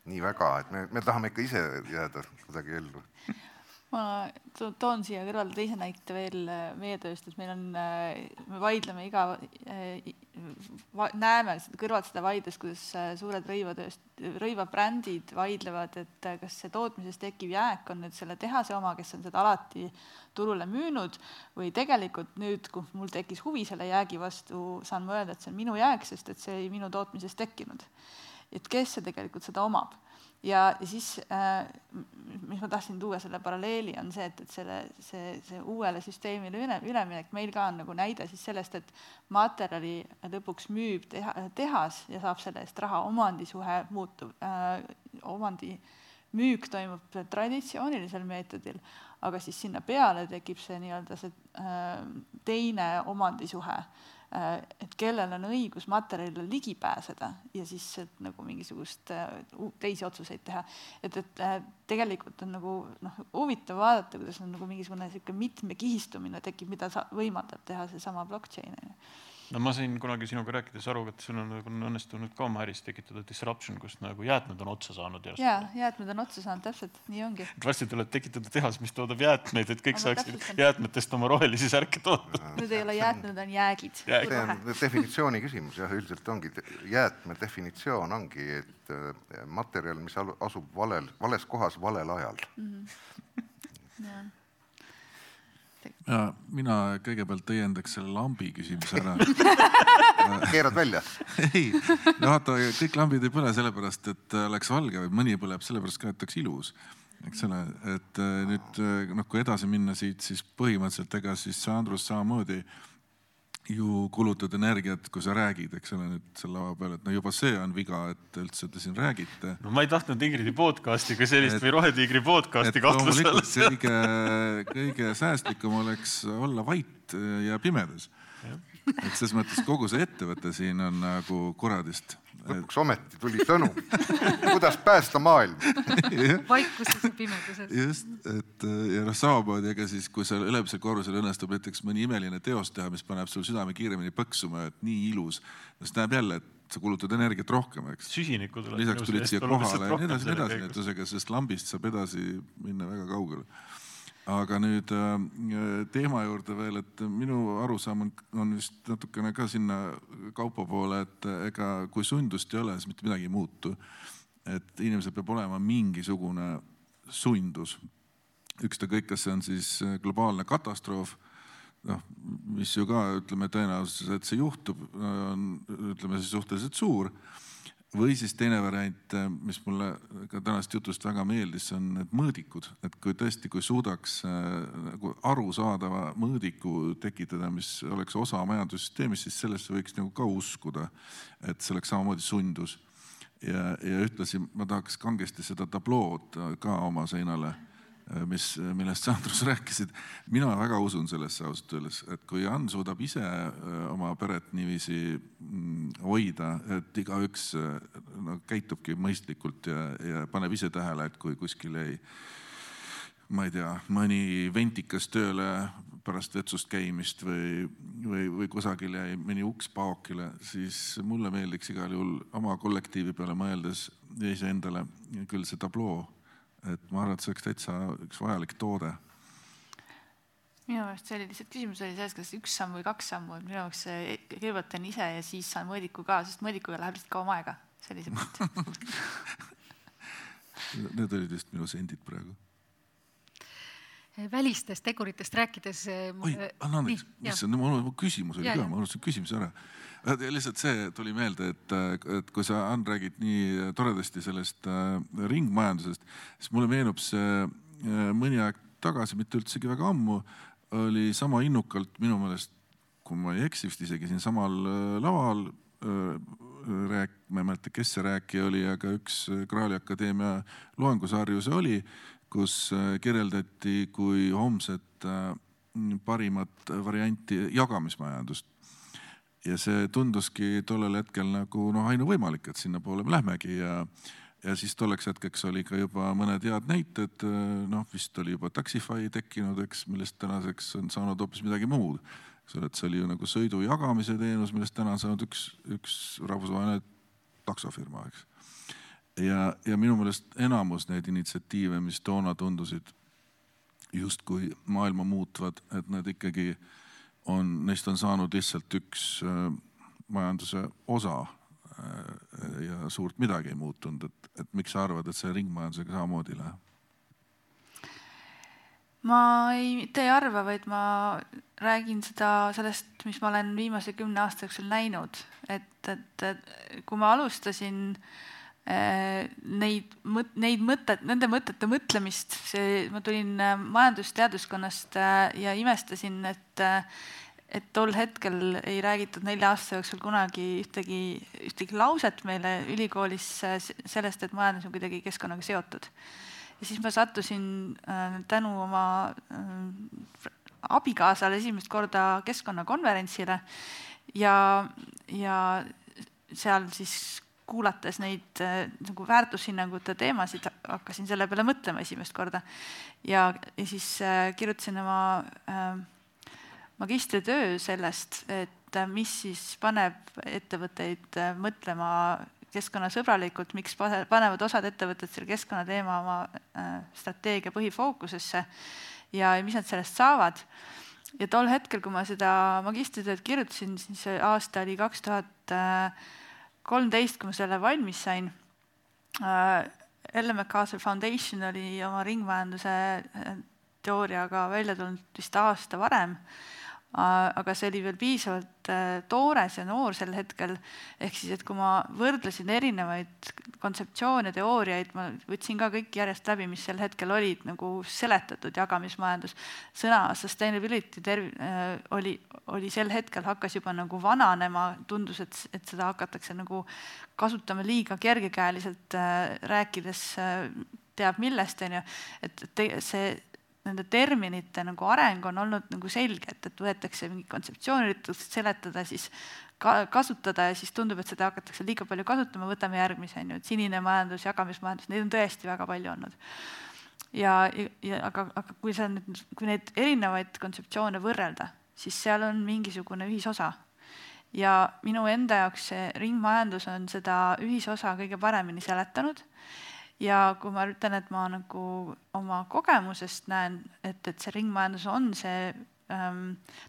nii väga, et me, me tahame ikka ise jääda kuidagi ellu. ma toon siia kõrvale teise näite veel äh, meie tööst, et meil on, äh, me vaidleme iga, äh, näeme kõrvalt seda vaidlust, kuidas suured rõivatööst-, rõivabrändid vaidlevad, et kas see tootmises tekkiv jääk on nüüd selle tehase oma, kes on seda alati turule müünud, või tegelikult nüüd, kui mul tekkis huvi selle jäägi vastu, saan ma öelda, et see on minu jääk, sest et see ei minu tootmises tekkinud et kes see tegelikult seda omab. ja, ja siis äh,, mis ma tahtsin tuua selle paralleeli, on see, et, et selle, see, see uuele süsteemile üle, üleminek meil ka on nagu näide siis sellest, et materjali lõpuks müüb teha, tehas ja saab selle eest raha, omandisuhe muutub äh,, omandi müük toimub traditsioonilisel meetodil, aga siis sinna peale tekib see nii-öelda see äh, teine omandisuhe et kellel on õigus materjalile ligi pääseda ja siis nagu mingisugust äh, teisi otsuseid teha. et, et äh, tegelikult on nagu noh, huvitav vaadata, kuidas on nagu mingisugune niisugune mitmekihistumine tekib, mida sa, võimaldab teha seesama blockchain on ju no ma sain kunagi sinuga rääkides aru, et sul on nagu õnnestunud ka oma äris tekitada disruption, kus nagu jäätmed on otsa saanud järsku. jaa, jäätmed on otsa saanud, täpselt, nii ongi. varsti tuleb tekitada tehas, mis toodab jäätmeid, et kõik Aga saaksid jäätmetest oma rohelisi särke toota. Need ei ole jäätmed, need on jäägid. see on definitsiooni küsimus jah, üldiselt ongi, jäätme definitsioon ongi, et äh, materjal, mis asub valel, vales kohas valel ajal mm. -hmm ja mina kõigepealt õiendaks selle lambi küsimuse ära keerad välja? ei, no vaata, kõik lambid ei põle sellepärast, et oleks valge, vaid mõni põleb sellepärast ka, et oleks ilus. eks ole, et äh, nüüd noh, kui edasi minna siit, siis põhimõtteliselt ega siis Andrus samamoodi äh, ju kulutad energiat, kui sa räägid, eks ole, nüüd selle lava peal, et no juba see on viga, et üldse te siin räägite. no ma ei tahtnud Ingridi podcast'i kui sellist et, või Rohetiigri podcast'i kahtluse alla seada. kõige, kõige säästlikum oleks olla vait ja pimedas. Et selles mõttes kogu see ettevõte siin on nagu kuradist lõpuks ometi tuli sõnum, kuidas päästa maailma vaikuses ja pimeduses. just, et ja noh, samamoodi, ega siis, kui seal ülemisel korrusel õnnestub näiteks mõni imeline teos teha, mis paneb sul südame kiiremini põksuma, et nii ilus, siis tähendab jälle, et sa kulutad energiat rohkem, eks. süsinikku tuleb. lisaks tulid siia kohale ja nii edasi, nii edasi, nii et ühesõnaga sellest lambist saab edasi minna väga kaugele aga nüüd äh, teema juurde veel, et minu arusaam on, on vist natukene ka sinna kaupa poole, et ega kui sundust ei ole, siis mitte midagi ei muutu. et inimesel peab olema mingisugune sundus. ükskõik, kas see on siis globaalne katastroof, noh, mis ju ka ütleme, tõenäosus, et see juhtub, on ütleme siis suhteliselt suur või siis teine variant, äh, mis mulle ka tänasest jutust väga meeldis, on need mõõdikud, et kui tõesti, kui suudaks äh, nagu arusaadava mõõdiku tekitada, mis oleks osa majandussüsteemist, siis sellesse võiks nagu ka uskuda, et see oleks samamoodi sundus. ja, ja ühtlasi ma tahaks kangesti seda tablood ka oma seinale mis, millest sa, Andrus, rääkisid. mina väga usun sellesse ausalt öeldes, et kui Ann suudab ise äh, oma peret niiviisi mm, hoida, et igaüks äh, no, käitubki mõistlikult ja, ja paneb ise tähele, et kui kuskil ei, ma ei tea, mõni ventikas tööle pärast vetsust käimist või, või, või kusagil jäi mõni uks paokile, siis mulle meeldiks igal juhul oma kollektiivi peale mõeldes ja iseendale küll see tabloo et ma arvan, et see oleks täitsa üks vajalik toode. minu meelest see oli lihtsalt küsimus oli selles, kas üks samm või kaks sammu, et minu jaoks see kõigepealt teen ise ja siis saan mõõdiku ka, sest mõõdikuga läheb lihtsalt kauem aega, sellise mõtte Need olid vist minu sendid praegu välistest teguritest rääkides. oi, anna andeks, issand, mul küsimus oli ja, ka, ma unustasin küsimuse ära. lihtsalt see tuli meelde, et, et kui sa, Ann, räägid nii toredasti sellest äh, ringmajandusest, siis mulle meenub see äh, mõni aeg tagasi, mitte üldsegi väga ammu, oli sama innukalt minu meelest, kui ma ei eksi, vist isegi siinsamal äh, laval rääk-, ma ei mäleta, kes see rääkija oli, aga üks Graali Akadeemia loengusarju see oli, kus äh, kirjeldati kui homset parimat varianti jagamismajandust. ja see tunduski tollel hetkel nagu noh, ainuvõimalik, et sinnapoole me lähmegi ja ja siis tolleks hetkeks oli ka juba mõned head näited, noh vist oli juba Taxify tekkinud, eks, millest tänaseks on saanud hoopis midagi muud. eks ole, et see oli ju nagu sõidu jagamise teenus, millest täna on saanud üks, üks rahvusvaheline taksofirma, eks. Ja, ja minu meelest enamus neid initsiatiive, mis toona tundusid justkui maailma muutvad, et need ikkagi on, neist on saanud lihtsalt üks äh, majanduse osa Äh, ja suurt midagi ei muutunud, et, et miks sa arvad, et see ringmajandusega samamoodi läheb? ma ei, mitte ei arva, vaid ma räägin seda sellest, mis ma olen viimase kümne aasta jooksul näinud, et, et, et kui ma alustasin äh, neid mõt-, neid mõtted, nende mõtete mõtlemist, see, ma tulin äh, majandusteaduskonnast ja imestasin, et et tol hetkel ei räägitud nelja aasta jooksul kunagi ühtegi, ühtegi lauset meile ülikoolis sellest, et majandus on kuidagi keskkonnaga seotud. ja siis ma sattusin äh, tänu oma äh, abikaasale esimest korda keskkonnakonverentsile ja, ja seal siis kuulates neid äh, nagu väärtushinnangute teemasid, hakkasin selle peale mõtlema esimest korda. ja, ja siis äh, kirjutasin oma äh, magistritöö sellest, et äh, mis siis paneb ettevõtteid mõtlema keskkonnasõbralikult, miks panevad osad ettevõtted selle keskkonnateema oma strateegia põhifookusesse ja mis nad sellest saavad. ja tol hetkel, kui ma seda magistritööd kirjutasin, siis aasta oli kaks tuhat kolmteist, kui ma selle valmis sain. Ellen MacArthur Foundation oli oma ringmajanduse teooriaga välja tulnud vist aasta varem aga see oli veel piisavalt äh, toores ja noor sel hetkel, ehk siis, et kui ma võrdlesin erinevaid kontseptsioone, teooriaid, ma võtsin ka kõik järjest läbi, mis sel hetkel olid nagu seletatud jagamismajandus, sõna sustainability terv-, äh, oli, oli sel hetkel, hakkas juba nagu vananema, tundus, et, et seda hakatakse nagu kasutama liiga kergekäeliselt, äh, rääkides teab millest, on ju, et see nende terminite nagu areng on olnud nagu selge, et, et võetakse mingi kontseptsioon, üritatakse seletada, siis ka kasutada ja siis tundub, et seda hakatakse liiga palju kasutama, võtame järgmise, on ju, et sinine majandus, jagamismajandus, neid on tõesti väga palju olnud. ja, ja aga, aga kui sa nüüd, kui neid erinevaid kontseptsioone võrrelda, siis seal on mingisugune ühisosa. ja minu enda jaoks see ringmajandus on seda ühisosa kõige paremini seletanud ja kui ma ütlen, et ma nagu oma kogemusest näen, et, et see ringmajandus on see ähm,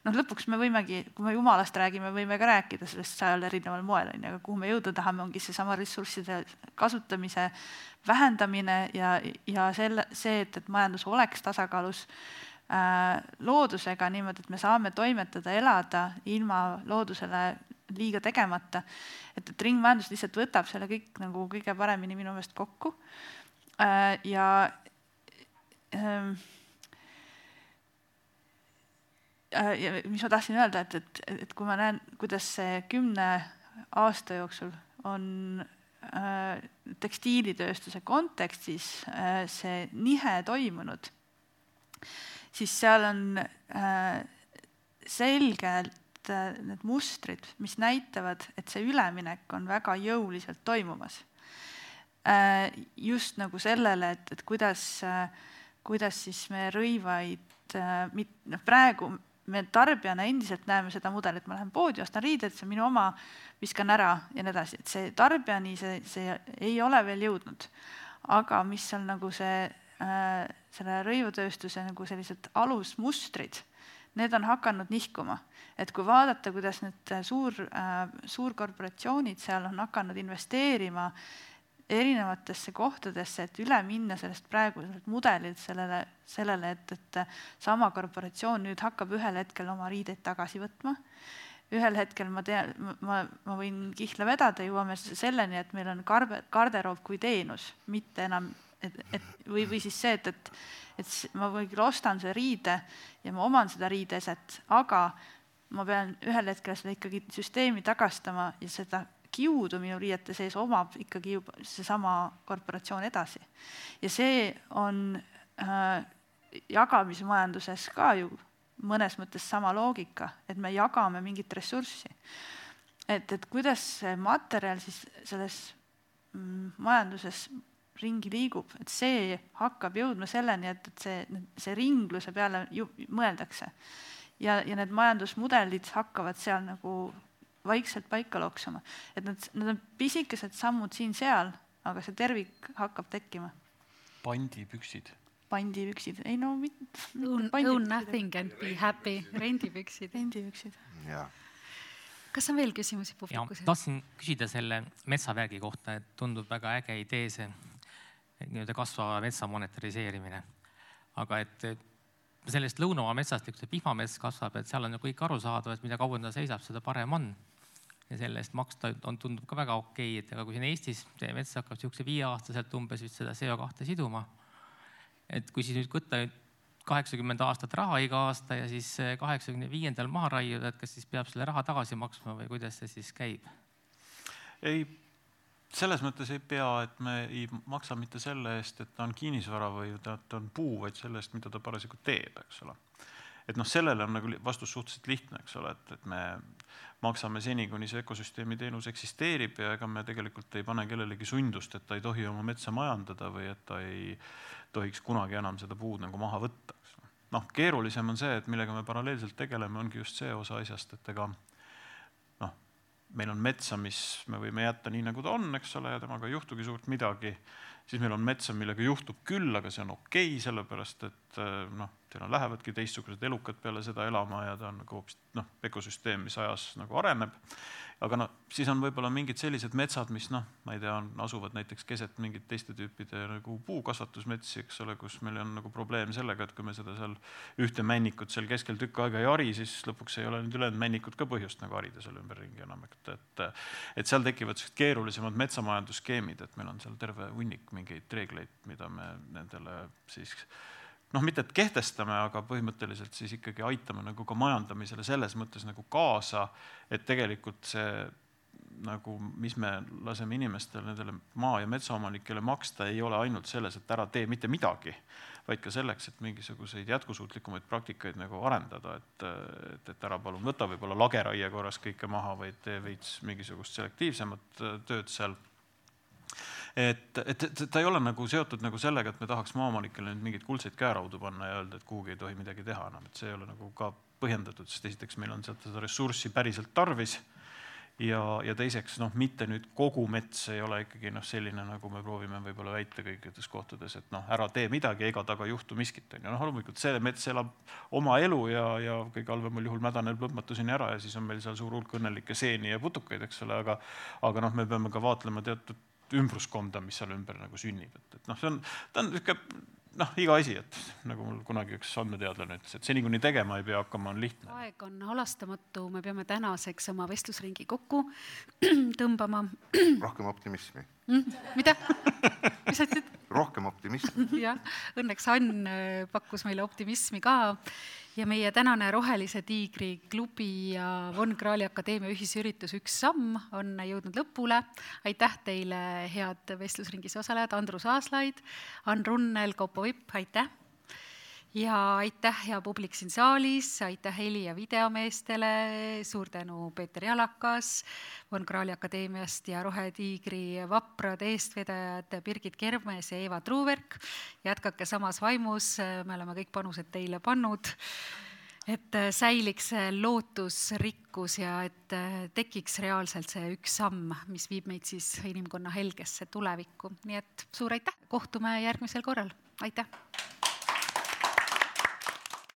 noh, lõpuks me võimegi, kui me jumalast räägime, võime ka rääkida sellest sajal erineval moel, on ju, aga kuhu me jõuda tahame, ongi seesama ressursside kasutamise vähendamine ja, ja selle, see, et, et majandus oleks tasakaalus äh, loodusega niimoodi, et me saame toimetada, elada ilma loodusele liiga tegemata. et, et ringmajandus lihtsalt võtab selle kõik nagu kõige paremini minu meelest kokku äh,. ja ähm, äh, ja mis ma tahtsin öelda, et, et, et kui ma näen, kuidas see kümne aasta jooksul on äh, tekstiilitööstuse kontekstis äh, see nihe toimunud, siis seal on äh, selgelt Äh, need mustrid, mis näitavad, et see üleminek on väga jõuliselt toimumas. Just nagu sellele, et, et kuidas, kuidas siis me rõivaid, noh praegu me tarbijana endiselt näeme seda mudelit, ma lähen poodi, ostan riided, see on minu oma, viskan ära ja nii edasi, et see tarbijani see, see ei ole veel jõudnud. aga mis on nagu see selle rõivutööstuse nagu sellised alusmustrid need on hakanud nihkuma. et kui vaadata, kuidas need suur äh,, suurkorporatsioonid seal on hakanud investeerima erinevatesse kohtadesse, et üle minna sellest praeguselt mudelilt sellele, sellele, et, et sama korporatsioon nüüd hakkab ühel hetkel oma riideid tagasi võtma. ühel hetkel ma tean, ma, ma võin kihla vedada, jõuame selleni, et meil on karbe, garderoob kui teenus, mitte enam, et, et või, või siis see, et, et, et ma või küll ostan selle riide ja ma oman seda riideeset, aga ma pean ühel hetkel seda ikkagi süsteemi tagastama ja seda kiudu minu riiete sees omab ikkagi juba seesama korporatsioon edasi. ja see on äh, jagamismajanduses ka ju mõnes mõttes sama loogika, et me jagame mingit ressurssi. et, et kuidas see materjal siis selles mm, majanduses ringi liigub, et see hakkab jõudma selleni, et, et see, see ringluse peale ju mõeldakse. ja, ja need majandusmudelid hakkavad seal nagu vaikselt paika loksuma. et need, need on pisikesed sammud siin-seal, aga see tervik hakkab tekkima. pandipüksid. pandipüksid, ei no mitte. Own, own nothing and be happy, rendipüksid. rendipüksid. kas on veel küsimusi publikus? tahtsin küsida selle metsavägi kohta, et tundub väga äge idee see nii-öelda kasvava metsa monetariseerimine. aga et sellest Lõunamaa metsast, kus see vihmamets kasvab, et seal on ju kõik arusaadav, et mida kauem ta seisab, seda parem on ja selle eest maksta on, tundub ka väga okei, et aga kui siin Eestis teie mets hakkab niisuguse viieaastaselt umbes vist seda CO2 siduma, et kui siis nüüd võtta nüüd kaheksakümmend aastat raha iga aasta ja siis kaheksakümne viiendal maha raiuda, et kas siis peab selle raha tagasi maksma või kuidas see siis käib? ei, selles mõttes ei pea, et me ei maksa mitte selle eest, et ta on kinnisvara või ta, ta on puu, vaid selle eest, mida ta parasjagu teeb, eks ole. et noh, sellele on nagu vastus suhteliselt lihtne, eks ole, et, et me maksame seni, kuni see ökosüsteemi teenus eksisteerib ja ega me tegelikult ei pane kellelegi sundust, et ta ei tohi oma metsa majandada või et ta ei tohiks kunagi enam seda puud nagu maha võtta. noh, keerulisem on see, et millega me paralleelselt tegeleme, ongi just see osa asjast, et ega meil on metsa, mis me võime jätta nii, nagu ta on, eks ole, ja temaga ei juhtugi suurt midagi, siis meil on metsa, millega juhtub küll, aga see on okei okay,, sellepärast et noh, teil lähevadki teistsugused elukad peale seda elama ja ta on nagu hoopis noh, ökosüsteem, mis ajas nagu areneb. Aga noh, siis on võib-olla mingid sellised metsad, mis noh, ma ei tea, on, asuvad näiteks keset mingit teiste tüüpide nagu puukasvatusmetsi, eks ole, kus meil on nagu probleem sellega, et kui me seda seal ühte männikut seal keskel tükk aega ei hari, siis lõpuks ei ole need ülejäänud männikud ka põhjust nagu harida seal ümberringi enam, et, et et seal tekivad sellised keerulisemad metsamajanduskeemid, et meil on seal terve hunnik mingeid reegleid, mida me nendele siis noh, mitte et kehtestame, aga põhimõtteliselt siis ikkagi aitame nagu ka majandamisele selles mõttes nagu kaasa, et tegelikult see nagu, mis me laseme inimestel, nendele maa- ja metsaomanikele maksta, ei ole ainult selles, et ära tee mitte midagi, vaid ka selleks, et mingisuguseid jätkusuutlikumaid praktikaid nagu arendada, et, et, et ära palun võta võib-olla lageraie korras kõike maha, vaid tee veits mingisugust selektiivsemat tööd seal et, et, et ta ei ole nagu seotud nagu sellega, et me tahaks maaomanikele nüüd mingeid kuldseid käeraudu panna ja öelda, et kuhugi ei tohi midagi teha enam, et see ei ole nagu ka põhjendatud, sest esiteks meil on sealt seda ressurssi päriselt tarvis ja, ja teiseks noh, mitte nüüd kogu mets ei ole ikkagi noh, selline, nagu me proovime võib-olla väita kõikides kohtades, et noh, ära tee midagi, ega taga ei juhtu miskit, on ju, noh loomulikult see mets elab oma elu ja, ja kõige halvemal juhul mädaneb lõpmatuseni ära ja siis on meil seal suur hulk õnnelikke seeni ja putukaid, eks ole, aga aga noh, me peame ka vaatlema teatud ümbruskonda, mis seal ümber nagu sünnib, et, et noh, see on, ta on niisugune noh, iga asi, et nagu mul kunagi üks andmeteadlane ütles, et seni kuni tegema ei pea hakkama, on lihtne. aeg on halastamatu, me peame tänaseks oma vestlusringi kokku tõmbama. rohkem optimismi mm,. mida? mis sa ütlesid? rohkem optimismi. jah, õnneks Ann äh, pakkus meile optimismi ka ja meie tänane Rohelise Tiigri klubi ja Von Krahli Akadeemia ühisüritus Üks samm on jõudnud lõpule. aitäh teile, head vestlusringis osalejad, Andrus Aaslaid, Ann Runnel, Kaupo Vipp, aitäh! Ja aitäh, hea publik siin saalis, aitäh heli- ja videomeestele, suur tänu Peeter Jalakas, Von Krahli Akadeemiast ja Rohetiigri vaprad eestvedajad Birgit Kermes ja Eva Truuverk. jätkake samas vaimus, me oleme kõik panused teile pannud, et säiliks lootus, rikkus ja et tekiks reaalselt see üks samm, mis viib meid siis inimkonna helgesse tulevikku. nii et suur aitäh, kohtume järgmisel korral, aitäh!